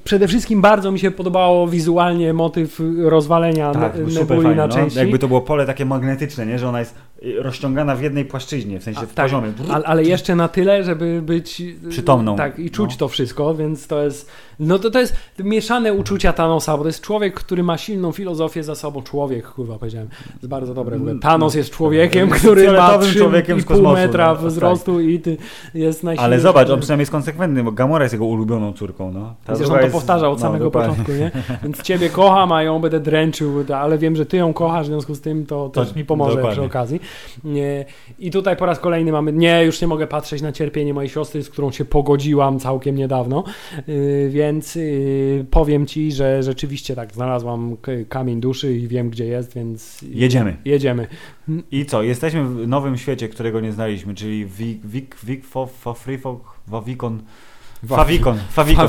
B: przede wszystkim bardzo mi się podobało wizualnie motyw rozwalenia tak, nebuli na no. części.
A: Jakby to było pole takie magnetyczne, nie? że ona jest y, rozciągana w jednej płaszczyźnie, w sensie A, w
B: tak, poziomie. Ale, ale, jeszcze na tyle, żeby być
A: y, przytomną.
B: Tak, i czuć no. to wszystko, więc to jest. No to, to jest mieszane uczucia Thanosa, bo to jest człowiek, który ma silną filozofię za sobą. Człowiek, kurwa, powiedziałem. Jest bardzo dobre. Mm, Thanos jest człowiekiem, który ma 3,5 metra no, wzrostu tak. i ty jest najsilniejszy.
A: Ale zobacz, on przynajmniej jest konsekwentny, bo Gamora jest jego ulubioną córką. No.
B: Ta Zresztą to jest... powtarzał od no, samego początku, nie? <laughs> Więc ciebie kocham, a ją będę dręczył, ale wiem, że ty ją kochasz, w związku z tym to też mi pomoże dokładnie. przy okazji. I tutaj po raz kolejny mamy, nie, już nie mogę patrzeć na cierpienie mojej siostry, z którą się pogodziłam całkiem niedawno, y, więc y, powiem ci, że rzeczywiście tak, znalazłam kamień duszy i wiem, gdzie jest, więc...
A: Jedziemy.
B: Jedziemy.
A: I co? Jesteśmy w nowym świecie, którego nie znaliśmy, czyli Wik, Wik, Wik, Wawikon. Fawikon, Fawikon,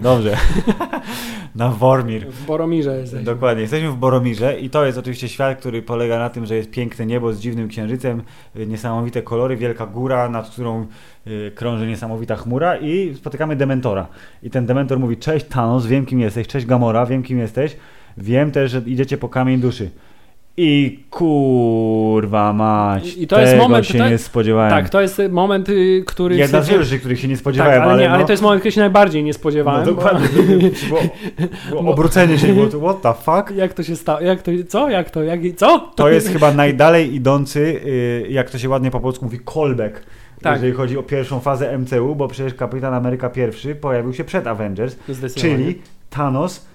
A: dobrze. <laughs> na Wormir.
B: W Boromirze jesteśmy.
A: Dokładnie, jesteśmy w Boromirze i to jest oczywiście świat, który polega na tym, że jest piękne niebo z dziwnym księżycem, y, niesamowite kolory, wielka góra, nad którą y, krąży niesamowita chmura i spotykamy Dementora. I ten Dementor mówi, cześć Thanos, wiem kim jesteś, cześć Gamora, wiem kim jesteś, wiem też, że idziecie po kamień duszy. I kurwa mać, I to jest moment, się to, nie spodziewałem.
B: Tak, to jest moment, y, który...
A: Jedna z wielu rzeczy, których się nie spodziewałem,
B: tak, ale,
A: nie,
B: ale no, to jest moment, który się najbardziej nie spodziewałem.
A: No dokładnie, bo, bo, bo <laughs> obrócenie się, było what the fuck?
B: Jak to się stało, jak to, co, jak to, jak, co?
A: To jest chyba najdalej idący, y, jak to się ładnie po polsku mówi, callback. Tak. jeżeli chodzi o pierwszą fazę MCU, bo przecież Kapitan Ameryka I pojawił się przed Avengers, czyli Thanos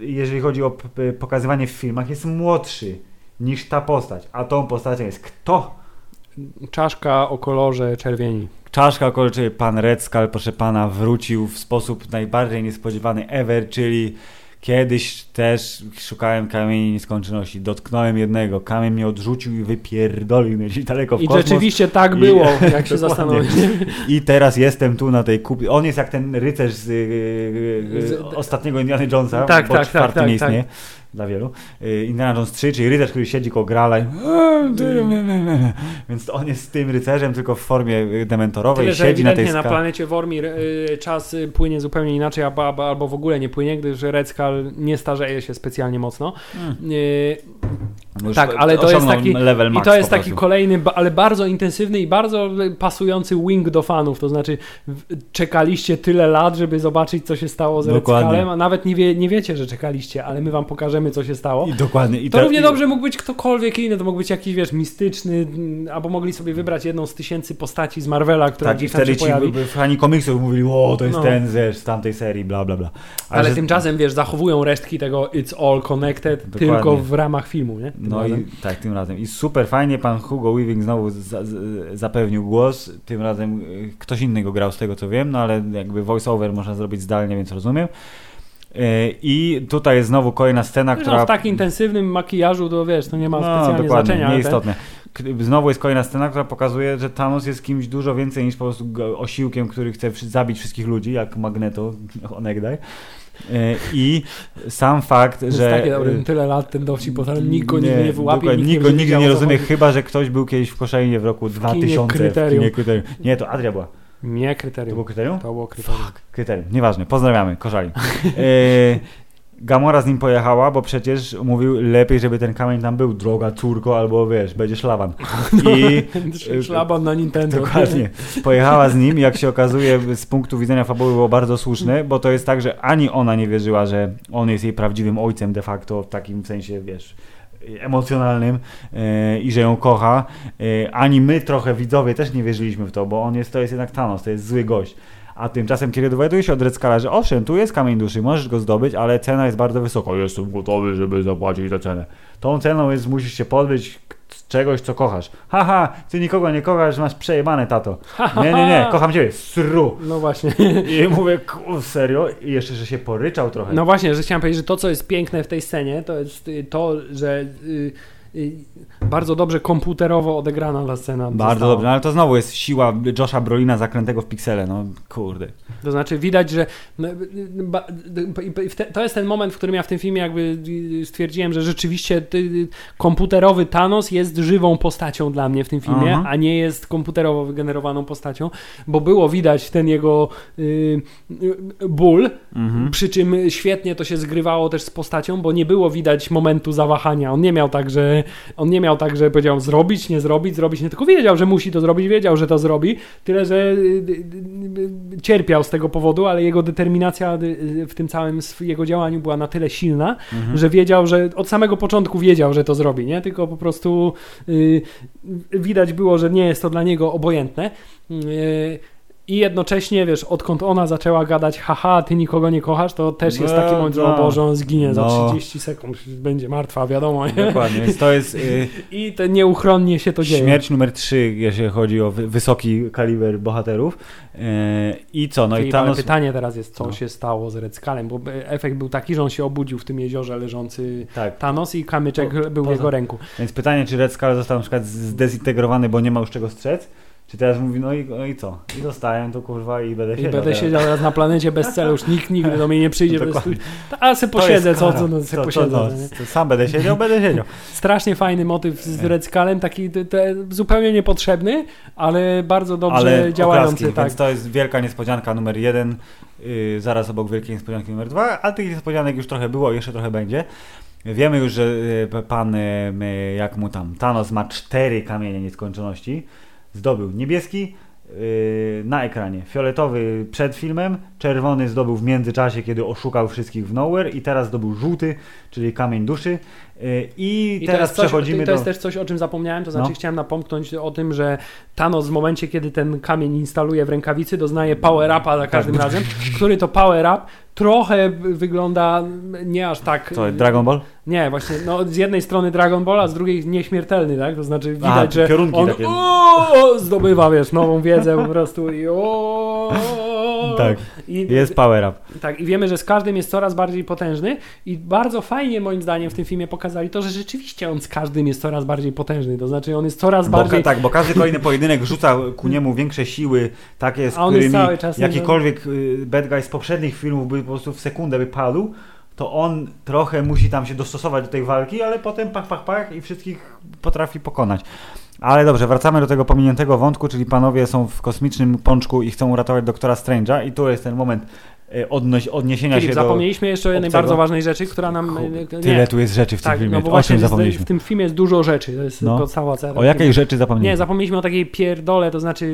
A: jeżeli chodzi o pokazywanie w filmach, jest młodszy niż ta postać. A tą postacią jest kto?
B: Czaszka o kolorze czerwieni.
A: Czaszka o kolorze, pan Red Skull, proszę pana, wrócił w sposób najbardziej niespodziewany ever, czyli Kiedyś też szukałem kamieni nieskończoności. Dotknąłem jednego, kamień mnie odrzucił i wypierdolił mnie gdzieś daleko w
B: I
A: kosmos.
B: I rzeczywiście tak było, I, <laughs> jak się zastanowić.
A: I teraz jestem tu na tej kupie. On jest jak ten rycerz z, z, z ostatniego Indiana Jonesa,
B: tak,
A: bo
B: tak, tak, tak,
A: nie istnieje. Tak dla wielu. Y, Indiana Jones 3, czyli rycerz, który siedzi koło Grala i... Więc on jest tym rycerzem, tylko w formie dementorowej, Tyle, siedzi na tej
B: na planecie Wormir y, czas płynie zupełnie inaczej, albo, albo w ogóle nie płynie, gdyż Red Skull nie starzeje się specjalnie mocno. Hmm. Tak, ale to jest taki level i to jest taki kolejny, ale bardzo intensywny i bardzo pasujący wing do fanów, to znaczy czekaliście tyle lat, żeby zobaczyć co się stało z Dokładnie. Red Skullem, a nawet nie, wie, nie wiecie, że czekaliście, ale my wam pokażemy co się stało.
A: I dokładnie. I
B: to równie dobrze mógł być ktokolwiek inny, to mógł być jakiś, wiesz, mistyczny, albo mogli sobie wybrać jedną z tysięcy postaci z Marvela, która tak, gdzieś tam się pojawi.
A: Tak, fani komiksów mówili, o, to jest no. ten z tamtej serii, bla, bla, bla.
B: Ale, Ale że... tymczasem, wiesz, zachowują resztki tego It's All Connected Dokładnie. tylko w ramach filmu, nie?
A: Tym no razem. i tak, tym razem. I super fajnie pan Hugo Weaving znowu za, zapewnił głos. Tym razem y, ktoś inny go grał z tego, co wiem, no ale jakby voice-over można zrobić zdalnie, więc rozumiem. E, I tutaj jest znowu kolejna scena, no, która...
B: w tak intensywnym makijażu to wiesz, to nie ma no, specjalnie znaczenia.
A: Nieistotne. k- znowu jest kolejna scena, która pokazuje, że Thanos jest kimś dużo więcej niż po prostu osiłkiem, który chce zabić wszystkich ludzi, jak Magneto, <laughs> onegdaj. E, I sam fakt,
B: To jest
A: że...
B: takie dobre, tyle lat ten dowcip powtarzam, nikt go nigdy nie wyłapie, nikt
A: nikt nigdy nie rozumie, chyba, że ktoś był kiedyś w Koszalinie w roku 2000.
B: Kryterium.
A: W kryterium. Nie, to Adria była.
B: Nie
A: To
B: kryterium.
A: było kryterium?
B: To było kryterium.
A: Kryterium, nieważne, pozdrawiamy, Koszali. <laughs> Gamora z nim pojechała, bo przecież mówił lepiej, żeby ten kamień tam był, droga córko, albo wiesz, będzie szlaban. <laughs> I
B: Szlaban na Nintendo.
A: Dokładnie. Pojechała z nim jak się okazuje z punktu widzenia fabuły było bardzo słuszne, bo to jest tak, że ani ona nie wierzyła, że on jest jej prawdziwym ojcem de facto w takim sensie, wiesz, emocjonalnym e, i że ją kocha, e, ani my trochę widzowie też nie wierzyliśmy w to, bo on jest, to jest jednak Thanos, to jest zły gość. A tymczasem, kiedy dowiaduje się od Red że owszem, tu jest kamień duszy, możesz go zdobyć, ale cena jest bardzo wysoka. Jestem gotowy, żeby zapłacić tę cenę. Tą ceną jest, musisz się pozbyć z czegoś, co kochasz. Haha, ty nikogo nie kochasz, masz przejebane, tato. Nie, nie, nie, kocham ciebie, sru.
B: No właśnie.
A: I mówię, "Ku- serio? I jeszcze, że się poryczał trochę.
B: No właśnie, że chciałem powiedzieć, że to, co jest piękne w tej scenie, to jest y, to, że y, y, bardzo dobrze komputerowo odegrana ta scena.
A: Bardzo
B: została.
A: dobrze, no ale to znowu jest siła Josha Brolina zakrętego w piksele, no kurde.
B: To znaczy widać, że no, to jest ten moment, w którym ja w tym filmie jakby stwierdziłem, że rzeczywiście komputerowy Thanos jest żywą postacią dla mnie w tym filmie,
A: Aha.
B: a nie jest komputerowo wygenerowaną postacią, bo było widać ten jego y, ból,
A: Mhm.
B: przy czym świetnie to się zgrywało też z postacią, bo nie było widać momentu zawahania. On nie miał tak, że on nie miał tak, że powiedział zrobić, nie zrobić, zrobić, nie tylko wiedział, że musi to zrobić, wiedział, że to zrobi, tyle że y, y, y, cierpiał z tego powodu, ale jego determinacja w tym całym jego działaniu była na tyle silna,
A: Mhm.
B: że wiedział, że od samego początku wiedział, że to zrobi, nie? Tylko po prostu widać było, że nie jest to dla niego obojętne. I jednocześnie, wiesz, odkąd ona zaczęła gadać, haha, ty nikogo nie kochasz, to też jest
A: No,
B: taki moment, że
A: no.
B: o Boże, on zginie za
A: No.
B: 30 sekund, będzie martwa, wiadomo. Nie?
A: Dokładnie, więc to jest y,
B: I to nieuchronnie się to dzieje.
A: śmierć numer 3, jeśli chodzi o wy, wysoki kaliber bohaterów. Y, I co, no i
B: Czyli ale
A: Thanos...
B: pytanie teraz jest, co
A: No.
B: się stało z Red Skullem, bo efekt był taki, że on się obudził w tym jeziorze leżący
A: Tak,
B: Thanos i kamyczek
A: Po-
B: był w jego ręku.
A: więc pytanie, czy Red Skull został na przykład zdezintegrowany, bo nie ma już czego strzec? Czy teraz mówi, no i, no i co? I zostałem tu kurwa i będę
B: I
A: siedział.
B: będę
A: teraz.
B: siedział teraz na planecie bez celu, już nikt nigdy do mnie nie przyjdzie. będę
A: Dokładnie.
B: stu- A se
A: To
B: posiedzę, co, co, no, se
A: To- to-
B: posiedzę.
A: no,
B: nie?
A: to Sam będę siedział, będę siedział.
B: Strasznie fajny motyw z Red Skullem, taki te, te, zupełnie niepotrzebny, ale bardzo dobrze
A: Ale
B: działający.
A: oklaski,
B: Tak.
A: więc to jest wielka niespodzianka numer jeden, yy, zaraz obok wielkiej niespodzianki numer dwa, a tych niespodzianek już trochę było, jeszcze trochę będzie. Wiemy już, że yy, pan, yy, jak mu tam, Thanos ma cztery kamienie nieskończoności. Zdobył niebieski yy, na ekranie, fioletowy przed filmem, czerwony zdobył w międzyczasie, kiedy oszukał wszystkich w Nowhere i teraz zdobył żółty, czyli kamień duszy. Yy, I,
B: I
A: teraz
B: to jest, coś,
A: przechodzimy
B: to, to
A: do...
B: jest też coś, o czym zapomniałem, to znaczy
A: No.
B: chciałem napomknąć o tym, że Thanos w momencie, kiedy ten kamień instaluje w rękawicy, doznaje power-upa za każdym
A: Tak.
B: razem, który to power-up trochę wygląda nie aż tak...
A: Co, Dragon Ball?
B: Nie, właśnie, no z jednej strony Dragon Ball, a z drugiej nieśmiertelny, tak? To znaczy widać,
A: Aha,
B: że on
A: takie.
B: o, zdobywa, wiesz, nową wiedzę po prostu i o,
A: Tak,
B: I,
A: jest power up.
B: tak, i wiemy, że z każdym jest coraz bardziej potężny i bardzo fajnie moim zdaniem w tym filmie pokazali to, że rzeczywiście on z każdym jest coraz bardziej potężny, to znaczy on jest coraz
A: Bo,
B: bardziej...
A: tak, bo każdy <laughs> kolejny pojedynek rzuca ku niemu większe siły, takie, z którymi
B: cały czas
A: jakikolwiek y, bad guy z poprzednich filmów by po prostu w sekundę by padł, to on trochę musi tam się dostosować do tej walki, ale potem pach, pach, pach i wszystkich potrafi pokonać. Ale dobrze, wracamy do tego pominiętego wątku, czyli panowie są w kosmicznym pączku i chcą uratować doktora Strange'a i tu jest ten moment odnoś, odniesienia
B: Filip,
A: się do...
B: zapomnieliśmy jeszcze o jednej
A: obcego.
B: bardzo ważnej rzeczy, która nam...
A: Ku-
B: nie,
A: Tyle tu jest rzeczy w tym
B: tak,
A: filmie,
B: no bo
A: o czym zapomnieliśmy?
B: w tym filmie jest dużo rzeczy, to jest
A: No.
B: podstawa cała
A: O jakiej rzeczy
B: Nie,
A: zapomnieliśmy?
B: zapomnieliśmy o takiej pierdole, to znaczy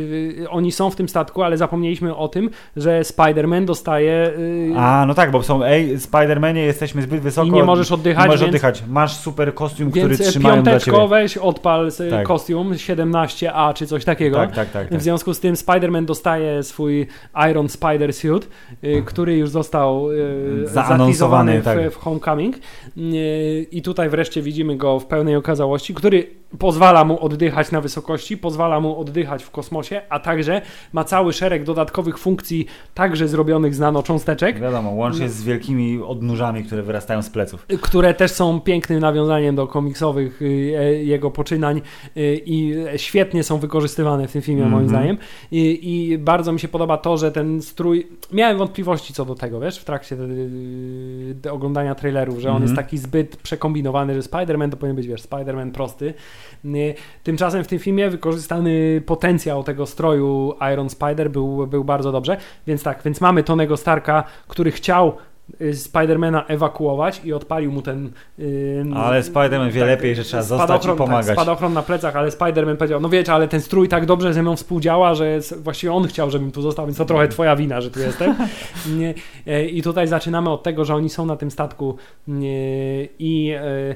B: y, oni są w tym statku, ale zapomnieliśmy o tym, że Spider-Man dostaje... y,
A: A, no tak, bo są, ej, Spider-Manie, jesteśmy zbyt wysoko.
B: I nie możesz oddychać,
A: Nie możesz
B: więc-
A: oddychać. Masz super kostium, który
B: Więc e,
A: trzymają dla ciebie.
B: weź, odpal
A: Tak.
B: kostium 17A czy coś takiego.
A: Tak, tak, tak. tak.
B: W związku z tym Spider-Man dostaje swój Iron Spider Suit, y, który już został y,
A: Zaanonsowany,
B: w,
A: tak.
B: w Homecoming. Y, I tutaj wreszcie widzimy go w pełnej okazałości, który pozwala mu oddychać na wysokości, pozwala mu oddychać w kosmosie, a także ma cały szereg dodatkowych funkcji, także zrobionych z nanocząsteczek.
A: Wiadomo, łącznie z wielkimi odnóżami, które wyrastają z pleców.
B: Które też są pięknym nawiązaniem do komiksowych y, e, jego poczynań y, i świetnie są wykorzystywane w tym filmie, moim
A: Mhm.
B: zdaniem. I, I bardzo mi się podoba to, że ten strój. Miałem wątpliwości co do tego, wiesz, w trakcie y, oglądania trailerów, że on
A: Mhm.
B: jest taki zbyt przekombinowany, że Spider-Man to powinien być, wiesz, Spider-Man prosty. Y, Tymczasem w tym filmie wykorzystany potencjał tego stroju Iron Spider był, był bardzo dobrze. Więc tak, więc mamy Tonego Starka, który chciał Spidermana ewakuować i odpalił mu ten. y,
A: Ale Spider-Man wie lepiej, że trzeba zostać i
B: spadochron,
A: pomagać.
B: Tak, spadochron na plecach, ale Spider-Man powiedział: No wiecie, ale ten strój tak dobrze ze mną współdziała, że właściwie on chciał, żebym tu został, więc to trochę twoja wina, że tu jestem. <laughs> E, I tutaj zaczynamy od tego, że oni są na tym statku i. e,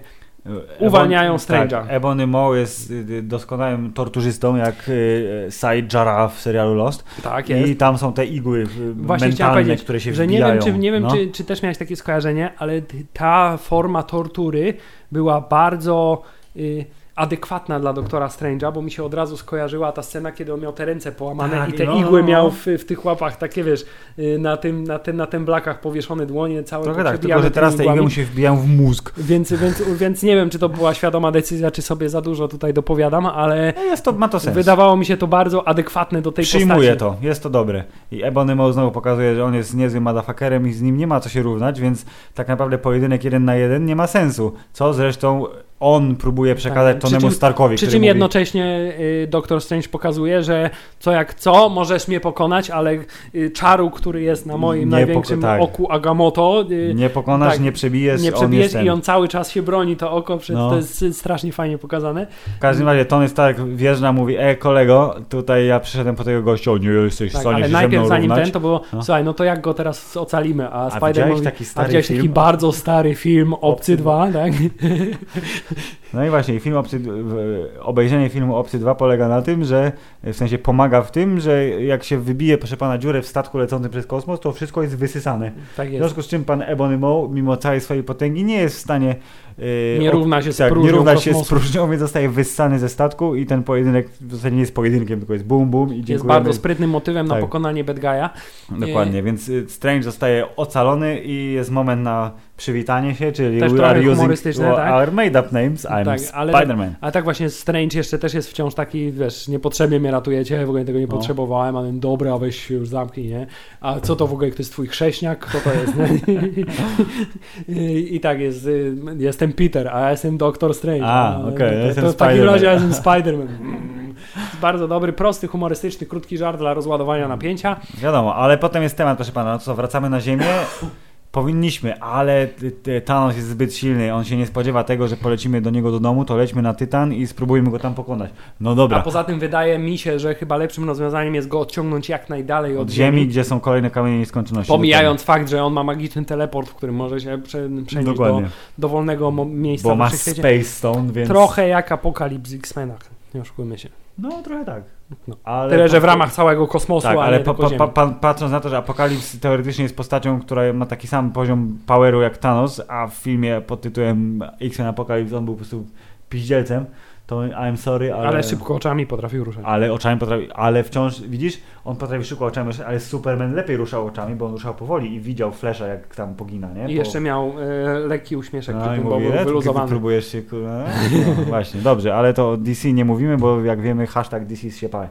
B: Uwalniają Strange'a.
A: Tak, Ebony Maw jest y, doskonałym torturzystą, jak y, Said Jarrah w serialu Lost.
B: Tak jest.
A: I tam są te igły y,
B: Właśnie
A: mentalne, które się
B: że nie
A: wbijają.
B: wiem, czy, nie wiem
A: no.
B: czy, czy też miałeś takie skojarzenie, ale ta forma tortury była bardzo y, adekwatna dla doktora Strange'a, bo mi się od razu skojarzyła ta scena, kiedy on miał te ręce połamane
A: Tak,
B: i te
A: no.
B: igły miał w, w tych łapach, takie wiesz, y, na tym, na tym, na tym blakach powieszone dłonie, całe
A: Trochę tak, tylko że teraz te igły mu się wbijają w mózg.
B: Więc, więc, więc nie wiem, czy to była świadoma decyzja, czy sobie za dużo tutaj dopowiadam, ale
A: No jest to, ma to sens.
B: wydawało mi się to bardzo adekwatne do tej
A: Przyjmuję
B: postaci.
A: to, jest to dobre. I Ebony znowu pokazuje, że on jest niezłym motherfuckerem i z nim nie ma co się równać, więc tak naprawdę pojedynek jeden na jeden nie ma sensu. Co zresztą on próbuje przekazać
B: Tak,
A: Tonemu Starkowi,
B: Przy czym
A: mówi,
B: jednocześnie y, Doktor Strange pokazuje, że co jak co, możesz mnie pokonać, ale y, czaru, który jest na moim
A: Nie
B: największym
A: tak.
B: oku Agamotto, y,
A: nie pokonasz,
B: tak,
A: nie przebijesz,
B: nie przebijesz i on cały czas się broni to oko, przed,
A: No.
B: to jest strasznie fajnie pokazane.
A: W każdym razie Tony Stark wjeżdża, mówi, e kolego, tutaj ja przyszedłem po tego gościa, nie jesteś w
B: Tak,
A: stanie
B: ale
A: się
B: najpierw zanim
A: równać.
B: ten, to było,
A: No.
B: słuchaj, no to jak go teraz ocalimy, a,
A: A
B: Spider
A: widziałeś
B: mówi,
A: taki
B: a
A: stary
B: widziałeś
A: film?
B: taki bardzo stary film Obcy 2, tak? <laughs>
A: No i właśnie, film Obcy, w- obejrzenie filmu Obcy 2 polega na tym, że w sensie pomaga w tym, że jak się wybije, proszę pana, dziurę w statku lecącym przez kosmos, to wszystko jest wysysane.
B: Tak
A: W
B: jest.
A: związku z czym pan Ebony Maw, mimo całej swojej potęgi, nie jest w stanie... yy,
B: Nie równa się z
A: tak, nie
B: próżnią
A: równa się z
B: kosmosu.
A: próżnią, więc zostaje wyssany ze statku i ten pojedynek w zasadzie nie jest pojedynkiem, tylko jest bum bum i
B: Jest
A: dziękujemy.
B: bardzo sprytnym motywem na
A: Tak.
B: pokonanie Bad Guy'a.
A: Dokładnie, więc y, Strange zostaje ocalony i jest moment na przywitanie się, czyli
B: Też
A: we are using
B: humorystyczne, tak?
A: our made up names, I'm
B: Tak,
A: Spider-Man.
B: Ale tak właśnie Strange jeszcze też jest wciąż taki, wiesz, niepotrzebnie mnie ratujecie, w ogóle tego nie
A: No.
B: potrzebowałem, ale dobra, weź się już zamknij, nie? A co to w ogóle, to jest twój chrześniak? Kto to jest? <laughs> I, I tak jest, y, jestem Peter, a ja jestem Doktor Strange.
A: A,
B: No,
A: okej,
B: to-
A: ja
B: to,
A: jestem
B: w takim razie ja jestem Spider-Man. Mm. Bardzo dobry, prosty, humorystyczny, krótki żart dla rozładowania napięcia.
A: Wiadomo, ale potem jest temat, proszę pana, no co, wracamy na Ziemię? Powinniśmy, ale Thanos jest zbyt silny, on się nie spodziewa tego, że polecimy do niego do domu, to lećmy na Tytan i spróbujmy go tam pokonać. No
B: A
A: dobra,
B: poza tym wydaje mi się, że chyba lepszym rozwiązaniem jest go odciągnąć jak najdalej od,
A: od Ziemi, gdzie są kolejne kamienie nieskończoności.
B: Pomijając fakt, że on ma magiczny teleport, w którym może się prze, przenieść do
A: Dokładnie,
B: dowolnego mo- miejsca
A: bo ma. Space Stone, więc...
B: Trochę jak Apokalips w X-Menach, nie oszukujmy się.
A: No, trochę tak.
B: No.
A: Ale
B: Tyle, że w ramach całego kosmosu,
A: Tak,
B: ale,
A: pa, patrząc na to, że Apokalips teoretycznie jest postacią, która ma taki sam poziom poweru jak Thanos, a w filmie pod tytułem X-Men Apocalypse on był po prostu piździelcem, to I'm sorry, ale...
B: ale... szybko oczami potrafił ruszać.
A: Ale oczami potrafi, ale wciąż, widzisz, on potrafi szybko oczami ruszać, ale Superman lepiej ruszał oczami, bo on ruszał powoli i widział Flasha jak tam pogina, nie?
B: I
A: Bo-
B: jeszcze miał e, lekki uśmieszek
A: no mówi,
B: był wyluzowany.
A: próbujesz się, kurwa, <laughs> no, właśnie, dobrze, ale to o DC nie mówimy, bo jak wiemy, hashtag DC się pałe.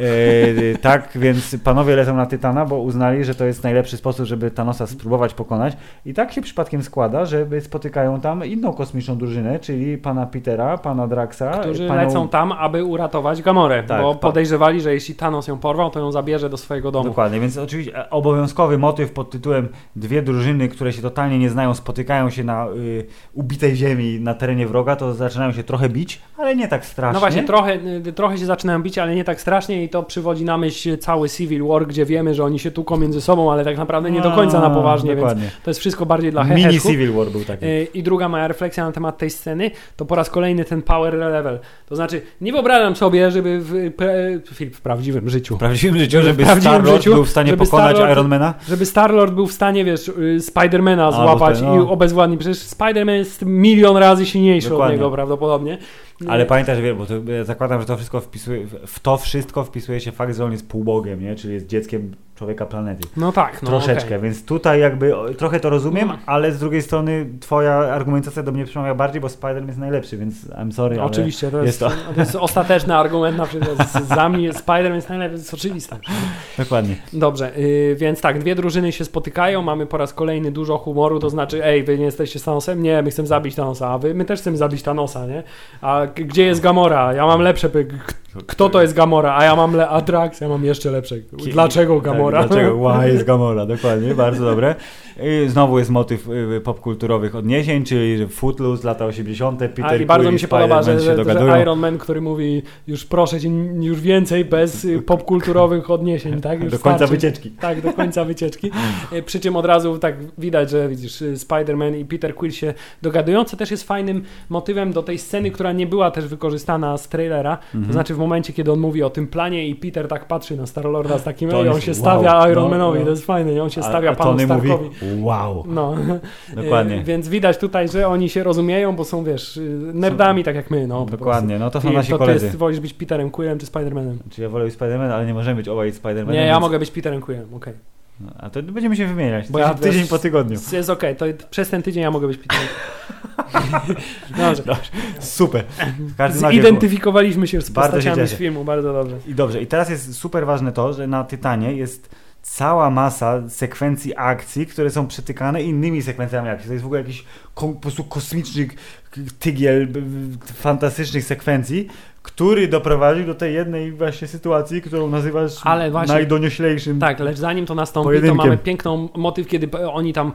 A: E, tak, więc panowie lecą na Tytana, bo uznali, że to jest najlepszy sposób, żeby Thanosa spróbować pokonać. I tak się przypadkiem składa, że spotykają tam inną kosmiczną drużynę, czyli pana Petera, pana Draxa,
B: Którzy
A: panią...
B: lecą tam, aby uratować Gamorę,
A: Tak,
B: bo podejrzewali, że jeśli Thanos ją porwał, to ją zabierze do swojego domu.
A: Dokładnie, więc oczywiście e, obowiązkowy motyw pod tytułem dwie drużyny, które się totalnie nie znają, spotykają się na y, ubitej ziemi na terenie wroga, to zaczynają się trochę bić, ale nie tak strasznie.
B: No właśnie, trochę, y, trochę się zaczynają bić, ale nie tak strasznie i to przywodzi na myśl cały Civil War, gdzie wiemy, że oni się tłuką między sobą, ale tak naprawdę nie do końca na poważnie, więc to jest wszystko bardziej dla
A: Mini
B: heheszków.
A: Civil War był taki.
B: Y, I druga moja refleksja na temat tej sceny, to po raz kolejny ten power level. To znaczy, nie wyobrażam sobie, żeby w, w prawdziwym życiu,
A: W prawdziwym życiu, żeby Star-Lord był w stanie pokonać Ironmana?
B: żeby Star-Lord był w stanie, wiesz, y, Spidermana złapać
A: ten, no.
B: i obezwładnić. Przecież Spider-Man jest milion razy silniejszy
A: Dokładnie.
B: od niego prawdopodobnie.
A: Ale pamiętaj, że wiesz, bo to, zakładam, że to wszystko wpisuje, w to wszystko wpisuje się fakt, że on jest półbogiem, nie? Czyli jest dzieckiem człowieka planety.
B: No tak, no
A: Troszeczkę,
B: okej.
A: więc tutaj jakby trochę to rozumiem,
B: No.
A: ale z drugiej strony twoja argumentacja do mnie przemawia bardziej, bo Spider-Man jest najlepszy, więc I'm sorry, ale
B: Oczywiście, to jest,
A: jest
B: to... jest ostateczny argument na przykład. <laughs> Z- Za mnie Spider-Man jest najlepszy, to jest oczywiste.
A: dokładnie.
B: Dobrze, yy, więc tak, dwie drużyny się spotykają, mamy po raz kolejny dużo humoru, to znaczy, ej, wy nie jesteście z Thanosem? Nie, my chcemy zabić Thanosa, a wy, my też chcemy zabić Thanosa, nie? A gdzie jest Gamora? Ja mam lepsze, kto to jest Gamora? A ja mam le- Atrax, ja mam jeszcze lepsze. Dlaczego Gamora?
A: Tak, dlaczego? Why jest Gamora, dokładnie, bardzo dobre. I znowu jest motyw y, popkulturowych odniesień, czyli Footloose, lata 80., Peter
B: A i bardzo
A: Quill
B: mi
A: i
B: się podoba, że,
A: się
B: że, Iron Man, który mówi już proszę cię, już więcej bez y, popkulturowych odniesień, tak? Już
A: Do końca
B: starczy.
A: wycieczki.
B: Tak, do końca wycieczki. Y, Przy czym od razu tak widać, że widzisz, y, Spider-Man i Peter Quill się dogadują, co też jest fajnym motywem do tej sceny, która nie była też wykorzystana z trailera.
A: Mhm.
B: To znaczy w momencie, kiedy on mówi o tym planie i Peter tak patrzy na Star-Lorda z takim, ej, on się
A: wow.
B: Stawia Iron
A: No, no.
B: to jest fajne, nie? on się
A: A-
B: stawia
A: a
B: panu
A: Tony mówi, wow,
B: No,
A: dokładnie.
B: E, Więc widać tutaj, że oni się rozumieją, bo są, wiesz, y, nerdami tak jak my. No,
A: Dokładnie, no to są
B: Ty,
A: nasi
B: to ty
A: koledzy.
B: jest, wolisz być Peterem Quillem czy Spider-Manem?
A: Czy ja wolę być Spider-Man, ale nie możemy być obaj Spider-Manem.
B: Nie, ja
A: więc-
B: mogę być Peterem Quillem, okej.
A: No, A to będziemy się wymieniać.
B: Bo ja-
A: tydzień po tygodniu.
B: Jest okej, to przez ten tydzień ja mogę być Peterem. <laughs> Dobrze.
A: Super. Każdym razie,
B: Zidentyfikowaliśmy się z postaciami z filmu, bardzo dobrze.
A: I dobrze, i teraz jest super ważne to, że na Tytanie jest cała masa sekwencji akcji, które są przetykane innymi sekwencjami akcji. To jest w ogóle jakiś po prostu kosmiczny tygiel fantastycznych sekwencji, który doprowadził do tej jednej właśnie sytuacji, którą nazywasz
B: Ale właśnie-
A: najdonioślejszym.
B: Tak, lecz zanim to nastąpi,
A: Pojedynkiem.
B: to mamy piękną motyw, kiedy oni tam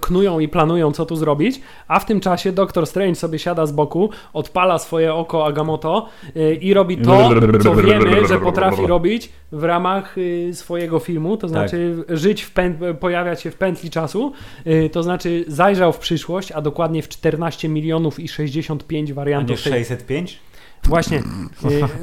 B: knują i planują, co tu zrobić, a w tym czasie Doktor Strange sobie siada z boku, odpala swoje oko Agamotto y, i robi to, co wiemy, że potrafi robić w ramach y, swojego filmu, to znaczy żyć, w pojawiać się w pętli czasu, y, to znaczy zajrzał w przyszłość, a dokładnie w 14 milionów i 65
A: A nie
B: wariantów tej
A: 605?
B: Właśnie, y,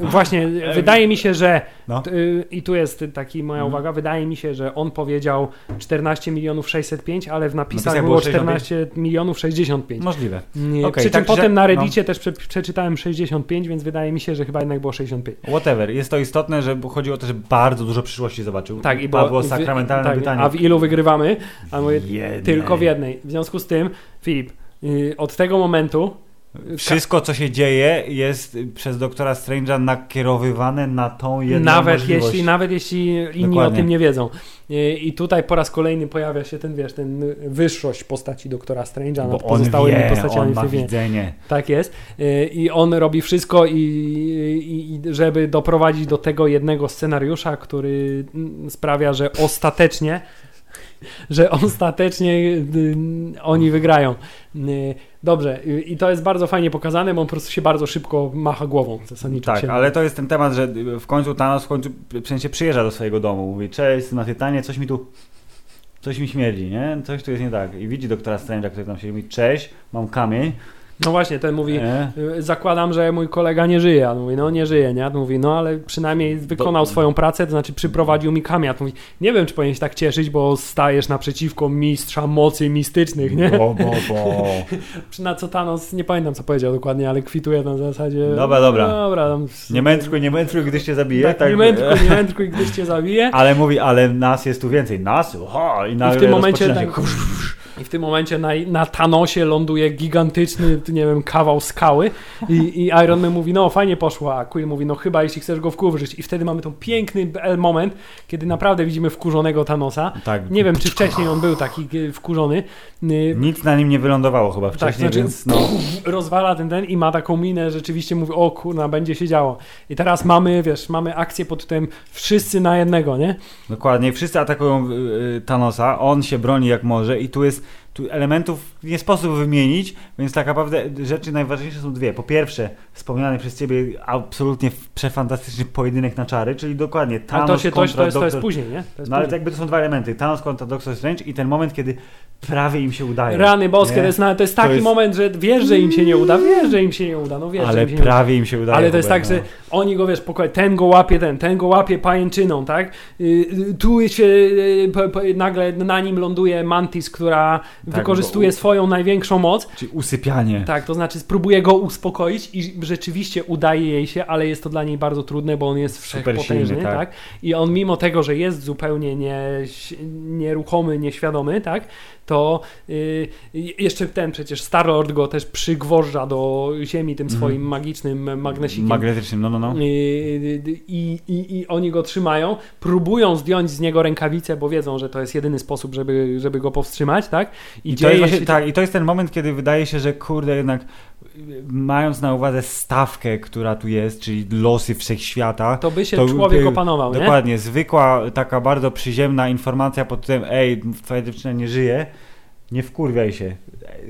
B: właśnie, <laughs> wydaje mi się, że
A: No.
B: y, i tu jest taki moja
A: Mhm.
B: uwaga, wydaje mi się, że on powiedział 14 milionów 605, ale w napisach
A: napisach
B: było
A: było
B: 14 milionów 65.
A: Możliwe.
B: Nie,
A: Okej,
B: przy czym
A: także-
B: potem na
A: no.
B: Reddicie też prze, przeczytałem 65, więc wydaje mi się, że chyba jednak było 65.
A: Whatever. Jest to istotne, że chodziło o to, że bardzo dużo przyszłości zobaczył.
B: Tak, i
A: Padło
B: wy-
A: sakramentalne
B: tak,
A: pytanie.
B: A w ilu wygrywamy? A mówię,
A: Jednej.
B: tylko w jednej. W związku z tym, Filip, od tego momentu
A: Wszystko, co się dzieje, jest przez doktora Strange'a nakierowywane na tą jedną
B: Nawet
A: możliwość.
B: jeśli, nawet jeśli inni
A: Dokładnie.
B: o tym nie wiedzą. I, tutaj po raz kolejny pojawia się ten, wiesz, ten wyższość postaci doktora Strange'a nad pozostałymi
A: wie,
B: postaciami
A: on ma
B: w filmie.
A: widzenie.
B: Tak jest. Y, I on robi wszystko, i, i, i żeby doprowadzić do tego jednego scenariusza, który mm, sprawia, że ostatecznie że ostatecznie y, oni wygrają. Y, Dobrze, y, i to jest bardzo fajnie pokazane, bo on po prostu się bardzo szybko macha głową zasadniczo.
A: Tak,
B: się
A: ale to jest ten temat, że w końcu Thanos w końcu w sensie przyjeżdża do swojego domu, mówi cześć, na Tytanie, coś mi tu coś mi śmierdzi, nie? Coś tu jest nie tak. I widzi doktora Strange'a, który tam siedzi, mówi cześć, mam kamień.
B: No właśnie, ten mówi,
A: E,
B: zakładam, że mój kolega nie żyje. A on mówi, no nie żyje, nie? A on mówi, no ale przynajmniej wykonał swoją pracę, to znaczy przyprowadził mi on mówi, nie wiem, czy powinien się tak cieszyć, bo stajesz naprzeciwko mistrza mocy mistycznych, nie?
A: bo, bo, bo. <laughs>
B: Na co Thanos, nie pamiętam co powiedział dokładnie, ale kwituje na zasadzie...
A: Dobra, dobra.
B: Dobra, tam,
A: Nie mędrkuj, nie mędrkuj, gdyś cię zabije.
B: tak, nie mędrkuj, nie <laughs> mędrkuj, gdyś cię zabije.
A: Ale mówi, ale nas jest tu więcej. Nas? Oho, I, nagle
B: tym momencie tak-
A: się-
B: I w tym momencie na, na Thanosie ląduje gigantyczny, nie wiem, kawał skały i, i Iron Man mówi, no fajnie poszło, a Quill mówi, no chyba jeśli chcesz go wkurzyć. I wtedy mamy ten piękny moment, kiedy naprawdę widzimy wkurzonego Thanosa.
A: Tak.
B: Nie wiem, czy wcześniej on był taki e, wkurzony. Y,
A: Nic na nim nie wylądowało chyba
B: Tak,
A: wcześniej,
B: znaczy
A: więc no.
B: rozwala ten ten i ma taką minę, rzeczywiście mówi, o kurna, będzie się działo. I teraz mamy, wiesz, mamy akcję pod tym wszyscy na jednego, nie?
A: Dokładnie, wszyscy atakują y, y, Thanosa, on się broni jak może i tu jest, tu elementów nie sposób wymienić, więc tak naprawdę rzeczy najważniejsze są dwie. Po pierwsze, wspomniany przez Ciebie absolutnie przefantastyczny pojedynek na czary, czyli dokładnie
B: Ale
A: Thanos
B: to, się, to,
A: kontra
B: to, jest, to jest później, nie? To jest
A: No ale to
B: później.
A: jakby to są dwa elementy, Thanos kontra Doctor Strange i ten moment, kiedy prawie im się udaje.
B: Rany boskie,
A: nie?
B: to jest, na- to jest taki
A: jest-
B: moment, że wiesz, że im się nie uda, wiesz, że im się nie uda, no wiesz, że
A: Ale
B: im się nie uda.
A: prawie im się udaje.
B: Ale to jest tak,
A: Hubert,
B: że oni go, wiesz, pokoju, ten go łapie, ten, ten go łapie pajęczyną, tak? Y, y, Tu się y, po, nagle na nim ląduje Mantis, która wykorzystuje
A: bo-
B: swoją największą moc.
A: Czyli usypianie.
B: Tak, to znaczy spróbuje go uspokoić i rzeczywiście udaje jej się, ale jest to dla niej bardzo trudne, bo on jest wszechpotężny,
A: silny, tak.
B: tak. I on mimo tego, że jest zupełnie nie, nieruchomy, nieświadomy, tak, to y, jeszcze ten przecież Star-Lord go też przygwożdża do ziemi tym
A: Mhm.
B: swoim magicznym magnesikiem.
A: Magnetycznym, no, no, no.
B: Y, I, i, I oni go trzymają, próbują zdjąć z niego rękawice, bo wiedzą, że to jest jedyny sposób, żeby, żeby go powstrzymać, tak?
A: I, to
B: dzieje
A: jest właśnie,
B: się-
A: tak, I to jest ten moment, kiedy wydaje się, że kurde, jednak mając na uwadze stawkę, która tu jest, czyli losy wszechświata,
B: to by się
A: to-
B: człowiek
A: to-
B: opanował, nie?
A: Dokładnie, zwykła, taka bardzo przyziemna informacja pod tym, ej, twoja dziewczyna nie żyje, nie wkurwiaj się.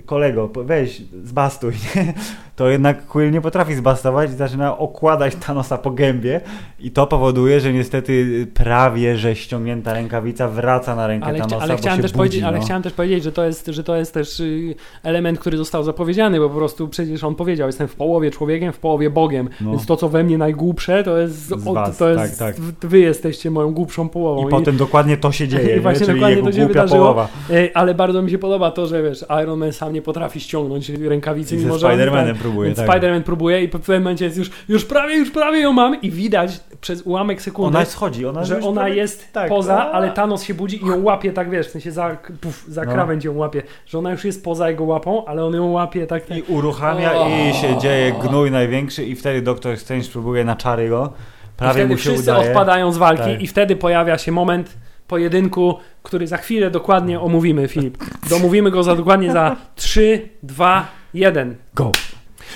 A: Kolego, weź, zbastuj. <laughs> nie? To jednak Quill nie potrafi zbastować i zaczyna okładać Thanosa po gębie i to powoduje, że niestety prawie, że ściągnięta rękawica wraca na rękę
B: Ale,
A: Thanosa,
B: ale, chciałem też
A: budzi,
B: powiedzieć, ale
A: no.
B: chciałem też powiedzieć, że to jest, że to jest też y, element, który został zapowiedziany, bo po prostu przecież on powiedział, jestem w połowie człowiekiem, w połowie Bogiem,
A: No.
B: więc to, co we mnie najgłupsze, to jest,
A: was,
B: to jest
A: tak, tak.
B: wy jesteście moją głupszą połową.
A: I potem dokładnie to się <laughs> dzieje,
B: I
A: nie?
B: właśnie dokładnie to się wydarzyło.
A: połowa.
B: Ej, ale bardzo mi się podoba to, że wiesz, Iron Man sam nie potrafi ściągnąć rękawicy,
A: I ze Spider-Manem
B: tak,
A: próbuje,
B: Więc
A: tak.
B: Spider-Man próbuje i w pewnym momencie jest już, już prawie, już prawie ją mam i widać przez ułamek sekundy,
A: Ona schodzi, ona
B: że ona
A: prawie-
B: jest
A: tak.
B: poza,
A: A.
B: ale Thanos się budzi i ją łapie tak, wiesz, w sensie za, puf, za
A: No.
B: krawędź ją łapie, że ona już jest poza jego łapą, ale on ją łapie tak, tak.
A: I uruchamia
B: O.
A: i się dzieje gnój największy i wtedy Doktor Strange próbuje na czary go.
B: I
A: Prawie
B: wtedy
A: mu się
B: wszyscy
A: udaje.
B: odpadają z walki
A: Tak.
B: i wtedy pojawia się moment pojedynku, który za chwilę dokładnie omówimy, Filip. Domówimy go za dokładnie za 3, 2, 1.
A: Go!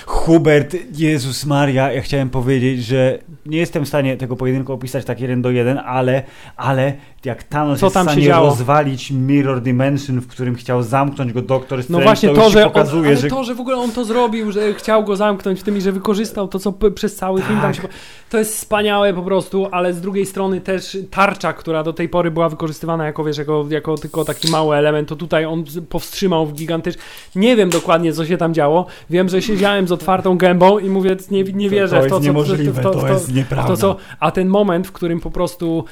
A: Hubert, Jezus Maria, ja chciałem powiedzieć, że nie jestem w stanie tego pojedynku opisać tak jeden do jeden, ale, ale jak Thanos
B: Co
A: jest
B: tam
A: w
B: się
A: stanie
B: działo?
A: rozwalić Mirror Dimension, w którym chciał zamknąć go Doktor
B: No
A: Strange,
B: właśnie
A: to,
B: to, że on,
A: pokazuje,
B: ale
A: że
B: to, że w ogóle on to zrobił, że chciał go zamknąć w tym i że wykorzystał to, co przez cały film tam
A: Tak.
B: się... To jest wspaniałe po prostu, ale z drugiej strony też tarcza, która do tej pory była wykorzystywana jako, wiesz, jako, jako tylko taki mały element, to tutaj on powstrzymał w gigantycz... Nie wiem dokładnie, co się tam działo. Wiem, że siedziałem z otwartą gębą i mówię, nie, nie
A: to,
B: wierzę
A: to
B: w
A: jest
B: to, co...
A: niemożliwe,
B: w to,
A: to,
B: w to,
A: jest nieprawda.
B: to co, a ten moment, w którym po prostu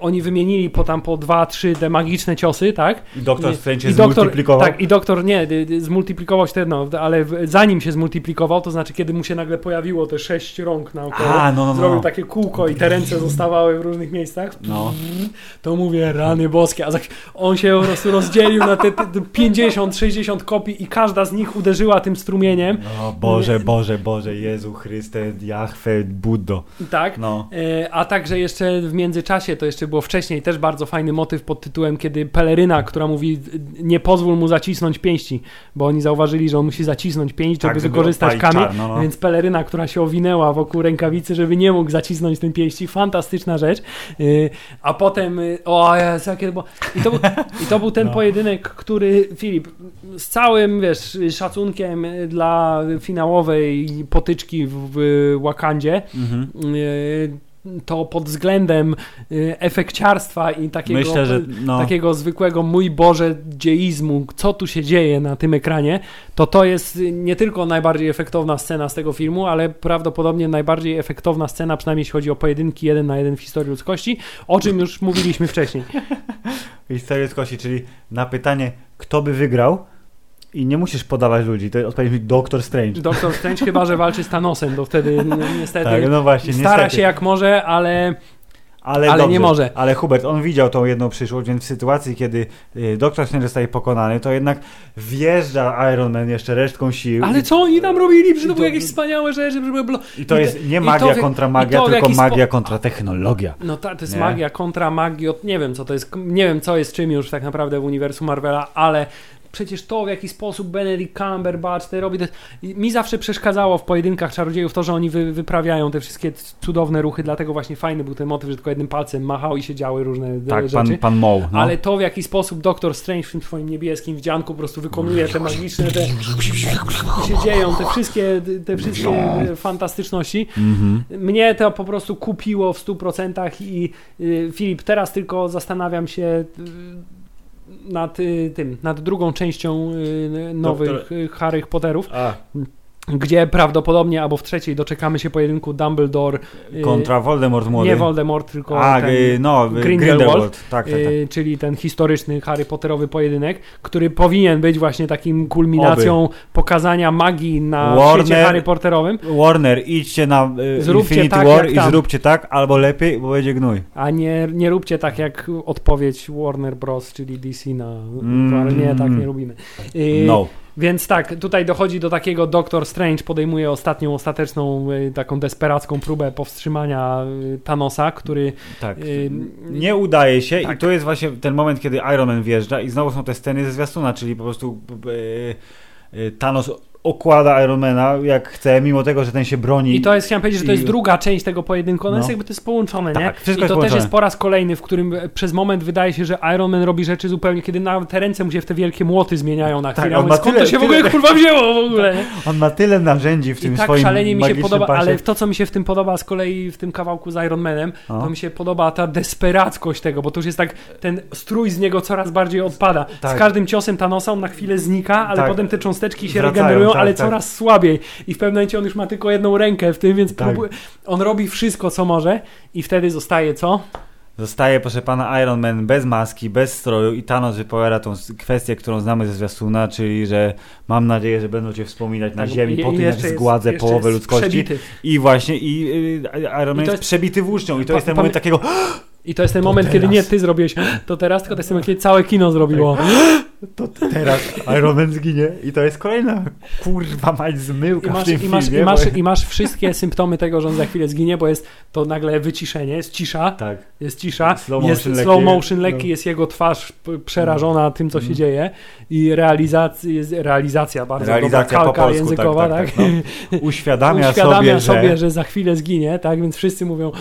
B: oni wymienili po tam po dwa, trzy te magiczne ciosy, tak?
A: I Doktor
B: Nie,
A: Strange
B: i doktor,
A: zmultiplikował.
B: Tak, i doktor nie, dy- dy- zmultiplikował się ten, no, ale w, zanim się zmultiplikował, to znaczy kiedy mu się nagle pojawiło te sześć rąk naokoło,
A: A, no, no, no.
B: zrobił takie kółko i te ręce zostawały w różnych miejscach,
A: No.
B: to mówię, rany boskie, a on się po prostu rozdzielił na te, te, te 50-60 kopii i każda z nich uderzyła tym strumieniem,
A: O Boże, Boże, Boże, Jezu Chryste, Jahwe, Buddo.
B: tak,
A: No.
B: E, A także jeszcze w międzyczasie, to jeszcze było wcześniej, też bardzo fajny motyw pod tytułem, kiedy peleryna, która mówi nie pozwól mu zacisnąć pięści, bo oni zauważyli, że on musi zacisnąć pięść, żeby
A: Tak, żeby
B: wykorzystać
A: odpalić
B: kamień,
A: no, no.
B: więc peleryna, która się owinęła wokół rękawicy, żeby nie mógł zacisnąć tym pięści, fantastyczna rzecz. E, A potem, e, o Jezu, jakie to było... I to, był- I to był ten <laughs>
A: No.
B: pojedynek, który, Filip, z całym, wiesz, szacunkiem dla finałowej potyczki w, w Wakandzie,
A: Mhm.
B: To pod względem y, efekciarstwa i takiego,
A: Myślę, że no.
B: takiego zwykłego mój Boże dzieizmu, co tu się dzieje na tym ekranie, to to jest nie tylko najbardziej efektowna scena z tego filmu, ale prawdopodobnie najbardziej efektowna scena, przynajmniej jeśli chodzi o pojedynki jeden na jeden w historii ludzkości, o czym już mówiliśmy wcześniej. <laughs>
A: Historię z kości, czyli na pytanie, kto by wygrał i nie musisz podawać ludzi, to odpowiedź mi Doktor Strange.
B: Doktor Strange chyba, że walczy z Thanosem, to wtedy ni- niestety
A: Tak, no właśnie,
B: stara
A: niestety.
B: się jak może, ale
A: ale,
B: ale
A: dobrze.
B: nie może.
A: Ale Hubert, on widział tą jedną przyszłość, więc w sytuacji, kiedy y, Doktor Strange zostaje pokonany, to jednak wjeżdża Iron Man jeszcze resztką sił.
B: Ale
A: i,
B: co oni tam robili? Przecież to były jakieś wspaniałe rzeczy. były blo-
A: I to
B: i
A: jest nie magia
B: to
A: kontra magia,
B: to
A: tylko magia
B: spo-
A: kontra technologia.
B: No tak, to jest
A: Nie?
B: magia kontra magia. Nie wiem, co to jest. Nie wiem, co jest czym już tak naprawdę w uniwersum Marvela, ale przecież to, w jaki sposób Benedict Cumberbatch to robi, to mi zawsze przeszkadzało w pojedynkach czarodziejów to, że oni wy, wyprawiają te wszystkie cudowne ruchy, dlatego właśnie fajny był ten motyw, że tylko jednym palcem machał i się działy różne
A: Tak,
B: rzeczy.
A: pan, pan Moe. No.
B: Ale to, w jaki sposób Doktor Strange w tym swoim niebieskim wdzianku po prostu wykonuje te magiczne, te się dzieją, te wszystkie, te wszystkie fantastyczności.
A: Mhm.
B: Mnie to po prostu kupiło w 100% i y, Filip, teraz tylko zastanawiam się y, nad y, tym, nad drugą częścią y, nowych y, Harry Potterów,
A: A,
B: gdzie prawdopodobnie albo w trzeciej doczekamy się pojedynku Dumbledore y,
A: Kontra Voldemort młody.
B: nie Voldemort, tylko
A: A,
B: ten
A: y, no, y,
B: Grindelwald,
A: Grindelwald. Tak, tak, tak.
B: czyli ten historyczny Harry Potterowy pojedynek, który powinien być właśnie takim kulminacją pokazania magii na
A: Warner-
B: świecie Harry Potterowym,
A: Warner, idźcie na
B: Zróbcie
A: Infinity
B: tak,
A: War i zróbcie tak, albo lepiej, bo będzie gnój.
B: a nie, nie róbcie tak jak odpowiedź Warner Bros., czyli DC na...
A: Mm.
B: Nie, tak nie lubimy. Y,
A: No.
B: Więc tak, tutaj dochodzi do takiego Doctor Strange podejmuje ostatnią, ostateczną, y, taką desperacką próbę powstrzymania y, Thanosa, który
A: Tak.
B: y,
A: Nie udaje się
B: Tak.
A: i to jest właśnie ten moment, kiedy Iron Man wjeżdża i znowu są te sceny ze zwiastuna, czyli po prostu Thanos okłada Ironmana jak chce, mimo tego, że ten się broni.
B: I to jest, chciałem powiedzieć, że to
A: I-
B: jest druga część tego pojedynku, ono
A: No.
B: jest jakby to jest połączone, nie?
A: Tak, wszystko
B: I
A: jest
B: to też
A: połączone.
B: jest po raz kolejny, w którym przez moment wydaje się, że Iron Man robi rzeczy zupełnie, kiedy nawet te ręce mu się w te wielkie młoty zmieniają na
A: Tak,
B: chwilę.
A: on
B: on
A: ma
B: skąd
A: tyle-
B: to się w
A: tyle-
B: ogóle kurwa wzięło w ogóle? nie? <laughs>
A: On ma tyle narzędzi w tym
B: I tak
A: swoim
B: szalenie mi się podoba,
A: pasie.
B: ale to, co mi się w tym podoba z kolei w tym kawałku z Iron Manem,
A: O.
B: to mi się podoba ta desperackość tego, bo to już jest tak, ten strój z niego coraz bardziej odpada.
A: Tak.
B: Z każdym ciosem Thanosa on na chwilę znika, ale
A: Tak.
B: potem te cząsteczki się
A: Wracają,
B: regenerują,
A: tak,
B: ale
A: tak.
B: coraz słabiej. I w pewnym momencie on już ma tylko jedną rękę w tym, więc
A: Tak.
B: on robi wszystko, co może i wtedy zostaje co?
A: Zostaje, proszę pana, Iron Man bez maski, bez stroju i Thanos wypowiada tą kwestię, którą znamy ze zwiastuna, czyli, że mam nadzieję, że będą cię wspominać na
B: Tak,
A: ziemi po tym, jak
B: jest-
A: zgładzę
B: jeszcze
A: połowę
B: jest
A: ludzkości.
B: Przebity.
A: I właśnie, i y, Iron Man jest,
B: jest-
A: przebity włócznią i to jest ten moment takiego <gasps>
B: I to jest ten
A: To
B: moment, kiedy
A: teraz.
B: nie ty zrobiłeś to teraz, tylko to jest ten moment, kiedy całe kino zrobiło. <gasps>
A: to teraz Iron Man zginie i to jest kolejna kurwa mać zmyłka
B: I masz,
A: w tym
B: i, masz,
A: filmie.
B: i, masz,
A: bo-
B: I masz wszystkie symptomy tego, że on za chwilę zginie, bo jest to nagle wyciszenie, jest cisza,
A: Tak.
B: jest cisza,
A: Slow
B: jest
A: motion
B: slow
A: lekki.
B: motion lekki,
A: No.
B: jest jego twarz przerażona tym, co się
A: Mhm.
B: dzieje i realizacja, jest realizacja bardzo
A: Realizacja
B: dobra,
A: po
B: kalka
A: polsku,
B: językowa,
A: tak,
B: tak,
A: tak, tak, <laughs> Uświadamia,
B: uświadamia
A: sobie,
B: sobie,
A: że...
B: że... za chwilę zginie, tak, więc wszyscy mówią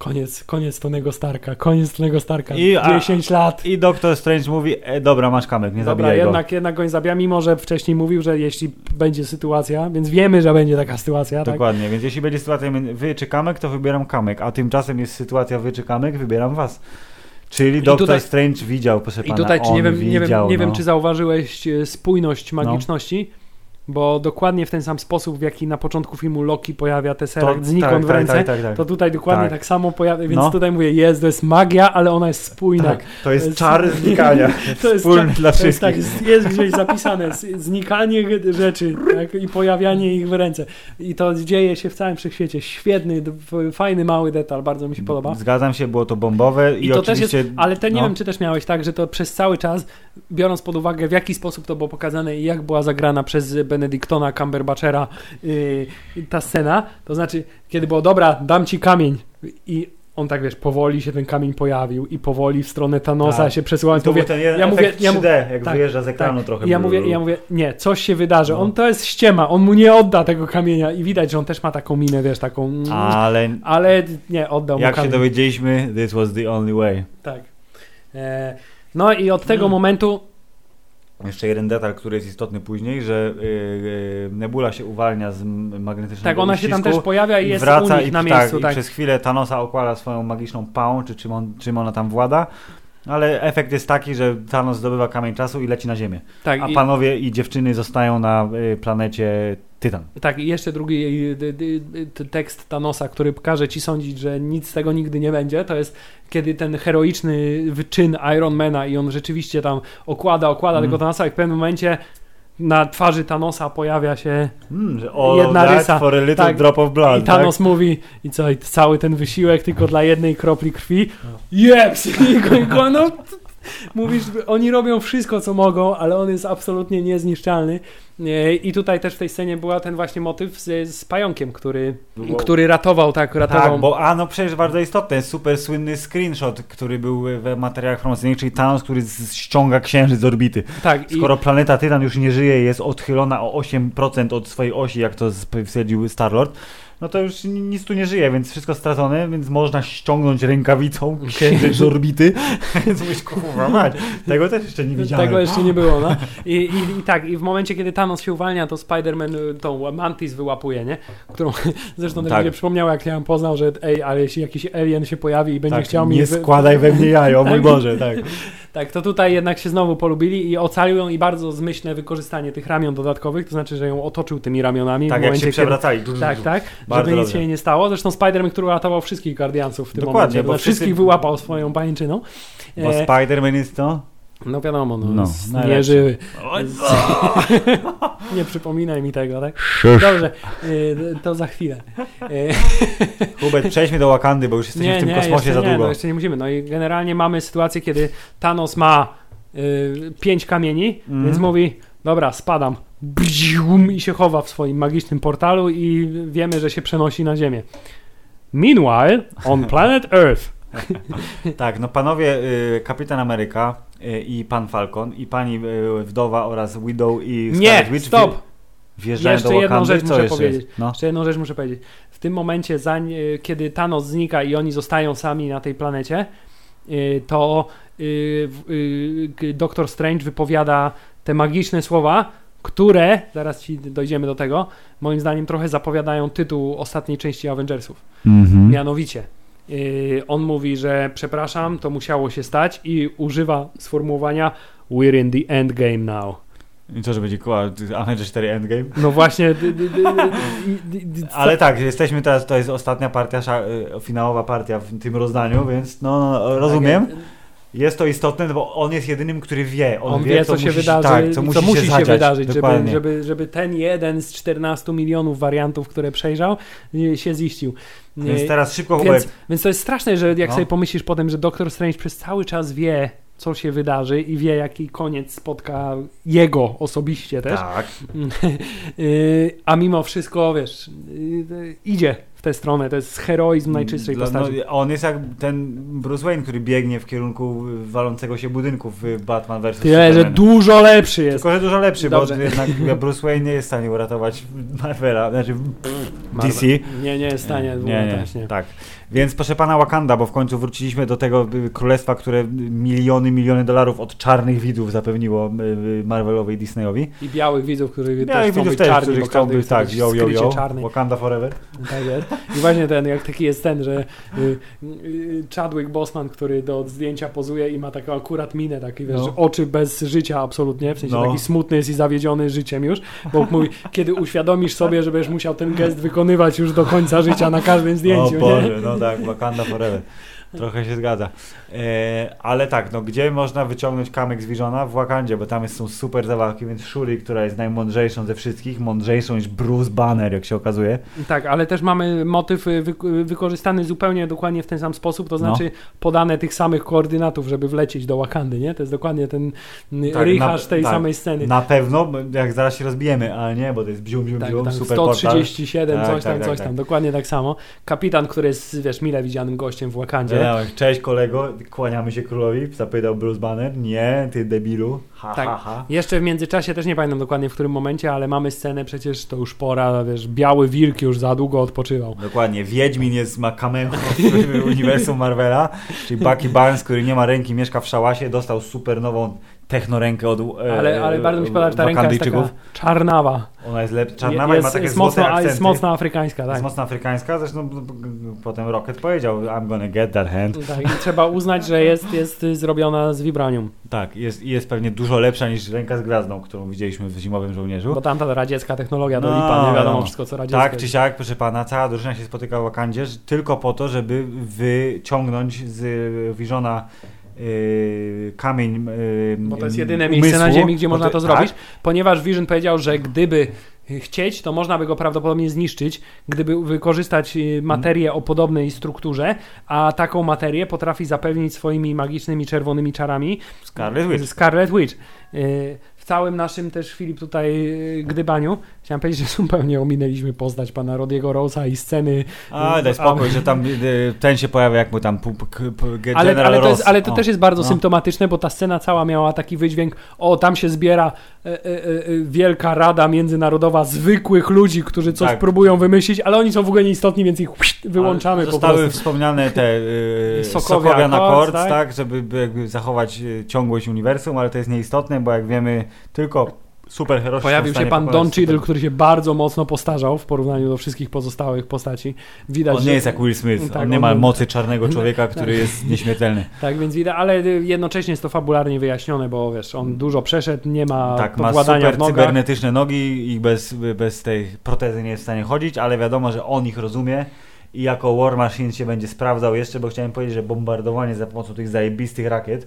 B: koniec, koniec Tonego Starka, koniec Tonego Starka,
A: I- a-
B: 10 lat.
A: I Doktor Strange mówi, e, dobra, masz kamek, nie
B: Dobra,
A: zabijaj go.
B: jednak, jednak go nie zabija, mimo że wcześniej mówił, że jeśli będzie sytuacja, więc wiemy, że będzie taka sytuacja, tak?
A: Dokładnie, więc jeśli będzie sytuacja wy czy kamek, to wybieram kamek, a tymczasem jest sytuacja wy czy kamek, wybieram was. Czyli Doktor Strange widział, proszę
B: I
A: pana,
B: tutaj, czy
A: on
B: nie wiem, nie,
A: widział,
B: wiem, nie wiem,
A: no.
B: czy zauważyłeś e, spójność magiczności, bo dokładnie w ten sam sposób, w jaki na początku filmu Loki pojawia te serek znikąd
A: tak,
B: w ręce,
A: Tak, tak, tak,
B: to tutaj dokładnie tak,
A: Tak.
B: samo pojawia, więc
A: No.
B: tutaj mówię, jest, to jest magia, ale ona jest spójna.
A: tak. To jest czar znikania. <laughs>
B: To jest,
A: Wspólny dla
B: to jest tak,
A: wszystkich.
B: jest gdzieś zapisane, znikanie rzeczy tak, i pojawianie ich w ręce. I to dzieje się w całym wszechświecie. Świetny, fajny, mały detal, bardzo mi się podoba.
A: Zgadzam się, było to bombowe i,
B: I to
A: oczywiście...
B: jest, ale te, nie
A: no.
B: wiem, czy też miałeś tak, że to przez cały czas, biorąc pod uwagę, w jaki sposób to było pokazane i jak była zagrana przez Benedictona Cumberbatchera yy, ta scena, to znaczy, kiedy było, dobra, dam ci kamień i on tak, wiesz, powoli się ten kamień pojawił i powoli w stronę Thanosa
A: Tak.
B: się przesuwał.
A: I to
B: mówię,
A: ten
B: ja mówię-
A: efekt
B: ja
A: 3D, jak
B: tak,
A: wyjeżdża z ekranu
B: tak.
A: trochę.
B: Ja mówię, ja mówię, nie, coś się wydarzy.
A: No.
B: On to jest ściema, on mu nie odda tego kamienia i widać, że on też ma taką minę, wiesz, taką... mm,
A: Ale
B: Ale nie, oddał mu
A: jak się
B: kamień.
A: dowiedzieliśmy, this was the only way.
B: Tak. E, no i od tego
A: Mm.
B: momentu
A: Jeszcze jeden detal, który jest istotny później, że yy, Nebula się uwalnia z magnetycznego
B: Tak, ona się tam też pojawia i,
A: i
B: jest
A: wraca
B: u nich
A: i,
B: na
A: tak,
B: miejscu.
A: i
B: Tak,
A: przez chwilę Thanosa okłada swoją magiczną pałą, czy czym, on, czym ona tam włada. Ale efekt jest taki, że Thanos zdobywa kamień czasu i leci na ziemię.
B: tak,
A: A
B: i,
A: panowie i dziewczyny zostają na y, planecie Tytan.
B: tak, i jeszcze drugi y, y, tekst Thanosa, który każe ci sądzić, że nic z tego nigdy nie będzie, to jest kiedy ten heroiczny wyczyn Ironmana i on rzeczywiście tam okłada, okłada
A: Mm.
B: tego Thanosa i w pewnym momencie na twarzy Thanosa pojawia się
A: Mm, all
B: Jedna rysa.
A: for a little
B: Tak.
A: drop of blood.
B: i Thanos mówi i co, i cały ten wysiłek tylko dla jednej kropli krwi jeps <laughs> go, i go, no <laughs> mówisz, oni robią wszystko co mogą, ale on jest absolutnie niezniszczalny E, i tutaj też w tej scenie była ten właśnie motyw z, z pająkiem, który,
A: Było-
B: który ratował, tak, ratował
A: Tak, bo a no przecież bardzo istotne, jest super słynny screenshot, który był w materiałach promocyjnych, czyli Thanos, który ściąga księżyc z orbity.
B: tak, i,
A: Skoro planeta Tytan już nie żyje i jest odchylona o 8% od swojej osi, jak to stwierdził Starlord, no to już ni- nic tu nie żyje, więc wszystko stracone, więc można ściągnąć rękawicą księżyc z orbity. <laughs> więc mówisz, kurwa mać, tego też jeszcze nie widziałem.
B: Tego jeszcze nie było, no. I, i, I tak, i w momencie, kiedy Thanos się uwalnia, to Spider-Man y, tą Mantis wyłapuje, nie? Którą <laughs> zresztą też
A: Tak.
B: mnie przypomniał, jak ja ją poznał, że ej, ale jeśli jakiś alien się pojawi i będzie
A: tak,
B: chciał mi...
A: nie składaj we mnie jajo, o <laughs> mój
B: Tak.
A: Boże, tak.
B: Tak, to tutaj jednak się znowu polubili i ocalił ją i bardzo zmyślne wykorzystanie tych ramion dodatkowych, to znaczy, że ją otoczył tymi ramionami.
A: Tak,
B: w
A: jak się przewracali.
B: Kiedy... Tak, tak,
A: Bardzo
B: żeby nic
A: dobrze.
B: się nie stało. Zresztą Spider-Man, który uratował wszystkich Guardiansów w tym
A: Dokładnie,
B: momencie,
A: bo wszyscy-
B: wszystkich wyłapał swoją pajęczyną.
A: Bo
B: E,
A: Spider-Man jest to?
B: no wiadomo, no,
A: No, najlepszy.
B: nieżywy. <laughs> Nie przypominaj mi tego, tak? Dobrze, y, to za chwilę. Y, <laughs>
A: Hubert, przejdźmy do Wakandy, bo już jesteśmy w tym kosmosie
B: jeszcze
A: za
B: nie,
A: długo.
B: No jeszcze nie musimy. No i generalnie mamy sytuację, kiedy Thanos ma y, pięć kamieni,
A: Mhm.
B: więc mówi, dobra, spadam. Bzium, I się chowa w swoim magicznym portalu i wiemy, że się przenosi na Ziemię. Meanwhile, on <laughs> planet Earth. <laughs>
A: Tak, no panowie, y, Kapitan Ameryka y, i pan Falcon i pani y, wdowa oraz Widow i
B: Nie,
A: Scarlet Witch
B: stop!
A: wje- wjeżdżają
B: Jeszcze
A: do
B: jedną rzecz muszę
A: jeszcze
B: powiedzieć.
A: No.
B: Jeszcze jedną rzecz muszę powiedzieć. W tym momencie, zań, y, kiedy Thanos znika i oni zostają sami na tej planecie, y, to y, Doktor Strange wypowiada te magiczne słowa, które, zaraz ci dojdziemy do tego, moim zdaniem trochę zapowiadają tytuł ostatniej części Avengersów.
A: Mhm.
B: Mianowicie, y, on mówi, że przepraszam, to musiało się stać i używa sformułowania We're in the endgame now.
A: I co, że będzie koła Avengers 4 Endgame?
B: No właśnie,
A: Ale tak, jesteśmy teraz, to jest ostatnia partia, y, finałowa partia w tym rozdaniu, więc no, no rozumiem. Jest to istotne, no bo on jest jedynym, który wie. On,
B: On wie, co, się
A: musi,
B: wydarzy,
A: tak, co
B: co
A: musi,
B: musi się,
A: zadziać.
B: wydarzyć, żeby,
A: Dokładnie.
B: żeby, żeby ten jeden z 14 milionów wariantów, które przejrzał, się ziścił.
A: Więc teraz szybko
B: więc, więc to jest straszne, że jak
A: No.
B: sobie pomyślisz potem, że Doctor Strange przez cały czas wie, co się wydarzy i wie, jaki koniec spotka jego osobiście też.
A: Tak. <laughs>
B: Y, a mimo wszystko, wiesz, y, y, idzie w tę stronę. To jest heroizm najczystszej
A: Dla-
B: postaci.
A: No, on jest jak ten Bruce Wayne, który biegnie w kierunku walącego się budynku w Batman vs.
B: Tyle, że dużo lepszy jest.
A: Tylko, że dużo lepszy,
B: Dobrze.
A: bo jednak <laughs> Bruce Wayne nie jest w stanie uratować Marvela, znaczy
B: Marvel.
A: DC.
B: Nie, nie jest w stanie
A: nie,
B: uratać,
A: nie, tak. Więc proszę pana Wakanda, bo w końcu wróciliśmy do tego y, królestwa, które miliony, miliony dolarów od czarnych widzów zapewniło y, Marvelowi i Disneyowi.
B: I białych widzów, którzy
A: Ja
B: też chcą
A: widzów
B: być
A: też,
B: czarni, bo
A: chcą być tak, yo, yo, yo,
B: czarny.
A: Wakanda forever.
B: Tak jest. I właśnie ten, jak taki jest ten, że y, y, Chadwick Boseman, który do zdjęcia pozuje i ma taką akurat minę, taki wiesz,
A: No.
B: oczy bez życia absolutnie, w sensie
A: No.
B: taki smutny jest i zawiedziony życiem już, bo mówi, kiedy uświadomisz sobie, że będziesz musiał ten gest wykonywać już do końca życia na każdym zdjęciu,
A: o
B: nie?
A: Boże, no tak, Wakanda forever. Trochę się zgadza. E, ale tak, no gdzie można wyciągnąć kamyk z Visiona? W Wakandzie, bo tam jest, są super zabawki, więc Shuri, która jest najmądrzejszą ze wszystkich, mądrzejszą niż Bruce Banner, jak się okazuje.
B: Tak, ale też mamy motyw y, wy- wykorzystany zupełnie dokładnie w ten sam sposób, to
A: No.
B: znaczy podane tych samych koordynatów, żeby wlecieć do Wakandy, nie? To jest dokładnie ten
A: Tak,
B: tak, tej
A: tak.
B: samej sceny.
A: Na pewno, jak zaraz się rozbijemy, ale nie, bo to jest bzium, bzium,
B: Tak,
A: bzium, super portal.
B: 137,
A: Tak,
B: coś tam,
A: tak,
B: coś
A: tak,
B: tam,
A: tak.
B: dokładnie tak samo. Kapitan, który jest, wiesz, mile widzianym gościem w Wakandzie.
A: Cześć kolego, kłaniamy się królowi, zapytał Bruce Banner. Nie, ty debilu. Ha,
B: Tak.
A: ha, ha.
B: Jeszcze w międzyczasie, też nie pamiętam dokładnie w którym momencie, ale mamy scenę, przecież to już pora, wiesz, biały wilk już za długo odpoczywał.
A: Dokładnie, Wiedźmin jest, ma cameo w <laughs> uniwersum Marvela, czyli Bucky Barnes, który nie ma ręki, mieszka w szałasie, dostał super nową technorękę od e,
B: Ale, ale bardzo mi się podoba, że ta ręka jest taka czarnawa.
A: Ona jest lepsza, czarnawa
B: jest,
A: i ma takie
B: jest, mocno,
A: akcenty.
B: jest mocno afrykańska, tak.
A: Jest mocno afrykańska, zresztą b- b- potem Rocket powiedział I'm gonna get that hand.
B: tak. I trzeba uznać, że jest, jest zrobiona z vibranium,
A: Tak, jest, jest pewnie dużo lepsza niż ręka z gwiazdą, którą widzieliśmy w Zimowym Żołnierzu.
B: bo tamta radziecka technologia do
A: No,
B: lipa, nie wiadomo
A: no.
B: wszystko co radzieckie.
A: Tak czy siak, proszę pana, cała drużyna się spotyka w Wakandzie tylko po to, żeby wyciągnąć z Visiona kamień yy,
B: Bo to jest jedyne miejsce na
A: umysłu,
B: Ziemi, gdzie można to
A: tak,
B: zrobić, ponieważ Vision powiedział, że gdyby chcieć, to można by go prawdopodobnie zniszczyć, gdyby wykorzystać y, materię o podobnej strukturze, a taką materię potrafi zapewnić swoimi magicznymi czerwonymi czarami
A: Scarlet Witch.
B: Scarlet Witch. Y, W całym naszym też, Filip, tutaj y, gdybaniu, chciałem powiedzieć, że <laughs> zupełnie ominęliśmy postać pana Rodiego Rosa i sceny
A: A, daj spokój, że tam yy, ten się pojawia, jak mu tam p- p-
B: Ale, to, jest, ale to
A: O,
B: też jest bardzo
A: no.
B: symptomatyczne, bo ta scena cała miała taki wydźwięk, o tam się zbiera e, e, e, wielka rada międzynarodowa zwykłych ludzi, którzy coś
A: Tak.
B: próbują wymyślić, ale oni są w ogóle nieistotni, więc ich wyłączamy
A: Ale
B: po
A: Zostały
B: prostu.
A: wspomniane te yy, <laughs>
B: Sokowie
A: Sokowia na kord,
B: tak?
A: tak? żeby zachować yy, ciągłość uniwersum, ale to jest nieistotne, bo jak wiemy, tylko superherosi
B: Pojawił się pan Don Cheadle, który się bardzo mocno postarzał w porównaniu do wszystkich pozostałych postaci. Widać,
A: On
B: że-
A: nie jest jak Will Smith,
B: Tak,
A: on nie
B: on
A: ma mocy czarnego <laughs> człowieka, który jest nieśmiertelny. <laughs>
B: Tak, więc widać, ale jednocześnie jest to fabularnie wyjaśnione, bo wiesz, on dużo przeszedł, nie ma
A: Tak, ma
B: podwładania
A: super cybernetyczne nogi i bez, bez tej protezy nie jest w stanie chodzić, ale wiadomo, że on ich rozumie i jako War Machine się będzie sprawdzał jeszcze, bo chciałem powiedzieć, że bombardowanie za pomocą tych zajebistych rakiet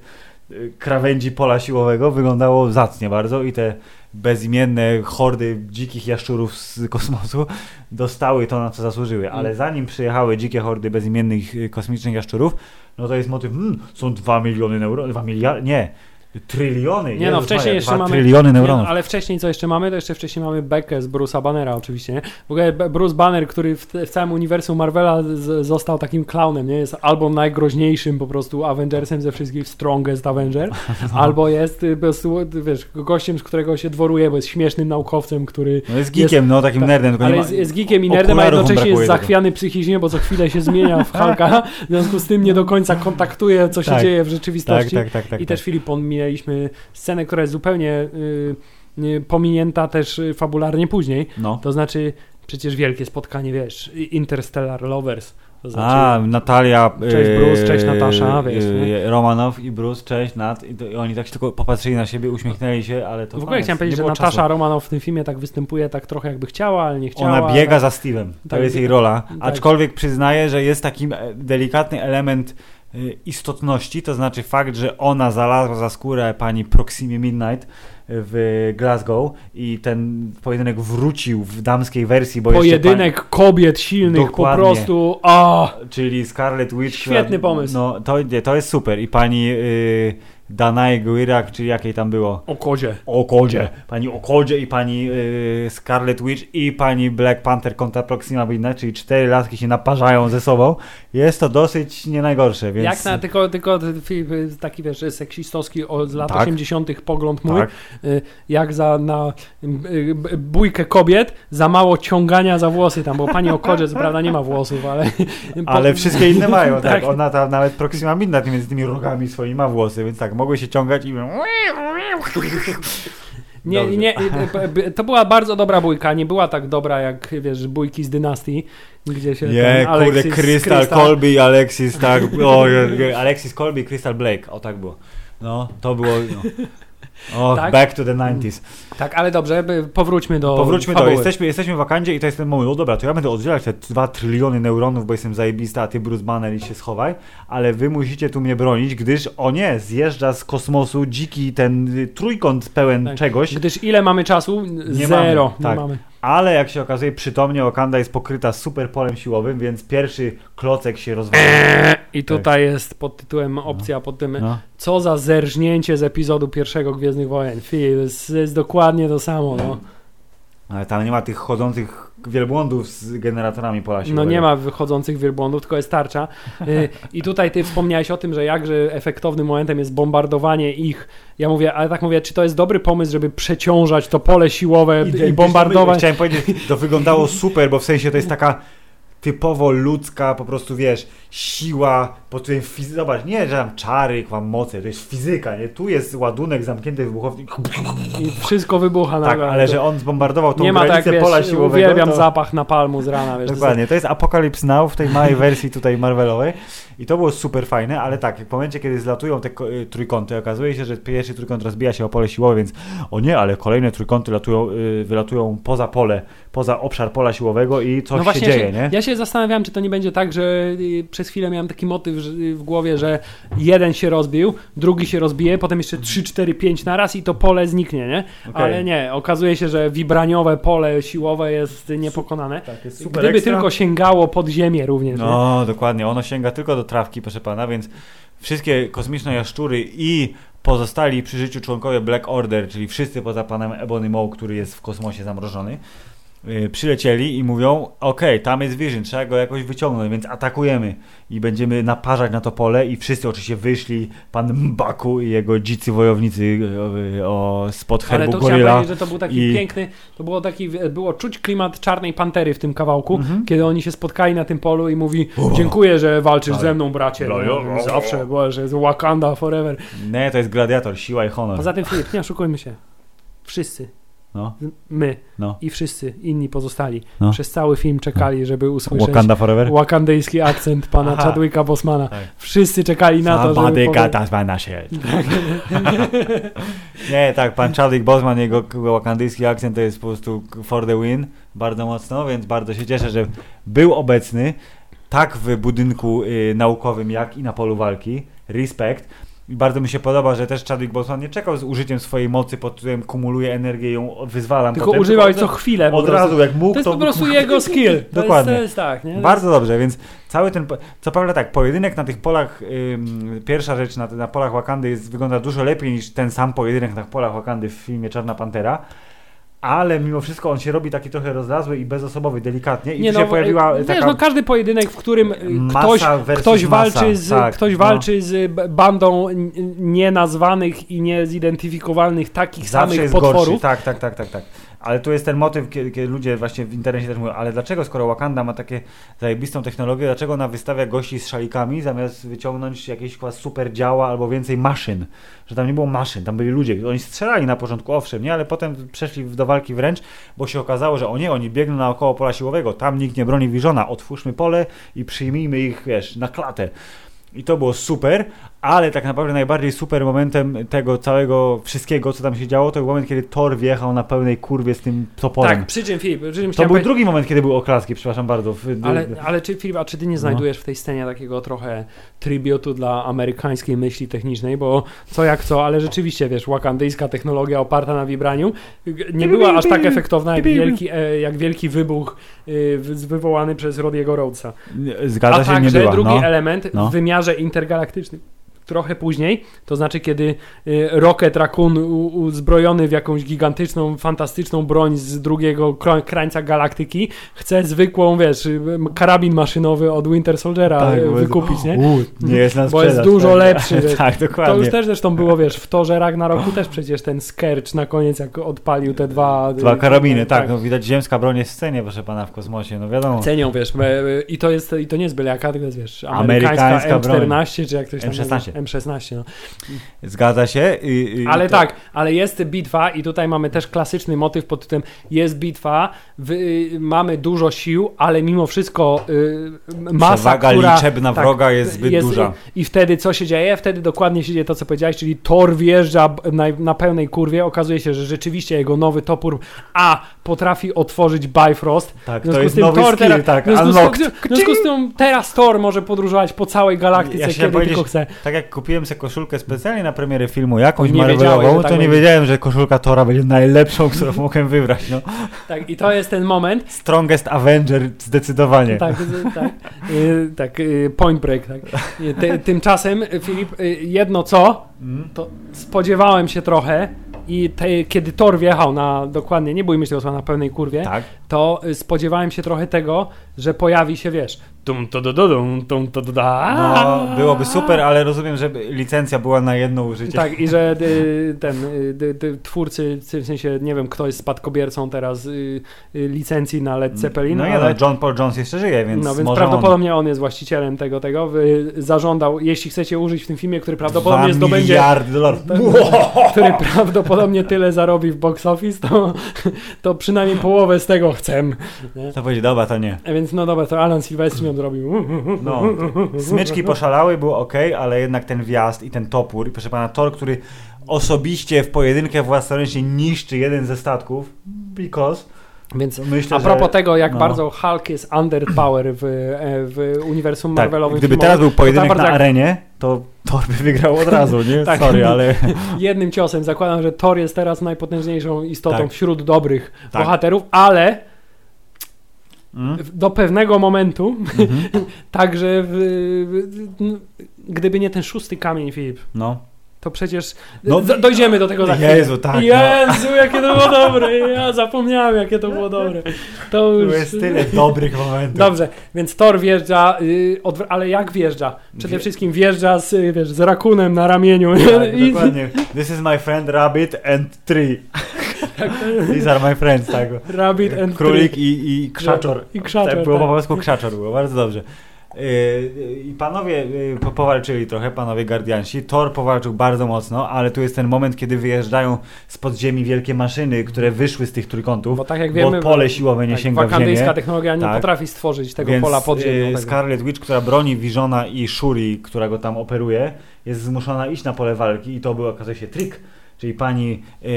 A: krawędzi pola siłowego wyglądało zacnie bardzo i te bezimienne hordy dzikich jaszczurów z kosmosu <laughs> dostały to, na co zasłużyły. Ale
B: Mm.
A: zanim przyjechały dzikie hordy bezimiennych y, kosmicznych jaszczurów, no to jest motyw, hmm, są 2 miliony neuronów, 2 miliardy, nie, tryliony.
B: Nie no,
A: Jezus
B: wcześniej jeszcze mamy-
A: tryliony
B: Nie,
A: neuronów.
B: no, ale wcześniej co jeszcze mamy? To jeszcze wcześniej mamy bekę z Bruce'a Bannera oczywiście, nie? W ogóle Bruce Banner, który w, w całym uniwersum Marvela z, został takim clownem, nie? Jest albo najgroźniejszym po prostu Avengersem ze wszystkich, Strongest Avenger, <laughs> albo jest y, po prostu, wiesz, gościem, z którego się dworuje, bo jest śmiesznym naukowcem, który
A: No jest geekiem, no takim
B: tak,
A: nerdem,
B: ale
A: nie
B: jest, jest geekiem i nerdem, a jednocześnie jest zachwiany psychicznie, bo co chwilę się zmienia w Hulka, w związku z tym nie do końca kontaktuje, co się
A: Tak.
B: dzieje w
A: Tak,
B: rzeczywistości.
A: tak, tak, tak.
B: I
A: tak.
B: też Filip, minęliśmy scenę, która jest zupełnie y, y, pominięta też y, fabularnie później.
A: No.
B: To znaczy przecież wielkie spotkanie, wiesz, Interstellar Lovers. To znaczy,
A: A, Natalia.
B: Cześć,
A: e,
B: Bruce, cześć, Natasza, wiesz,
A: e, Romanow i Bruce, cześć, Nat. I, to, I oni tak się tylko popatrzyli na siebie, uśmiechnęli się, ale to
B: w ogóle chciałem powiedzieć,
A: nie
B: że Natasza
A: czasu.
B: Romanow w tym filmie tak występuje tak trochę jakby chciała, ale nie chciała.
A: Ona biega
B: ale-
A: za Steve'em. To
B: Tak,
A: jest jej
B: tak.
A: rola.
B: Tak.
A: Aczkolwiek przyznaję, że jest takim e, delikatny element istotności, to znaczy fakt, że ona zalazła za skórę pani Proximie Midnight w Glasgow i ten pojedynek wrócił w damskiej wersji, bo
B: Pojedynek kobiet silnych
A: Dokładnie.
B: po prostu. A!
A: czyli Scarlet Witch.
B: Świetny
A: która-
B: pomysł.
A: No, to, to jest super i pani y, Danae Guirak, czy jakiej tam było?
B: O kozie.
A: Okodzie. Pani Okodzie i pani y, Scarlet Witch i pani Black Panther kontra Proxima Midnight, czyli cztery latki się naparzają ze sobą. Jest to dosyć nie najgorsze, więc...
B: Jak na, tylko, tylko taki wiesz, seksistowski o- z lat
A: Tak.
B: 80. pogląd mój,
A: tak.
B: y, jak za na y, bójkę kobiet za mało ciągania za włosy tam, bo pani Okodzie co prawda nie ma włosów, ale...
A: Ale wszystkie inne mają, <laughs> tak.
B: Tak.
A: Ona tam nawet Proxima Midnight między tymi rogami swoimi ma włosy, więc tak, mogły się ciągać i... <laughs>
B: Nie,
A: Dobrze.
B: nie, <laughs> b- to była bardzo dobra bójka, nie była tak dobra jak, wiesz, bójki z dynastii, gdzie się
A: Nie,
B: ten
A: kurde, Crystal Colby i Alexis, tak. <laughs> O, Alexis Colby i Crystal Blake, o tak było. No, to było... No. O, <laughs>
B: Tak?
A: back to the 90s.
B: Tak, ale dobrze, powróćmy do
A: Powróćmy do,
B: fabuły.
A: jesteśmy, jesteśmy w Wakandzie i to jest ten moment, no dobra, to ja będę oddzielać te 2 tryliony neuronów, bo jestem zajebista, a ty Bruce Banner i się schowaj, ale wy musicie tu mnie bronić, gdyż, o nie, zjeżdża z kosmosu dziki ten trójkąt pełen
B: Tak.
A: czegoś,
B: Gdyż ile mamy czasu?
A: Nie
B: Zero.
A: mamy, tak.
B: Nie mamy.
A: Ale jak się okazuje, przytomnie Wakanda jest pokryta super polem siłowym, więc pierwszy klocek się rozwala.
B: I tutaj jest pod tytułem opcja pod tym
A: No.
B: co za zerżnięcie z epizodu pierwszego Gwiezdnych Wojen. To jest, jest dokładnie to samo. No.
A: Ale tam nie ma tych chodzących wielbłądów z generatorami pola
B: no
A: siłowego.
B: nie ma wychodzących wielbłądów, tylko jest tarcza. Y, I tutaj ty wspomniałeś o tym, że jakże efektownym momentem jest bombardowanie ich. Ja mówię, ale tak mówię, czy to jest dobry pomysł, żeby przeciążać to pole siłowe i,
A: Identyczne
B: bombardować?
A: Chciałem powiedzieć, to wyglądało super, bo w sensie to jest taka typowo ludzka, po prostu wiesz, siła, po której fizy... Zobacz, nie, że tam czary, mam moce, to jest fizyka, nie? Tu jest ładunek zamknięty wybuchownik.
B: I wszystko wybucha
A: Tak,
B: nagle.
A: ale że on zbombardował tą
B: Nie ma tak,
A: granicę
B: wiesz,
A: pola siłowego.
B: uwielbiam
A: to...
B: zapach napalmu z rana, wiesz.
A: Dokładnie, to jest Apocalypse Now w tej małej wersji tutaj Marvelowej i to było super fajne, ale tak, w momencie, kiedy zlatują te y, trójkąty, okazuje się, że pierwszy trójkąt rozbija się o pole siłowe, więc o nie, ale kolejne trójkąty latują, y, wylatują poza pole, poza obszar pola siłowego i coś
B: no
A: się dzieje,
B: się,
A: nie?
B: Ja się zastanawiałem, czy to nie będzie tak, że y, przez chwilę miałem taki motyw y, w głowie, że jeden się rozbił, drugi się rozbije, potem jeszcze 3, 4, 5 na raz i to pole zniknie, nie?
A: Okej.
B: Ale nie, okazuje się, że wibraniowe pole siłowe jest niepokonane.
A: Tak, jest
B: Gdyby
A: ekstra.
B: tylko sięgało pod ziemię również. nie?
A: No, dokładnie, ono sięga tylko do trawki, proszę pana, więc wszystkie kosmiczne jaszczury i pozostali przy życiu członkowie Black Order, czyli wszyscy poza panem Ebony Maw, który jest w kosmosie zamrożony, przylecieli i mówią, okej, tam jest Vision, trzeba go jakoś wyciągnąć, więc atakujemy i będziemy naparzać na to pole i wszyscy oczywiście wyszli, pan Mbaku i jego dzicy wojownicy yy, o, spod
B: Ale
A: herbu
B: to chciałem
A: goryla.
B: powiedzieć, że to był taki
A: i-
B: piękny, to było taki, było czuć klimat Czarnej Pantery w tym kawałku,
A: Mhm.
B: kiedy oni się spotkali na tym polu i mówi, dziękuję, że walczysz
A: Tak.
B: ze mną, bracie,
A: No,
B: no, zawsze, bo że jest Wakanda forever.
A: Nie, to jest gladiator, siła i honor.
B: Poza tym, Filip, nie oszukujmy się, wszyscy,
A: No,
B: My
A: no.
B: i wszyscy inni pozostali
A: No.
B: przez cały film czekali, żeby usłyszeć
A: Wakanda Forever?
B: wakandyjski akcent pana
A: Aha.
B: Chadwicka Bosmana.
A: Tak.
B: Wszyscy czekali na to, żeby powie-
A: na shit. <laughs> <laughs> Nie, tak, pan Chadwick Boseman, jego wakandyjski akcent to jest po prostu for the win, bardzo mocno, więc bardzo się cieszę, że był obecny tak w budynku y, naukowym, jak i na polu walki. Respekt. I bardzo mi się podoba, że też Chadwick Boseman nie czekał z użyciem swojej mocy, pod którym kumuluje energię i ją wyzwalam.
B: Tylko
A: potem,
B: używał jej co chwilę.
A: Od razu, jak mógł,
B: To jest po prostu jego skill. To
A: Dokładnie.
B: To jest tak, nie?
A: Bardzo dobrze, więc cały ten. Co prawda tak, pojedynek na tych polach, ym, pierwsza rzecz na, na polach Wakandy jest, wygląda dużo lepiej niż ten sam pojedynek na polach Wakandy w filmie Czarna Pantera. Ale mimo wszystko on się robi taki trochę rozlazły i bezosobowy, delikatnie. I
B: Nie
A: tu
B: no,
A: się pojawiła
B: wiesz,
A: taka
B: no każdy pojedynek, w którym y, ktoś, ktoś
A: masa.
B: walczy z,
A: Tak,
B: ktoś
A: no.
B: walczy z b- bandą nienazwanych i niezidentyfikowalnych takich
A: Zawsze
B: samych potworów.
A: gorszy. Tak, tak, tak, tak, tak. Ale tu jest ten motyw, kiedy, kiedy ludzie właśnie w internecie też mówią, ale dlaczego skoro Wakanda ma takie zajebistą technologię, dlaczego ona wystawia gości z szalikami zamiast wyciągnąć jakieś super działa albo więcej maszyn? Że tam nie było maszyn, tam byli ludzie, oni strzelali na początku, owszem, nie, ale potem przeszli do walki wręcz, bo się okazało, że o nie, oni biegną naokoło pola siłowego, tam nikt nie broni Visiona, otwórzmy pole i przyjmijmy ich, wiesz, na klatę. I to było super, ale tak naprawdę najbardziej super momentem tego całego wszystkiego, co tam się działo, to był moment, kiedy Thor wjechał na pełnej kurwie z tym toporem.
B: Tak, przy czym Filip, przy czym
A: to był
B: powiedzieć-
A: drugi moment, kiedy były oklaski, przepraszam bardzo.
B: Ale, ale czy Filip, a czy ty nie
A: No.
B: znajdujesz w tej scenie takiego trochę tributu dla amerykańskiej myśli technicznej, bo co jak co, ale rzeczywiście, wiesz, wakandyjska technologia oparta na wibraniu nie była aż tak efektowna jak wielki, e, jak wielki wybuch wy- wywołany przez Rodiego Rhodesa.
A: Zgadza
B: A
A: się, nie
B: także
A: była.
B: drugi
A: no.
B: element
A: No.
B: w wymiarze intergalaktycznym. Trochę później, to znaczy kiedy y, Rocket Raccoon uzbrojony w jakąś gigantyczną, fantastyczną broń z drugiego krańca galaktyki chce zwykłą, wiesz, y, karabin maszynowy od Winter Soldiera y,
A: bo jest-
B: wykupić, nie?
A: U, nie jest na
B: Bo jest dużo <laughs>
A: tak.
B: lepszy,
A: tak,
B: To
A: dokładnie.
B: już też zresztą było, wiesz, w Torze Ragnaroku też przecież ten Skercz na koniec jak odpalił te dwa... y,
A: Dwa karabiny, tak, no widać ziemska broń jest w scenie, proszę pana, w kosmosie, no wiadomo.
B: Cenią, wiesz, i to jest, i to nie jest byle jaka, tylko jest, wiesz,
A: Amerykańska
B: amerykańska
A: broń.
B: M14, czy jak ktoś tam
A: M16.
B: Nazywa. M16, no.
A: Zgadza się. I, i,
B: Ale
A: to-
B: tak, ale jest bitwa i tutaj mamy też klasyczny motyw pod tytułem jest bitwa, wy, mamy dużo sił, ale mimo wszystko y, masa,
A: Przewaga
B: która...
A: liczebna
B: tak,
A: wroga jest zbyt duża.
B: I, I wtedy co się dzieje? Wtedy dokładnie się dzieje to, co powiedziałeś, czyli Thor wjeżdża na, na pełnej kurwie, okazuje się, że rzeczywiście jego nowy topór A potrafi otworzyć Bifrost.
A: Tak, to jest nowy
B: Thor
A: skill,
B: teraz,
A: tak,
B: w związku, z,
A: unlocked.
B: w związku z tym teraz Thor może podróżować po całej galaktyce,
A: Ja
B: kiedy tylko chce.
A: Tak jak kupiłem sobie koszulkę specjalnie na premierę filmu, jakąś
B: Nie
A: Marvelową,
B: tak
A: to nie wiedziałem, że koszulka Tora będzie najlepszą, którą <laughs> mogłem wybrać. No.
B: Tak, i to jest ten moment,
A: Strongest Avenger zdecydowanie.
B: Tak, z- tak, y, tak, y, point break, tak. Y, Ty, tymczasem, y, Filip, y, jedno co,
A: Mm.
B: to spodziewałem się trochę i te, kiedy Thor wjechał na, dokładnie, nie bójmy się tego słowa, na pełnej kurwie,
A: Tak.
B: to y, spodziewałem się trochę tego, że pojawi się, wiesz, tum to do do dum, tum to do da.
A: No, byłoby super, ale rozumiem, że licencja była na jedno użycie.
B: Tak, i że y, ten, y, y, y, twórcy, w sensie, nie wiem, kto jest spadkobiercą teraz y, y, licencji na Led Zeppelin,
A: No nie,
B: ale...
A: no, John Paul Jones jeszcze żyje, więc,
B: no więc
A: może
B: prawdopodobnie on. jest właścicielem tego, tego. Wy- Zażądał, jeśli chcecie użyć w tym filmie, który
A: on
B: prawdopodobnie zdobędzie,
A: dolarów. <laughs>
B: który prawdopodobnie tyle zarobi w box office, to, to przynajmniej połowę z tego chcę. Nie?
A: To powiedzieć, dobra, to nie.
B: A Więc no dobra, to Alan Silvestri ją zrobił.
A: No, smyczki poszalały, było ok, ale jednak ten wjazd i ten topór, i proszę pana, Thor, który osobiście w pojedynkę własnoręcznie niszczy jeden ze statków, because
B: Więc
A: myślę,
B: a propos
A: że...
B: tego, jak
A: no.
B: bardzo Hulk jest underpower w, e, w uniwersum
A: Tak,
B: Marvelowym
A: gdyby
B: filmowym,
A: teraz był pojedynek na
B: jak-
A: arenie, to Thor by wygrał od razu, nie? <laughs>
B: Tak.
A: Sorry, ale... <laughs>
B: jednym ciosem zakładam, że Thor jest teraz najpotężniejszą istotą
A: Tak.
B: wśród dobrych
A: Tak.
B: bohaterów, ale? Do pewnego momentu,
A: Mhm. <laughs>
B: także gdyby nie ten szósty kamień, Filip,
A: No.
B: to przecież
A: No,
B: dojdziemy do tego za chwilę.
A: Jezu, tak, no.
B: Jezu, jakie to było dobre, ja zapomniałem, jakie to było dobre. To już...
A: jest tyle dobrych momentów.
B: Dobrze, więc Thor wjeżdża, y, ale jak wjeżdża? Przede wszystkim wjeżdża z, y, wiesz, z rakunem na ramieniu.
A: Tak, <laughs>
B: I-
A: dokładnie. This is my friend Rabbit and tree.
B: Tak,
A: These are my friends, tak.
B: Rabbit and
A: Królik i, i krzaczor.
B: I krzaczor,
A: Tak, było
B: tak.
A: po polsku krzaczor, było bardzo dobrze. Yy, I panowie po- powalczyli trochę, panowie Guardiansi. Thor powalczył bardzo mocno, ale tu jest ten moment, kiedy wyjeżdżają z podziemi wielkie maszyny, które wyszły z tych trójkątów,
B: Bo tak jak wiemy,
A: pole siłowe nie
B: tak,
A: sięga w
B: wakandyjska
A: ziemię.
B: technologia nie
A: Tak.
B: potrafi stworzyć tego
A: Więc
B: pola pod ziemią. tego.
A: Scarlet Witch, która broni Visiona i Shuri, która go tam operuje, jest zmuszona iść na pole walki i to był okazuje się trik. Czyli pani yy,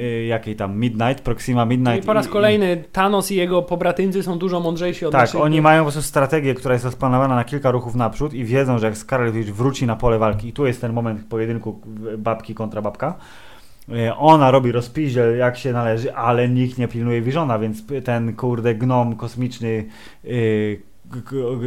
A: yy, jakiej tam Midnight, Proxima Midnight.
B: I po raz kolejny Thanos i jego pobratymcy są dużo mądrzejsi od
A: Tak,
B: naszych...
A: oni mają po prostu strategię, która jest rozplanowana na kilka ruchów naprzód i wiedzą, że jak Scarlet Witch wróci na pole walki i tu jest ten moment pojedynku babki kontra babka, e, ona robi rozpiździel jak się należy, ale nikt nie pilnuje Visiona, więc ten kurde gnom kosmiczny yy, g-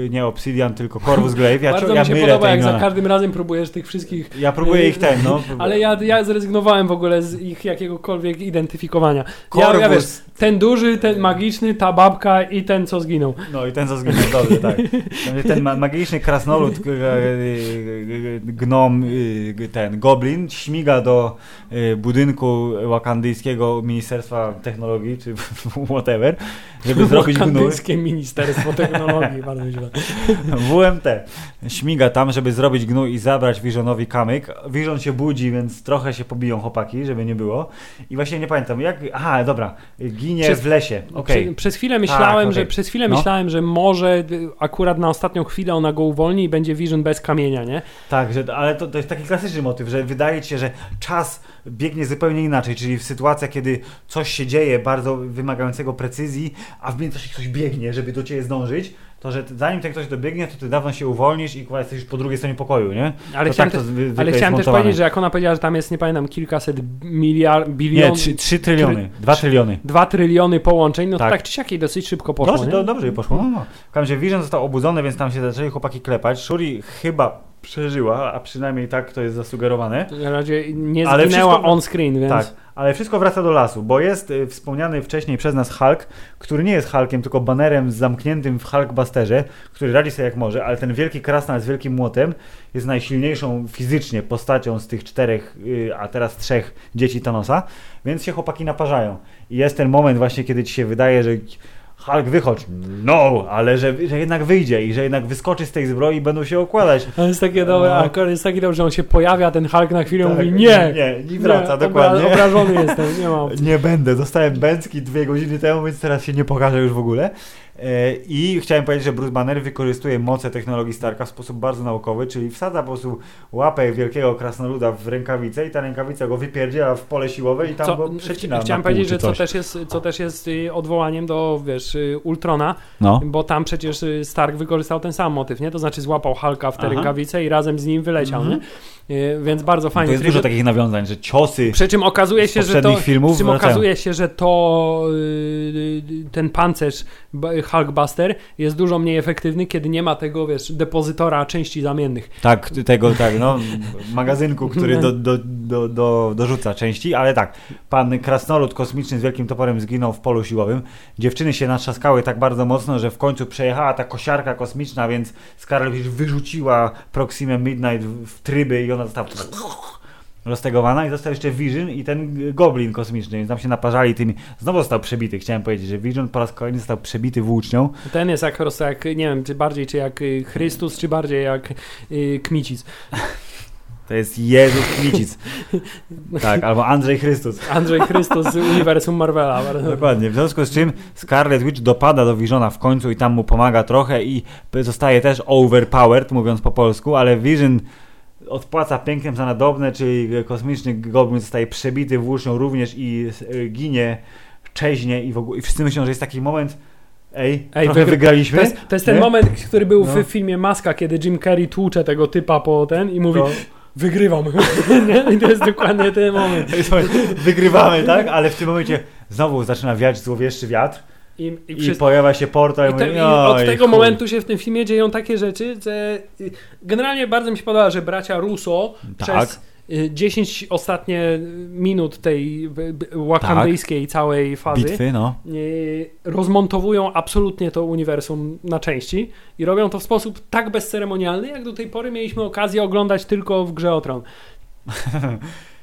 A: nie Obsidian, tylko Corvus Glaive. Ja, <laughs>
B: Bardzo
A: ja
B: mi się podoba, jak za
A: imiona.
B: każdym razem próbujesz tych wszystkich...
A: Ja próbuję ich ten, no. <laughs>
B: Ale ja, ja zrezygnowałem w ogóle z ich jakiegokolwiek identyfikowania. Ja,
A: Corvus,
B: ja wiesz, ten duży, ten magiczny, ta babka i ten, co zginął.
A: No i ten co zginął, dobrze, tak. Ten ma- <laughs> magiczny krasnolud, gnom, y, ten goblin, śmiga do y, budynku wakandyjskiego Ministerstwa Technologii, czy whatever, żeby zrobić gnój.
B: Wakandyjskie Ministerstwo Technologii, <laughs> bardzo źle. <laughs>
A: WMT. Śmiga tam, żeby zrobić gnój i zabrać Visionowi kamyk. Vision się budzi, więc trochę się pobiją chłopaki, żeby nie było. I właśnie nie pamiętam, jak... Aha, dobra, ginie
B: Przez-
A: w lesie, okej.
B: Prze, przez chwilę myślałem,
A: Tak,
B: że przez chwilę
A: No.
B: myślałem, że może akurat na ostatnią chwilę ona go uwolni i będzie Vision bez kamienia, nie?
A: Tak, że, ale to, to jest taki klasyczny motyw, że wydaje ci się, że czas biegnie zupełnie inaczej, czyli w sytuacjach, kiedy coś się dzieje bardzo wymagającego precyzji, a w międzyczasie ktoś biegnie, żeby do ciebie zdążyć, to że zanim ten ktoś dobiegnie, to ty dawno się uwolnisz i kurwa, jesteś już po drugiej stronie pokoju, nie?
B: Ale
A: to
B: chciałem,
A: tak
B: te, ale chciałem też powiedzieć, że jak ona powiedziała, że tam jest, nie pamiętam, kilkaset miliard,
A: Nie,
B: bilion,
A: 3, 3 tryliony, 2 tryliony.
B: dwa tryliony połączeń, no to
A: Tak.
B: tak czy siak jej dosyć szybko poszło,
A: Dobrze,
B: nie?
A: do, dobrze jej poszło. No, no. W każdym razie Vision został obudzony, więc tam się zaczęli chłopaki klepać. Shuri chyba przeżyła, a przynajmniej tak to jest zasugerowane.
B: Na razie nie
A: Ale
B: zginęła
A: wszystko-
B: on screen, więc...
A: Tak, ale wszystko wraca do lasu, bo jest y, wspomniany wcześniej przez nas Hulk, który nie jest Hulkiem, tylko banerem zamkniętym w Hulkbusterze, który radzi sobie jak może, ale ten wielki krasnal z wielkim młotem jest najsilniejszą fizycznie postacią z tych czterech, y, a teraz trzech dzieci Thanosa, więc się chłopaki naparzają. I jest ten moment właśnie, kiedy ci się wydaje, że Hulk wychodź, no, ale że, że jednak wyjdzie i że jednak wyskoczy z tej zbroi i będą się okładać.
B: To jest takie dobre,
A: No.
B: jest taki dobre, że on się pojawia, ten Hulk na chwilę
A: Tak,
B: mówi nie,
A: nie, i wraca,
B: nie,
A: dokładnie.
B: Obra, obrażony jestem, nie ma opcji. <laughs>
A: Nie będę. Dostałem bęcki dwie godziny temu, więc teraz się nie pokażę już w ogóle. E, I chciałem powiedzieć, że Bruce Banner wykorzystuje moce technologii Starka w sposób bardzo naukowy, czyli wsadza po prostu łapę wielkiego krasnoluda w rękawicę i ta rękawica go wypierdziela w pole siłowe i tam
B: Co,
A: go przecina na
B: chciałem
A: pół,
B: powiedzieć, że co też, jest, co też jest y, odwołaniem do, wiesz, y, Ultrona,
A: No.
B: bo tam przecież y, Stark wykorzystał ten sam motyw, nie? To znaczy złapał Hulka w te
A: Aha.
B: rękawice i razem z nim wyleciał,
A: Mhm.
B: nie? Więc bardzo
A: To
B: fajnie.
A: jest dużo takich nawiązań, że ciosy
B: Przy czym okazuje się, że to,
A: filmów
B: przy czym okazuje się, że to ten pancerz Hulkbuster jest dużo mniej efektywny, kiedy nie ma tego, wiesz, depozytora części zamiennych.
A: Tak, tego, tak, no, <laughs> magazynku, który do, do, do, do, dorzuca części, ale tak, pan krasnolud kosmiczny z wielkim toporem zginął w polu siłowym. Dziewczyny się natrzaskały tak bardzo mocno, że w końcu przejechała ta kosiarka kosmiczna, więc Scarlet wyrzuciła Proximę Midnight w tryby i ona została roztegowana i został jeszcze Vision i ten goblin kosmiczny, więc tam się naparzali tymi. Znowu został przebity, chciałem powiedzieć, że Vision po raz kolejny został przebity włócznią.
B: Ten jest jak, po prostu jak nie wiem, czy bardziej czy jak y, Chrystus, czy bardziej jak y, Kmicic. <laughs>
A: To jest Jezus Kmicic. <laughs> Tak, albo Andrzej Chrystus. <laughs>
B: Andrzej Chrystus z uniwersum Marvela.
A: Dokładnie, w związku z czym Scarlet Witch dopada do Visiona w końcu i tam mu pomaga trochę i zostaje też overpowered, mówiąc po polsku, ale Vision odpłaca pięknem za nadobne, czyli kosmiczny goblin zostaje przebity włócznią również i e, ginie, czeźnie i w ogóle i wszyscy myślą, że jest taki moment ej,
B: Ej,
A: trochę
B: wygr-
A: wygraliśmy.
B: To jest, to jest ten moment, który był
A: No.
B: w filmie Maska, kiedy Jim Carrey tłucze tego typa po ten i mówi
A: No.
B: wygrywam. <laughs> I to jest dokładnie ten moment, <laughs>
A: Wygrywamy, tak? Ale w tym momencie znowu zaczyna wiać złowieszczy wiatr
B: I, i,
A: i
B: wszyscy-
A: pojawia się portal i,
B: te, I od
A: "Oj,
B: tego
A: chuj".
B: momentu się w tym filmie dzieją takie rzeczy, że y, generalnie bardzo mi się podoba, że bracia Russo
A: Tak.
B: przez y, 10 ostatnie minut tej wakandyjskiej całej fazy
A: Bitwy, no.
B: y, rozmontowują absolutnie to uniwersum na części i robią to w sposób tak bezceremonialny, jak do tej pory mieliśmy okazję oglądać tylko w Grze o Tron. <laughs>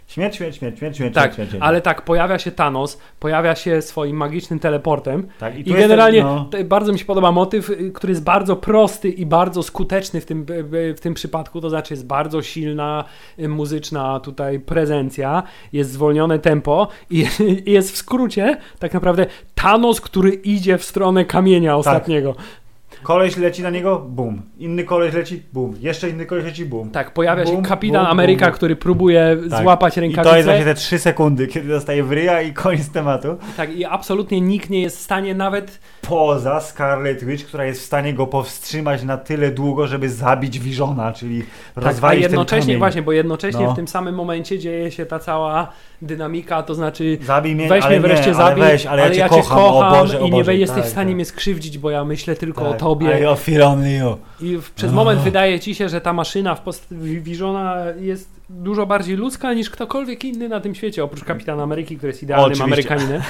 A: Śmierć, śmierć, śmierć, śmierć, śmierć,
B: Tak,
A: śmierć, śmierć.
B: ale tak, pojawia się Thanos, pojawia się swoim magicznym teleportem
A: tak,
B: i,
A: jest
B: generalnie
A: ten, no,
B: bardzo mi się podoba motyw, y, który jest bardzo prosty i bardzo skuteczny w tym, w tym przypadku, to znaczy jest bardzo silna y, muzyczna tutaj prezencja, jest zwolnione tempo i, <laughs> i jest w skrócie tak naprawdę Thanos, który idzie w stronę kamienia ostatniego.
A: Koleś leci na niego, bum. Inny koleś leci, bum. Jeszcze inny koleś leci, bum.
B: Tak, pojawia się
A: Bum,
B: kapitan
A: bum,
B: Ameryka,
A: bum.
B: który próbuje
A: Tak.
B: złapać
A: I
B: rękawicę.
A: to jest właśnie te trzy sekundy, kiedy dostaje w ryja i koniec tematu.
B: Tak, i absolutnie nikt nie jest w stanie nawet
A: Poza Scarlet Witch, która jest w stanie go powstrzymać na tyle długo, żeby zabić Visiona, czyli
B: Tak, a
A: rozwalić ten
B: jednocześnie,
A: kamień.
B: właśnie, bo jednocześnie
A: No.
B: w tym samym momencie dzieje się ta cała dynamika, to znaczy
A: Zabij mnie,
B: weź
A: ale
B: mnie wreszcie
A: nie,
B: zabij,
A: ale weź, ale, ja cię
B: cię
A: kocham,
B: kocham
A: o Boże, o
B: i nie
A: Boże,
B: jesteś
A: tak,
B: w stanie
A: tak.
B: mnie skrzywdzić, bo ja myślę tylko o
A: Tak.
B: tobie.
A: I.
B: I przez
A: Oh.
B: moment wydaje ci się, że ta maszyna w postaci Visiona jest dużo bardziej ludzka niż ktokolwiek inny na tym świecie, oprócz Kapitana Ameryki, który jest idealnym
A: Oczywiście.
B: Amerykaninem.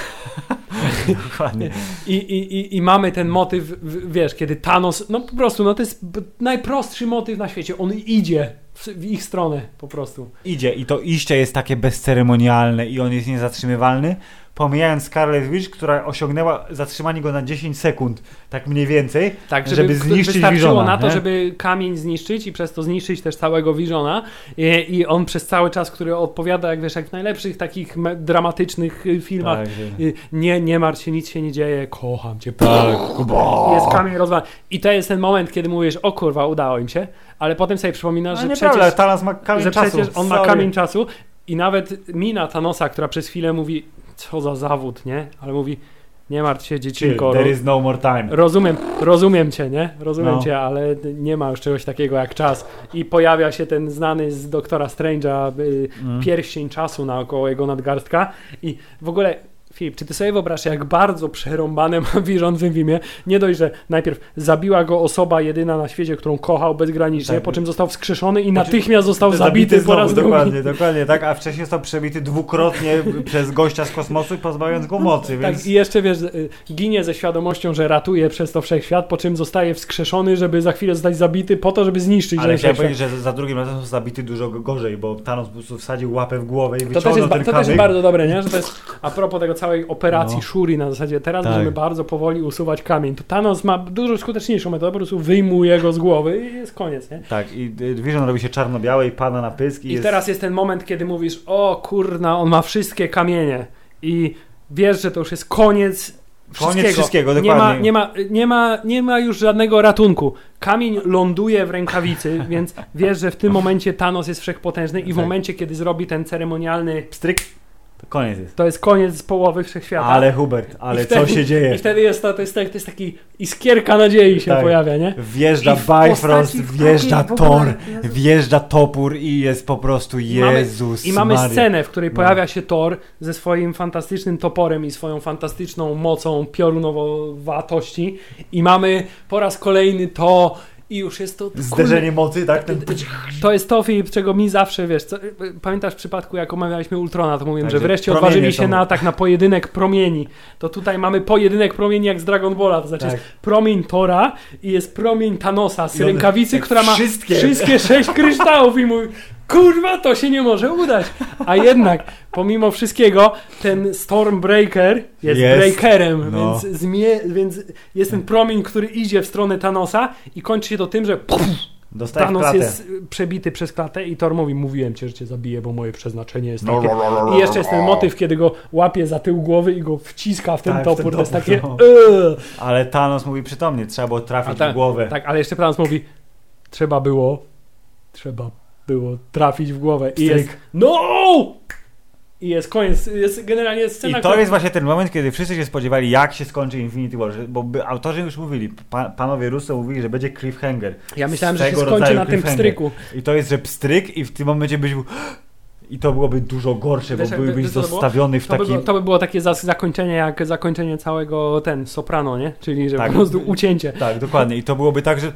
B: <laughs>
A: Dokładnie.
B: I, i, i, mamy ten motyw, wiesz, kiedy Thanos, no po prostu, no to jest najprostszy motyw na świecie. On idzie w, ich stronę po prostu.
A: Idzie i to iście jest takie bezceremonialne i on jest niezatrzymywalny, pomijając Scarlet Witch, która osiągnęła zatrzymanie go na 10 sekund, tak mniej więcej.
B: Tak,
A: Żeby
B: żeby,
A: zniszczyć
B: wystarczyło
A: Visiona,
B: na to,
A: nie?
B: żeby kamień zniszczyć i przez to zniszczyć też całego Visiona I, i on przez cały czas, który odpowiada, jak wiesz, jak w najlepszych takich dramatycznych y, filmach,
A: Tak,
B: y, nie, nie martw się, nic się nie dzieje, kocham cię.
A: Tak,
B: jest kamień rozwalony. I to jest ten moment, kiedy mówisz, o kurwa, udało im się, ale potem sobie przypominasz,
A: Ale
B: że przecież,
A: Thanos ma kamień
B: że
A: czasu.
B: przecież on ma
A: sorry.
B: kamień czasu i nawet mina Thanosa, która przez chwilę mówi, co za zawód, nie? Ale mówi, nie martw się, dziecinko,
A: there is no more time.
B: Rozumiem, rozumiem cię, nie? Rozumiem
A: No.
B: cię, ale nie ma już czegoś takiego jak czas. I pojawia się ten znany z doktora Strange'a y,
A: Mm.
B: pierścień czasu naokoło jego nadgarstka. I w ogóle, Filip, czy ty sobie wyobrażasz, jak bardzo przerąbane ma Vision w Wimie? Nie dość, że najpierw zabiła go osoba jedyna na świecie, którą kochał bezgranicznie,
A: Tak.
B: po czym został wskrzeszony i natychmiast został zabity, po
A: znowu,
B: raz drugi.
A: Dokładnie, dokładnie, tak, a wcześniej został przebity dwukrotnie <laughs> przez gościa z kosmosu, pozbawiając go mocy, więc...
B: Tak, i jeszcze wiesz, y, ginie ze świadomością, że ratuje przez to wszechświat, po czym zostaje wskrzeszony, żeby za chwilę zostać zabity po to, żeby zniszczyć
A: Ale chciałem powiedzieć, że za drugim razem został zabity dużo gorzej, bo Thanos po prostu wsadził łapę w głowę i
B: To też,
A: wyciągnął
B: jest,
A: ten
B: to też jest bardzo dobre, nie? Że to jest a propos tego całej operacji
A: No.
B: Shuri na zasadzie teraz
A: Tak.
B: będziemy bardzo powoli usuwać kamień. To Thanos ma dużo skuteczniejszą metodę, po prostu wyjmuje go z głowy i jest koniec, nie?
A: Tak, i y, Vision robi się czarno-białe i pada na pysk i,
B: I
A: jest...
B: teraz jest ten moment, kiedy mówisz, o kurna, on ma wszystkie kamienie i wiesz, że to już jest koniec
A: Koniec
B: wszystkiego.
A: wszystkiego,
B: nie, ma,
A: dokładnie.
B: nie, ma, nie, ma, nie ma już żadnego ratunku. Kamień ląduje w rękawicy, <laughs> więc wiesz, że w tym momencie Thanos jest wszechpotężny i w
A: Tak.
B: momencie, kiedy zrobi ten ceremonialny
A: Pstryk, to koniec jest.
B: to jest koniec połowy wszechświata.
A: Ale Hubert, ale
B: wtedy-
A: co się dzieje?
B: I wtedy jest to, to jest, tak- to jest taki iskierka nadziei się
A: Tak.
B: pojawia, nie?
A: Wjeżdża Bifrost, wjeżdża Thor, wjeżdża topór i jest po prostu
B: I mamy-
A: Jezus
B: I mamy
A: Maria.
B: scenę, w której
A: No.
B: pojawia się Thor ze swoim fantastycznym toporem i swoją fantastyczną mocą piorunowatości i mamy po raz kolejny to i już jest to...
A: Zderzenie mocy, tak? Ten...
B: To jest to, Filip, czego mi zawsze, wiesz, co, pamiętasz w przypadku, jak omawialiśmy Ultrona, to mówiłem,
A: Tak,
B: że wreszcie odważyli się
A: są-
B: na atak na pojedynek promieni. To tutaj mamy pojedynek promieni jak z Dragon Balla, to znaczy
A: Tak.
B: jest promień Tora i jest promień Thanosa z rękawicy, która ma
A: wszystkie.
B: wszystkie sześć kryształów i mówi, kurwa, to się nie może udać. A jednak, pomimo wszystkiego, ten Stormbreaker jest,
A: Jest.
B: breakerem,
A: No.
B: więc, zmie, więc jest ten promień, który idzie w stronę Thanosa i kończy się to tym, że
A: Dostaje w
B: Thanos jest przebity przez klatę i Thor mówi, mówiłem cię, że cię zabiję, bo moje przeznaczenie jest takie. I jeszcze jest ten motyw, kiedy go łapie za tył głowy i go wciska w ten
A: Tak, w
B: topór.
A: ten
B: to jest takie...
A: no. Ale Thanos mówi przytomnie, trzeba było trafić
B: tak,
A: w głowę.
B: Tak, ale jeszcze Thanos mówi, trzeba było, trzeba było trafić w głowę. I jest, no! I jest koniec, jest generalnie scena,
A: I to jest właśnie ten moment, kiedy wszyscy się spodziewali, jak się skończy Infinity War, bo by, autorzy już mówili, pa, panowie Russo mówili, że będzie cliffhanger.
B: Ja myślałem, że się skończy na tym pstryku.
A: I to jest, że pstryk i w tym momencie byś był... <gasps> I to byłoby dużo gorsze,
B: Wiesz,
A: bo byłbyś
B: było?
A: zostawiony w
B: To by,
A: takim...
B: było, to by było takie za- zakończenie jak zakończenie całego ten Soprano, nie? Czyli że
A: Tak.
B: po prostu ucięcie.
A: Tak, dokładnie. I to byłoby tak, że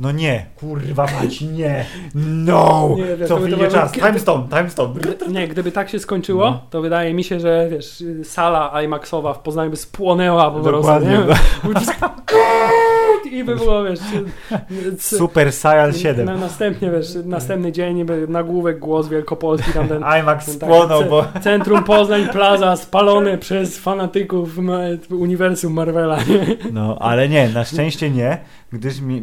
A: no nie, kurwa mać, nie, no,
B: Nie, wiesz,
A: co czas, timestone, timestone.
B: Gdy- Nie, gdyby tak się skończyło,
A: No.
B: to wydaje mi się, że wiesz, sala IMAXowa w Poznaniu by spłonęła po prostu.
A: Dokładnie. <laughs>
B: Nie? i by było, wiesz... <laughs> c-
A: Super Saiyan 7.
B: Na, następnie, wiesz, następny dzień niby nagłówek głos Wielkopolski, tam ten <laughs>
A: IMAX
B: ten
A: spłonął, bo...
B: ce- <laughs> Centrum Poznań Plaza spalone przez fanatyków uniwersum Marvela.
A: No, ale nie, na szczęście nie, gdyż mi...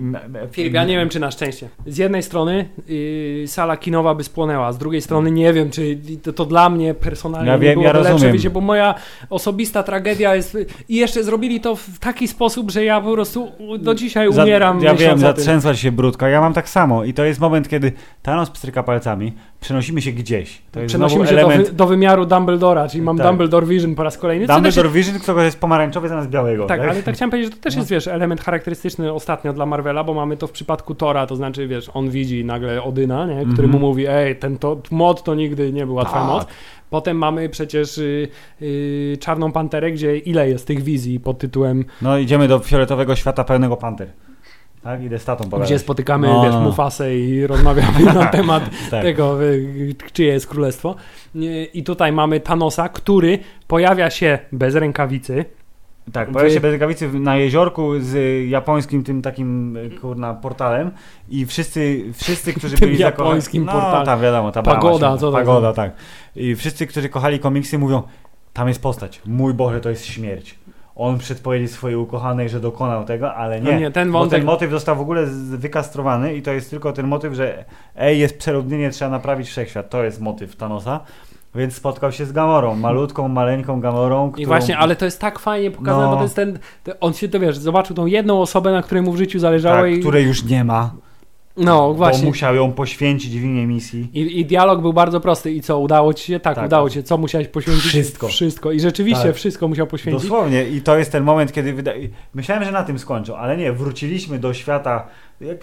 B: Filip, ja nie wiem, czy na szczęście. Z jednej strony yy, sala kinowa by spłonęła, z drugiej strony nie wiem, czy to, to dla mnie personalnie
A: Ja wiem,
B: byłoby
A: ja
B: lepsze, bo moja osobista tragedia jest... I jeszcze zrobili to w taki sposób, że ja po prostu do dzisiaj
A: Za-
B: umieram
A: Ja wiem, zatrzęsła się brudka. Ja mam tak samo i to jest moment, kiedy Thanos pstryka palcami, przenosimy się gdzieś. To jest
B: Przenosimy się do,
A: element...
B: wy, do wymiaru Dumbledora, czyli mam
A: Tak.
B: Dumbledore Vision po raz kolejny. co też
A: Dumbledore Vision, którego jest pomarańczowy zamiast białego.
B: Tak, ale tak chciałem powiedzieć, że to też
A: No.
B: jest, wiesz, element charakterystyczny ostatnio dla Marvela, bo mamy to w przypadku Tora, to znaczy, wiesz, on widzi nagle Odyna, nie, który
A: Mhm.
B: mu mówi, ej, ten to, mod to nigdy nie była twoja
A: Tak.
B: moc. Potem mamy przecież y, y, Czarną Panterę, gdzie ile jest tych wizji pod tytułem,
A: No idziemy do fioletowego świata pełnego panter. Tak, idę z tatą pogadać.
B: gdzie spotykamy,
A: No.
B: wiesz, Mufasę i rozmawiamy <laughs> na temat <laughs>
A: Tak.
B: tego, y, czyje jest królestwo. Y, I tutaj mamy Thanosa, który pojawia się bez rękawicy,
A: Tak, pojawia się bez rękawicy na jeziorku z japońskim tym takim y, kurna portalem i wszyscy, wszyscy <laughs> którzy
B: Tym
A: byli zakochani...
B: japońskim
A: no,
B: portalem.
A: tam wiadomo, ta
B: Pagoda,
A: się,
B: co to
A: Pagoda, tak. I wszyscy, którzy kochali komiksy mówią, tam jest postać, mój Boże, to jest śmierć. On przedpowiedział swojej ukochanej, że dokonał tego, ale nie.
B: No nie, ten wątek-
A: ten motyw został w ogóle wykastrowany i to jest tylko ten motyw, że ej, jest przeludnienie, trzeba naprawić wszechświat. To jest motyw Thanosa. Więc spotkał się z Gamorą, malutką, maleńką Gamorą, którą...
B: I właśnie, ale to jest tak fajnie pokazane,
A: No.
B: bo to jest ten. On się to wiesz, zobaczył tą jedną osobę, na której mu w życiu zależało
A: tak,
B: i.
A: której już nie ma,
B: No
A: bo
B: właśnie.
A: musiał ją poświęcić w imię misji.
B: I, I dialog był bardzo prosty. I co, udało ci się? Tak,
A: Tak,
B: udało
A: tak.
B: ci się. Co musiałeś poświęcić?
A: Wszystko.
B: Wszystko. I rzeczywiście
A: Tak.
B: wszystko musiał poświęcić.
A: Dosłownie i to jest ten moment, kiedy wyda... myślałem, że na tym skończą, ale nie, wróciliśmy do świata,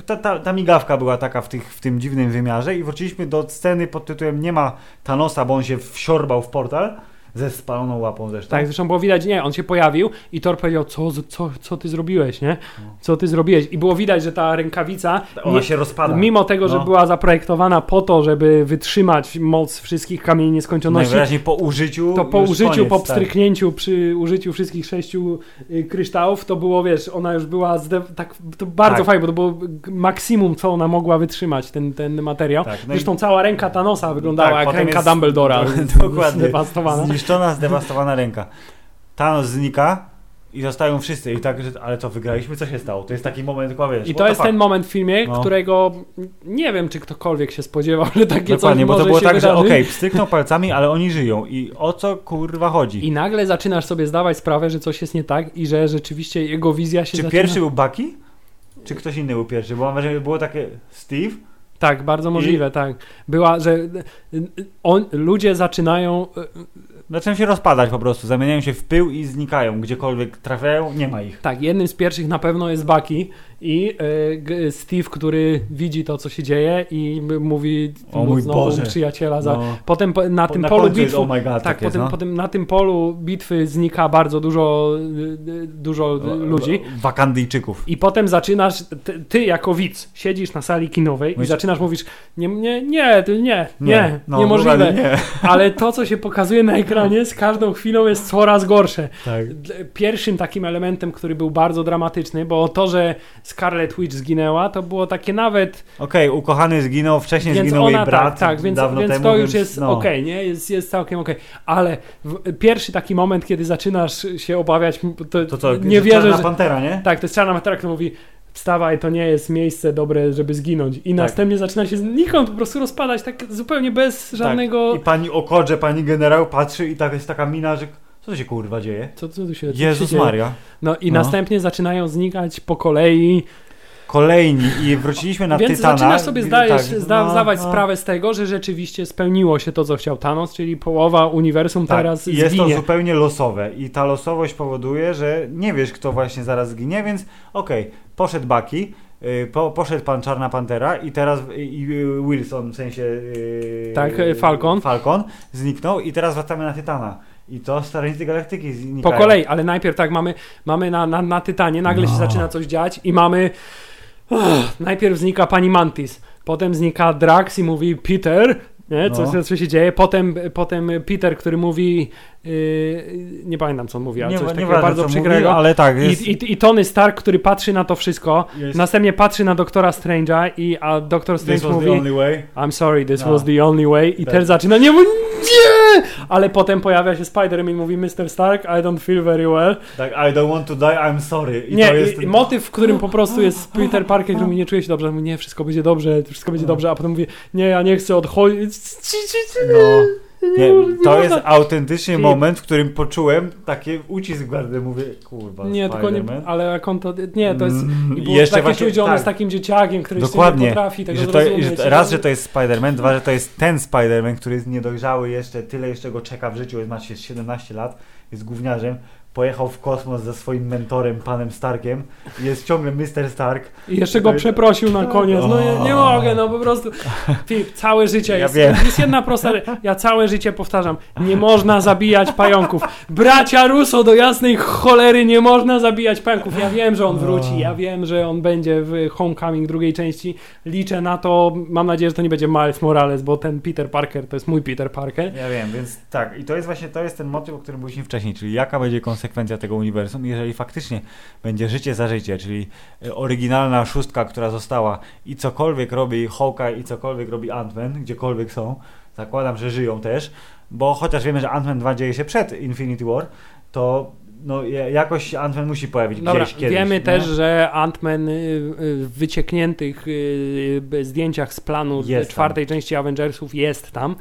A: ta, ta, ta migawka była taka w, tych, w tym dziwnym wymiarze i wróciliśmy do sceny pod tytułem nie ma Thanosa, bo on się wsiorbał w portal ze spaloną łapą zresztą.
B: Tak, zresztą było widać, nie, on się pojawił i Thor powiedział, co, co, co ty zrobiłeś, nie? Co ty zrobiłeś? I było widać, że ta rękawica,
A: Ona
B: nie,
A: się rozpada.
B: mimo tego, że
A: No.
B: była zaprojektowana po to, żeby wytrzymać moc wszystkich kamieni nieskończoności,
A: Najwyraźniej po użyciu.
B: To po użyciu,
A: koniec,
B: po
A: tak.
B: pstryknięciu, przy użyciu wszystkich sześciu y, kryształów, to było, wiesz, ona już była, tak, to bardzo
A: Tak.
B: fajnie, bo to było maksimum, co ona mogła wytrzymać, ten, ten materiał.
A: Tak, no i-
B: Zresztą cała ręka Thanosa wyglądała
A: Tak,
B: jak ręka
A: jest-
B: Dumbledora, <laughs> <laughs>
A: Dokładnie.
B: zdewastowana.
A: Zniszczona, zdewastowana ręka. Thanos znika i zostają wszyscy. I tak, że, ale co, wygraliśmy? Co się stało? To jest taki moment, tylko wiesz.
B: I to jest ten moment w filmie,
A: No.
B: którego nie wiem, czy ktokolwiek się spodziewał, że takie
A: Dokładnie,
B: coś
A: bo to było tak, że
B: wydarzyć.
A: okej, pstryknął palcami, ale oni żyją. I o co kurwa chodzi?
B: I nagle zaczynasz sobie zdawać sprawę, że coś jest nie tak i że rzeczywiście jego wizja się
A: Czy
B: zaczyna...
A: pierwszy był Bucky? Czy ktoś inny był pierwszy? Bo mam wrażenie, że było takie Steve.
B: Tak, bardzo możliwe, tak. Była, że on, ludzie zaczynają y,
A: Zaczynają się rozpadać po prostu, zamieniają się w pył i znikają. Gdziekolwiek trafiają, nie ma ich.
B: Tak, jednym z pierwszych na pewno jest Bucky i e, Steve, który widzi to, co się dzieje i mówi
A: O mój Boże.
B: przyjaciela za...
A: No.
B: Potem po- na tym
A: na
B: polu
A: jest,
B: bitwy...
A: oh god,
B: tak,
A: tak jest,
B: potem,
A: no.
B: potem na tym polu bitwy znika bardzo dużo, dużo ludzi.
A: Wakandyjczyków.
B: I potem zaczynasz, ty, ty jako widz, siedzisz na sali kinowej i zaczynasz mówić, nie, nie, nie, ty- nie, nie,
A: no,
B: niemożliwe.
A: Nie. <laughs>
B: Ale to, co się pokazuje na ekranie, z każdą chwilą jest coraz gorsze.
A: Tak.
B: Pierwszym takim elementem, który był bardzo dramatyczny, bo to, że Scarlet Witch zginęła, to było takie nawet.
A: Okej, ukochany zginął, wcześniej
B: Więc
A: zginął
B: ona
A: jej brat
B: tak, tak, więc, więc
A: temu,
B: to już jest
A: no.
B: okej, nie? Jest, jest całkiem okej. Ale w, pierwszy taki moment, kiedy zaczynasz się obawiać, to,
A: To co,
B: nie wierzę,
A: Czarna
B: że.
A: Pantera, nie?
B: Tak, to jest czarna matera, która mówi. Wstawaj, to nie jest miejsce dobre, żeby zginąć. I następnie zaczyna się znikąd po prostu rozpadać, tak zupełnie bez żadnego.
A: Tak. I pani Okodże, pani generał patrzy i tak jest taka mina, że co to się kurwa dzieje?
B: Co, co tu się
A: Jezus
B: się dzieje?
A: Maria.
B: No i
A: No.
B: następnie zaczynają znikać po kolei.
A: Kolejni i wróciliśmy na
B: Więc
A: Tytana.
B: zaczynasz sobie zdajesz,
A: tak,
B: zda,
A: no,
B: zdawać
A: no.
B: sprawę z tego, że rzeczywiście spełniło się to, co chciał Thanos, czyli połowa uniwersum
A: Tak,
B: teraz
A: i jest
B: zginie.
A: to zupełnie losowe i ta losowość powoduje, że nie wiesz, kto właśnie zaraz zginie, więc okej, poszedł Bucky, y, po, poszedł pan Czarna Pantera i teraz y, i y, Wilson, w sensie y,
B: Tak, Falcon.
A: Falcon zniknął i teraz wracamy na Tytana. I to Strażnicy Galaktyki
B: Po
A: znikają.
B: kolei, ale najpierw tak mamy, mamy na, na, na Tytanie, nagle się
A: No.
B: zaczyna coś dziać i mamy uff, najpierw znika pani Mantis, potem znika Drax i mówi Peter, nie? Co,
A: No.
B: co, się dzieje, potem, potem Peter, który mówi Yy, nie pamiętam co on mówi, ale
A: Nie-
B: coś takiego
A: ważne,
B: bardzo przykrego.
A: mówi, ale tak, jest-
B: I, i, I Tony Stark, który patrzy na to wszystko,
A: Jest-
B: następnie patrzy na doktora Strange'a i a doktor Strange mówi. I'm sorry, this
A: No.
B: was the only way i
A: Tak.
B: też zaczyna nie nie! Ale potem pojawia się Spider-Man i mówi Mr. Stark, I don't feel very well.
A: Tak, I don't want to die, I'm sorry. I
B: nie,
A: to jest
B: i, motyw, w którym po prostu jest Peter Parker, który mówi nie czuje się dobrze, mówi nie, wszystko będzie dobrze, wszystko będzie dobrze, a potem mówi nie, ja nie chcę odchodzić.
A: No. Nie, to jest autentycznie
B: Filip.
A: moment, w którym poczułem taki ucisk bardzo, mówię, kurwa,
B: Nie, tylko nie,
A: Spider-Man.
B: ale jak on to, nie, to jest,
A: Mm,
B: i było
A: jeszcze
B: takie
A: właśnie-
B: czuć,
A: tak.
B: jest takim dzieciakiem, który
A: Dokładnie.
B: nie potrafi
A: I
B: tego
A: że to, i że, raz, że to jest Spider-Man, dwa, że to jest ten Spider-Man, który jest niedojrzały jeszcze, tyle jeszcze go czeka w życiu, jest, ma się 17 lat, jest gówniarzem, pojechał w kosmos ze swoim mentorem, panem Starkiem, i jest ciągle Mr. Stark.
B: I jeszcze go przeprosił na koniec. No nie, nie mogę, no po prostu. Filip, całe życie
A: Ja
B: jest. Jest jedna prosta. Ja całe życie powtarzam. Nie można zabijać pająków. Bracia Russo do jasnej cholery nie można zabijać pająków. Ja wiem, że on wróci. Ja wiem, że on będzie w Homecoming drugiej części. Liczę na to. Mam nadzieję, że to nie będzie Miles Morales, bo ten Peter Parker to jest mój Peter Parker.
A: Ja wiem, więc tak, i to jest właśnie, to jest ten motyw, o którym mówiliśmy wcześniej, czyli jaka będzie konsekwencja tego uniwersum, jeżeli faktycznie będzie życie za życie, czyli e, oryginalna szóstka, która została i cokolwiek robi Hawkeye i cokolwiek robi Ant-Man, gdziekolwiek są, zakładam, że żyją też, bo chociaż wiemy, że Ant-Man 2 dzieje się przed Infinity War, to no, ja- jakoś Ant-Man musi pojawić
B: Dobra,
A: gdzieś kiedyś.
B: wiemy też, że Ant-Man y, y, w wyciekniętych y, y, zdjęciach z planu
A: Jest
B: czwartej części Avengersów jest tam.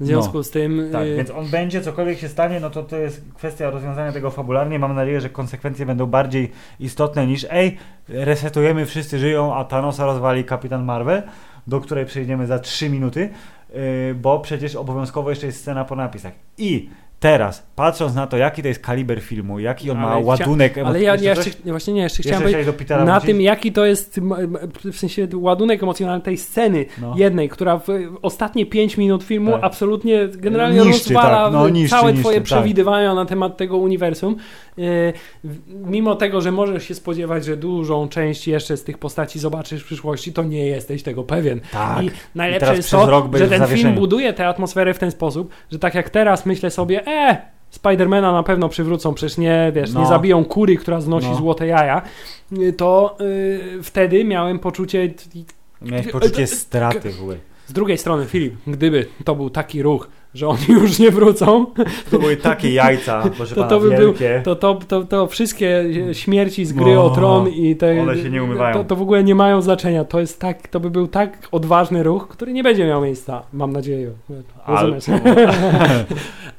B: W związku z tym.
A: Tak,
B: y,
A: więc on będzie, cokolwiek się stanie, no to to jest kwestia rozwiązania tego fabularnie. Mam nadzieję, że konsekwencje będą bardziej istotne niż ej, resetujemy, wszyscy żyją, a Thanosa rozwali Kapitan Marvel, do której przejdziemy za 3 minuty, yy, bo przecież obowiązkowo jeszcze jest scena po napisach. I teraz, patrząc na to, jaki to jest kaliber filmu, jaki on ma
B: Ale chcia-
A: ładunek
B: Ale ja, ja jeszcze, nie, właśnie nie, jeszcze
A: Jeszcze
B: chciałem powiedzieć na tym, jaki to jest w sensie ładunek emocjonalny tej sceny
A: No.
B: jednej, która w ostatnie 5 minut filmu
A: Tak.
B: absolutnie generalnie
A: Niszczy,
B: rozwala
A: tak, no, niszczy,
B: całe
A: niszczy,
B: twoje
A: tak.
B: przewidywania na temat tego uniwersum. W- mimo tego, że możesz się spodziewać, że dużą część jeszcze z tych postaci zobaczysz w przyszłości, to nie jesteś tego pewien.
A: Tak.
B: I
A: I
B: najlepsze
A: teraz
B: jest to, że ten film buduje tę atmosferę w ten sposób, że tak jak teraz myślę sobie, e, Spidermana na pewno przywrócą, przecież nie, wiesz, nie
A: No.
B: zabiją kury, która znosi
A: No.
B: złote jaja, y, to y, wtedy miałem poczucie,
A: Miałeś poczucie straty w ogóle.
B: z drugiej strony Filip, gdyby to był taki ruch, że oni już nie wrócą,
A: To były takie jajca, <laughs> proszę
B: to,
A: pana,
B: to by był,
A: wielkie.
B: to, to, to, to wszystkie śmierci z gry
A: No.
B: o tron i te,
A: One się nie umywają.
B: To, to w ogóle nie mają znaczenia. To jest tak, to by był tak odważny ruch, który nie będzie miał miejsca, mam nadzieję.
A: Ale-
B: Rozumiesz? <laughs>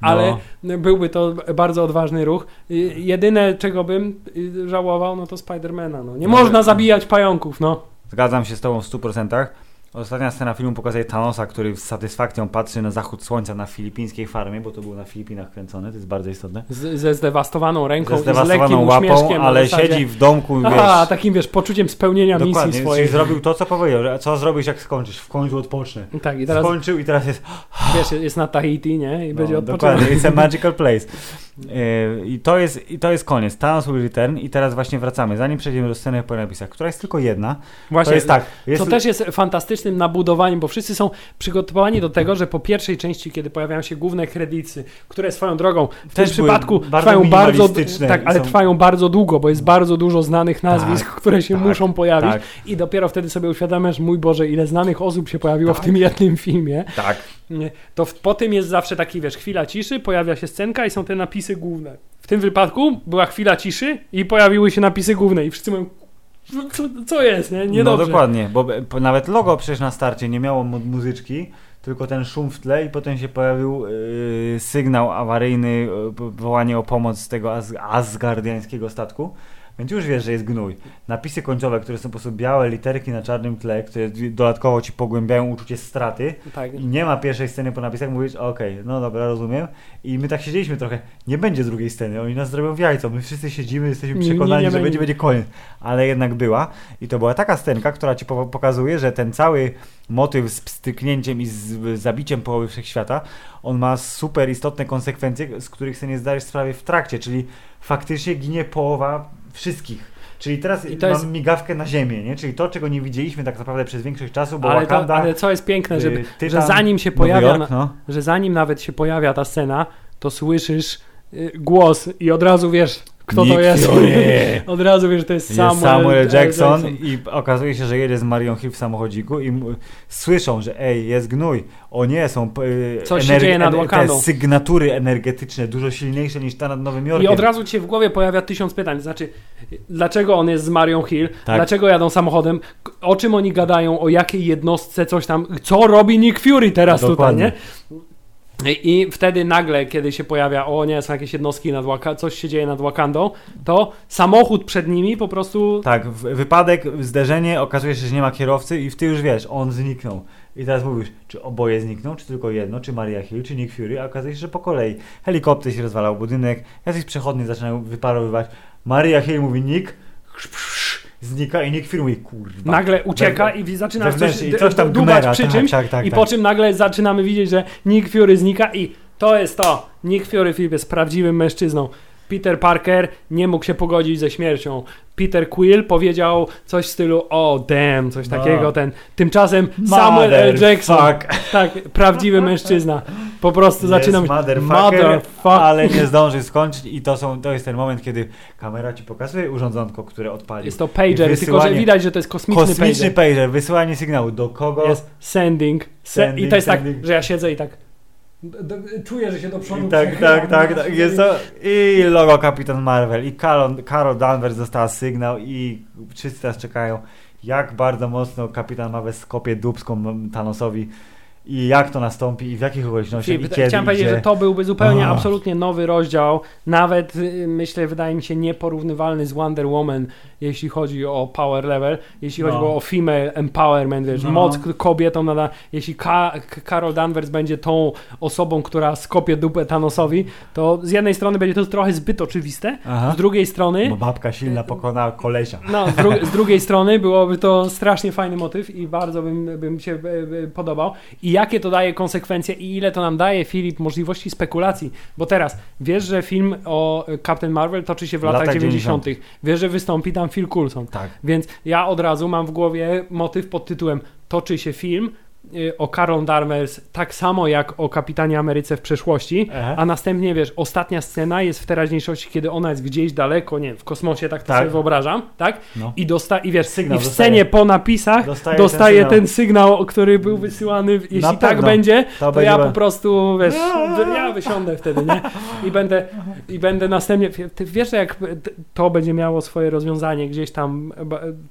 A: No.
B: Ale byłby to bardzo odważny ruch. Jedyne, czego bym żałował, no to Spidermana. No. Nie
A: No,
B: można zabijać pająków, no.
A: Zgadzam się z tobą w 100%. Ostatnia scena filmu pokazuje Thanosa, który z satysfakcją patrzy na zachód słońca na filipińskiej farmie, bo to był na Filipinach kręcone, to jest bardzo istotne.
B: Z, ze zdewastowaną ręką
A: Ze
B: i z lekkim
A: zdewastowaną łapą, ale siedzi w domku, wiesz...
B: Aha, takim wiesz, poczuciem spełnienia
A: dokładnie,
B: misji swojej.
A: zrobił to, co powiedział, co zrobisz, jak skończysz? W końcu odpocznę.
B: Tak, i teraz
A: Skończył i teraz jest...
B: wiesz, jest na Tahiti, nie? I będzie
A: No,
B: odpoczywał.
A: dokładnie, it's a magical place. <laughs> Yy, I to jest, I to jest koniec. Thanos will return i teraz właśnie wracamy. Zanim przejdziemy do sceny po napisach, która jest tylko jedna,
B: Właśnie,
A: to jest tak. Jest,
B: To też jest fantastycznym nabudowaniem, bo wszyscy są przygotowani do tego, że po pierwszej części, kiedy pojawiają się główne kredyty, które swoją drogą w
A: Też
B: tym przypadku
A: bardzo
B: trwają bardzo, tak, ale
A: są-
B: trwają bardzo długo, bo jest bardzo dużo znanych nazwisk, które się
A: tak,
B: muszą pojawić
A: tak.
B: i dopiero wtedy sobie uświadamiasz, mój Boże, ile znanych osób się pojawiło w
A: Tak.
B: tym jednym filmie.
A: Tak.
B: To w, po tym jest zawsze taki, wiesz, chwila ciszy, pojawia się scenka i są te napisy główne. W tym wypadku była chwila ciszy i pojawiły się napisy główne i wszyscy mówią, co, co jest, nie?
A: No
B: Niedobrze.
A: dokładnie, bo nawet logo przecież na starcie nie miało mu- muzyczki, tylko ten szum w tle i potem się pojawił yy, sygnał awaryjny, yy, wołanie o pomoc z tego az- asgardiańskiego statku. Więc już wiesz, że jest gnój. Napisy końcowe, które są po prostu białe literki na czarnym tle, które dodatkowo ci pogłębiają uczucie straty
B: Tak.
A: i nie ma pierwszej sceny po napisach, mówisz, okej, no dobra, rozumiem. I my tak siedzieliśmy trochę, nie będzie drugiej sceny, oni nas zrobią w jajco, my wszyscy siedzimy, jesteśmy
B: Nie, nie,
A: przekonani,
B: nie
A: że
B: będzie.
A: będzie, koniec. Ale jednak była. I to była taka scenka, która ci po- pokazuje, że ten cały motyw z styknięciem i z zabiciem połowy wszechświata, on ma super istotne konsekwencje, z których sobie nie zdajesz sprawy w trakcie, czyli faktycznie ginie połowa wszystkich. Czyli teraz
B: I to
A: mam
B: jest-
A: migawkę na ziemię, nie? Czyli to, czego nie widzieliśmy tak naprawdę przez większość czasu, bo
B: Ale, to,
A: Wakanda,
B: ale co jest piękne, że,
A: y,
B: że
A: Tytan,
B: zanim się pojawia,
A: Jork,
B: na,
A: no.
B: że zanim nawet się pojawia ta scena, to słyszysz y, głos i od razu wiesz, kto
A: Nick
B: to jest.
A: Fury. <laughs>
B: od razu wiesz, że to jest
A: Jest
B: Samuel,
A: Samuel,
B: L.
A: Jackson, i okazuje się, że jedzie z Marią Hill w samochodziku i słyszą, że ej, jest gnój. O nie, są y,
B: Coś się dzieje nad
A: te sygnatury energetyczne dużo silniejsze niż ta nad Nowym Jorkiem.
B: I od razu ci się w głowie pojawia tysiąc pytań. Znaczy, dlaczego on jest z Marią Hill?
A: Tak.
B: Dlaczego jadą samochodem? O czym oni gadają? O jakiej jednostce? Coś tam? Co robi Nick Fury teraz
A: Dokładnie.
B: tutaj, nie? I wtedy nagle, kiedy się pojawia, o nie, są jakieś jednostki nad Waka, coś się dzieje nad Wakandą, to samochód przed nimi po prostu
A: Tak, wypadek, zderzenie, okazuje się, że nie ma kierowcy i ty już wiesz, on zniknął. I teraz mówisz, czy oboje znikną, czy tylko jedno, czy Maria Hill, czy Nick Fury, a okazuje się, że po kolei. Helikopter się rozwalał, budynek, jacyś przechodnie zaczynają wyparowywać. Maria Hill mówi Nick, znika i Nick Fury mówi, kurwa.
B: nagle ucieka
A: Wewnę-
B: i zaczyna coś,
A: i coś tam
B: dubać
A: gmera,
B: przy
A: tak,
B: czymś
A: tak, tak,
B: i
A: tak.
B: po czym nagle zaczynamy widzieć, że Nick Fury znika i to jest to. Nick Fury Filip jest prawdziwym mężczyzną. Peter Parker nie mógł się pogodzić ze śmiercią. Peter Quill powiedział coś w stylu o damn, coś
A: No.
B: takiego. Ten. Tymczasem Samuel L. Jackson,
A: Motherfuck.
B: tak, prawdziwy mężczyzna. Po prostu zaczyna
A: Jest
B: mówić
A: motherfucker,
B: motherfuck.
A: ale nie zdąży skończyć i to, są, to jest ten moment, kiedy kamera ci pokazuje urządzonko, które odpali.
B: Jest to pager, tylko że widać, że to jest kosmiczny,
A: Kosmiczny
B: pager.
A: pager, wysyłanie sygnału do kogo?
B: Jest sending, se-
A: Sending,
B: i to jest
A: sending.
B: tak, że ja siedzę i tak d- d- czuję, że się do przodu
A: I tak, tak, tak, tak. Jest to i logo Kapitan Marvel, i Carol, Carol Danvers dostała sygnał i wszyscy teraz czekają, jak bardzo mocno Kapitan Marvel skopie dupską Thanosowi i jak to nastąpi i w jakich okolicznościach
B: Filip,
A: i kiedy
B: Chciałem powiedzieć, że to byłby zupełnie,
A: Ach.
B: absolutnie nowy rozdział, nawet y, myślę, wydaje mi się nieporównywalny z Wonder Woman, jeśli chodzi o power level, jeśli
A: No.
B: chodzi o female empowerment, wiesz,
A: No.
B: moc kobietom nada, jeśli Ka Carol Danvers będzie tą osobą, która skopie dupę Thanosowi, to z jednej strony będzie to trochę zbyt oczywiste,
A: Aha.
B: z drugiej strony
A: Bo babka silna pokonała kolesia.
B: no, z, dru- z drugiej <laughs> strony byłoby to strasznie fajny motyw i bardzo bym, bym się e, e, podobał. I jakie to daje konsekwencje i ile to nam daje, Filip, możliwości spekulacji. Bo teraz, wiesz, że film o Captain Marvel toczy się w latach,
A: latach
B: 90. Wiesz, że wystąpi tam Phil Coulson.
A: Tak.
B: Więc ja od razu mam w głowie motyw pod tytułem Toczy się film o Carol Danvers tak samo jak o Kapitanie Ameryce w przeszłości,
A: Aha.
B: a następnie wiesz, ostatnia scena jest w teraźniejszości, kiedy ona jest gdzieś daleko, nie wiem, w kosmosie, tak to
A: Tak.
B: sobie wyobrażam, tak?
A: No.
B: I, dosta i wiesz,
A: Sygnał
B: i w
A: dostaje.
B: scenie po napisach
A: Dostaje
B: dostaje,
A: ten
B: ten,
A: sygnał.
B: sygnał. który był wysyłany. Jeśli
A: Na
B: tak
A: pewno.
B: będzie,
A: To
B: to, ja po prostu, wiesz, ja wysiądę wtedy, nie? I będę, i będę następnie, ty wiesz, jak to będzie miało swoje rozwiązanie gdzieś tam,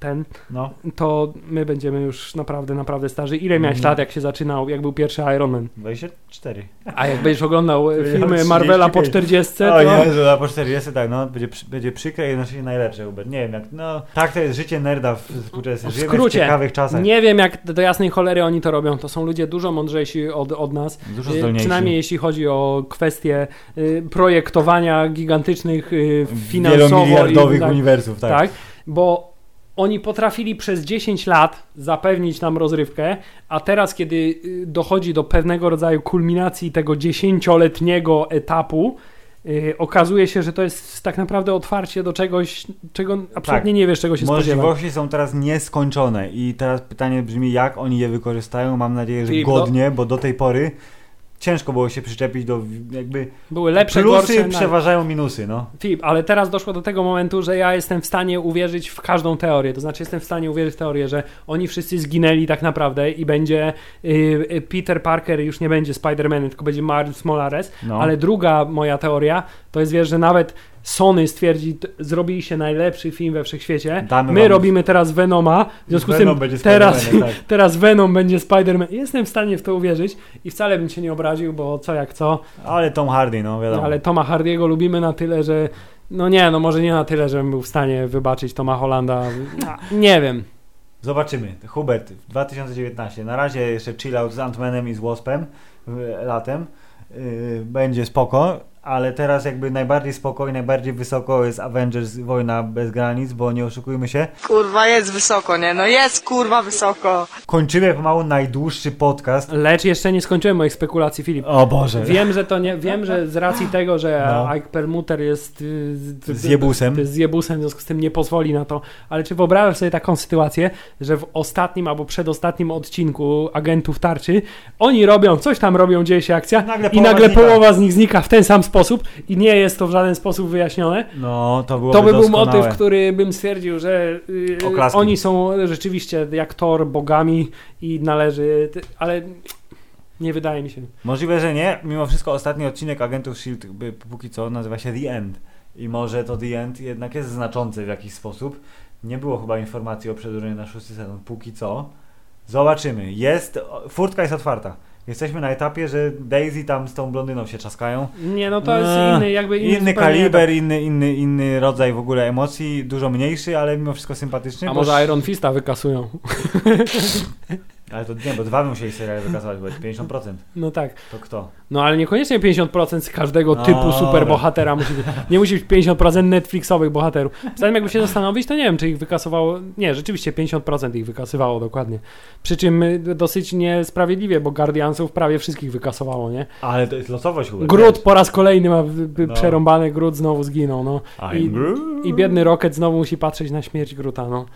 B: ten,
A: No.
B: to my będziemy już naprawdę, naprawdę starzy. Ile miałeś Lat, jak się zaczynał, jak był pierwszy Iron Man?
A: 24.
B: A jak będziesz oglądał e, filmy
A: 35.
B: Marvela po 40, to...
A: O Jezu, a po 40 tak, no, będzie, będzie przykre i jednocześnie najlepsze, Hubert. Nie wiem, jak, no, tak to jest życie nerda w współczesnym.
B: W skrócie,
A: w ciekawych czasach.
B: Nie wiem, jak do jasnej cholery oni to robią. To są ludzie dużo mądrzejsi od, od nas.
A: Dużo
B: Y,
A: zdolniejsi.
B: Przynajmniej jeśli chodzi o kwestie y, projektowania gigantycznych y, finansowo.
A: Wielomiliardowych
B: i, tak,
A: uniwersów, tak.
B: tak, bo oni potrafili przez 10 lat zapewnić nam rozrywkę, a teraz, kiedy y, dochodzi do pewnego rodzaju kulminacji tego dziesięcioletniego etapu, y, okazuje się, że to jest tak naprawdę otwarcie do czegoś, czego absolutnie nie wiesz, czego się spodziewać.
A: Możliwości są teraz nieskończone i teraz pytanie brzmi, jak oni je wykorzystają. Mam nadzieję, że
B: Filip,
A: godnie, bo do tej pory ciężko było się przyczepić do jakby
B: Były lepsze,
A: plusy
B: gorsze. na-
A: przeważają minusy, no.
B: Filip, ale teraz doszło do tego momentu, że ja jestem w stanie uwierzyć w każdą teorię. To znaczy, jestem w stanie uwierzyć w teorię, że oni wszyscy zginęli tak naprawdę i będzie y, y, Peter Parker już nie będzie Spider-Manem, tylko będzie Miles Morales.
A: no.
B: Ale druga moja teoria to jest, wiesz, że nawet Sony stwierdzi, zrobili się najlepszy film we wszechświecie.
A: Damy
B: My robimy teraz Venoma, w związku z tym
A: będzie
B: teraz,
A: tak. <laughs>
B: teraz Venom będzie Spider-Man. Jestem w stanie w to uwierzyć i wcale bym się nie obraził, bo co jak co.
A: Ale Tom Hardy, no wiadomo.
B: Ale Toma Hardiego lubimy na tyle, że no nie, no może nie na tyle, żebym był w stanie wybaczyć Toma Hollanda. A, Nie wiem.
A: Zobaczymy. Hubert, 2019. Na razie jeszcze chill out z Ant-Manem i z Waspem latem. Yy, będzie spoko, ale teraz jakby najbardziej spoko i najbardziej wysoko jest Avengers Wojna bez granic, bo nie oszukujmy się.
C: Kurwa, jest wysoko, nie? No jest kurwa wysoko.
A: Kończymy pomału najdłuższy podcast.
B: Lecz jeszcze nie skończyłem moich spekulacji, Filip.
A: O Boże.
B: Wiem, że to nie, wiem, że z racji tego, że
A: No.
B: Ike Permuter jest y, z-
A: Zjebusem.
B: z zjebusem, w związku z tym nie pozwoli na to. Ale czy wyobrażasz sobie taką sytuację, że w ostatnim albo przedostatnim odcinku agentów tarczy oni robią, coś tam robią, dzieje się akcja
A: Nagle
B: i
A: połowa
B: nagle
A: znika.
B: połowa z nich znika w ten sam sposób. Sposób i nie jest to w żaden sposób wyjaśnione,
A: No, to
B: to by był
A: doskonałe.
B: motyw, który bym stwierdził, że y,
A: Oklaski.
B: oni są rzeczywiście jak Thor bogami i należy, ale nie wydaje mi się.
A: Możliwe, że nie. Mimo wszystko ostatni odcinek Agentów S.H.I.E.L.D. by- póki co nazywa się The End. I może to The End jednak jest znaczący w jakiś sposób. Nie było chyba informacji o przedłużeniu na szósty sezon. Póki co. Zobaczymy. Jest, furtka jest otwarta. Jesteśmy na etapie, że Daisy tam z tą blondyną się czaskają.
B: Nie, no to jest
A: Eee,
B: inny, jakby inny,
A: Inny kaliber, inny, inny, inny rodzaj w ogóle emocji, dużo mniejszy, ale mimo wszystko sympatyczny.
B: A może Iron Fista wykasują? <laughs>
A: Ale to nie, bo dwa by musieli seriale wykazywać, bo jest 50%.
B: No tak.
A: To kto?
B: No ale niekoniecznie 50% z każdego
A: No,
B: typu superbohatera musi być. Nie musi być 50% Netflixowych bohaterów. Zatem jakby się zastanowić, to nie wiem, czy ich wykasowało. Nie, rzeczywiście 50% ich wykasywało dokładnie. Przy czym y, dosyć niesprawiedliwie, bo Guardiansów prawie wszystkich wykasowało, nie?
A: Ale to jest losowość chyba.
B: Grud po raz kolejny ma
A: No.
B: przerąbany, Grud znowu zginął, no. I-. I biedny Rocket znowu musi patrzeć na śmierć Gruta, no.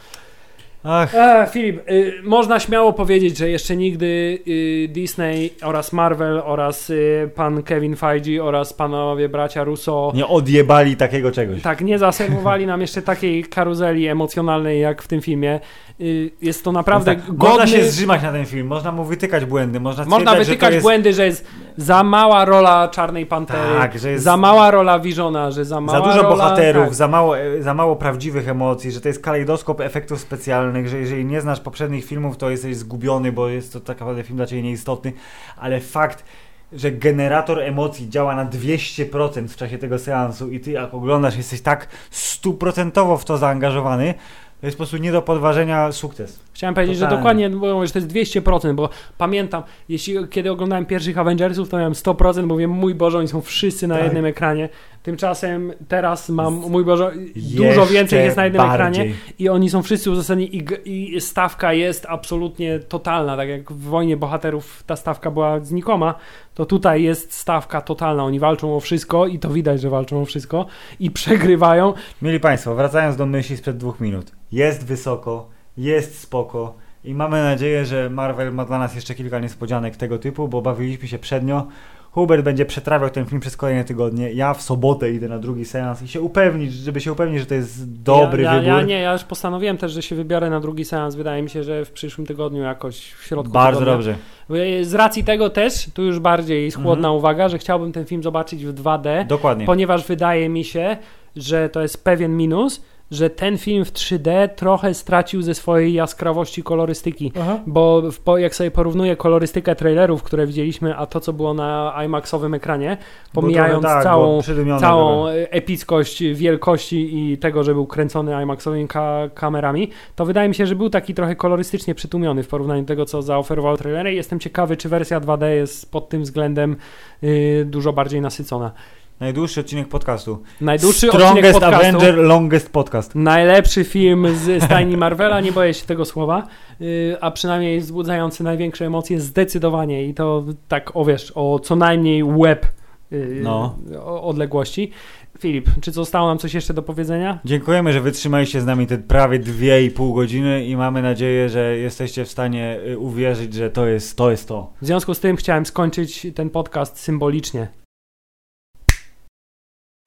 A: Ach,
B: E, Filip, y, można śmiało powiedzieć, że jeszcze nigdy y, Disney oraz Marvel oraz y, pan Kevin Feige oraz panowie bracia Russo
A: nie odjebali takiego czegoś.
B: tak nie zaserwowali nam jeszcze takiej karuzeli emocjonalnej jak w tym filmie. Y, jest to naprawdę
A: tak,
B: godny...
A: Można się zrzymać na ten film, można mu wytykać błędy, można
B: Można
A: że
B: wytykać
A: to jest...
B: błędy, że jest za mała rola Czarnej Pantery,
A: Tak, że jest-
B: za mała rola Visiona, że za mała
A: Za dużo
B: rola...
A: bohaterów,
B: tak.
A: za, mało, e, za mało prawdziwych emocji, że to jest kalejdoskop efektów specjalnych, że jeżeli nie znasz poprzednich filmów, to jesteś zgubiony, bo jest to tak naprawdę film dla Ciebie nieistotny, ale fakt, że generator emocji działa na 200% w czasie tego seansu i Ty jak oglądasz jesteś tak stuprocentowo w to zaangażowany, to jest po prostu nie do podważenia sukces.
B: Chciałem powiedzieć, że
A: Totalnie.
B: dokładnie, bo, że to jest 200%, bo pamiętam, jeśli kiedy oglądałem pierwszych Avengersów, to miałem 100%, bo wiem, mój Boże, oni są wszyscy na
A: Tak.
B: jednym ekranie. Tymczasem teraz mam, mój Boże, dużo więcej jest na jednym
A: bardziej.
B: ekranie i oni są wszyscy uzasadnieni i, i stawka jest absolutnie totalna, tak jak w Wojnie Bohaterów ta stawka była znikoma, to tutaj jest stawka totalna, oni walczą o wszystko i to widać, że walczą o wszystko i przegrywają.
A: Mieli Państwo, wracając do myśli sprzed dwóch minut. Jest wysoko, jest spoko i mamy nadzieję, że Marvel ma dla nas jeszcze kilka niespodzianek tego typu, bo bawiliśmy się przednio. Hubert będzie przetrawiał ten film przez kolejne tygodnie. Ja w sobotę idę na drugi seans i się upewnić, żeby się upewnić, że to jest dobry
B: ja, ja,
A: wybór.
B: Ja nie, ja już postanowiłem też, że się wybiorę na drugi seans. Wydaje mi się, że w przyszłym tygodniu jakoś w środku
A: Bardzo
B: tygodnia.
A: dobrze.
B: Z racji tego też, tu już bardziej chłodna
A: Mhm.
B: uwaga, że chciałbym ten film zobaczyć w 2D,
A: Dokładnie.
B: ponieważ wydaje mi się, że to jest pewien minus, że ten film w 3D trochę stracił ze swojej jaskrawości kolorystyki.
A: Aha.
B: Bo w, jak sobie porównuję kolorystykę trailerów, które widzieliśmy, a to, co było na IMAXowym ekranie, pomijając
A: tak,
B: całą, całą epickość wielkości i tego, że był kręcony IMAXowymi ka kamerami, to wydaje mi się, że był taki trochę kolorystycznie przytłumiony w porównaniu do tego, co zaoferowały trailery. Jestem ciekawy, czy wersja 2D jest pod tym względem y, dużo bardziej nasycona.
A: Najdłuższy odcinek podcastu.
B: Najdłuższy odcinek
A: Strongest
B: podcastu.
A: Avenger, longest podcast.
B: Najlepszy film z stajni <laughs> Marvela, nie boję się tego słowa, y, a przynajmniej wzbudzający największe emocje zdecydowanie i to tak o wiesz, o co najmniej łeb y,
A: No.
B: odległości. Filip, czy zostało nam coś jeszcze do powiedzenia?
A: Dziękujemy, że wytrzymaliście z nami te prawie dwie i pół godziny i mamy nadzieję, że jesteście w stanie y, uwierzyć, że to jest to. Jest to.
B: W związku z tym chciałem skończyć ten podcast symbolicznie.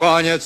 D: Koniec.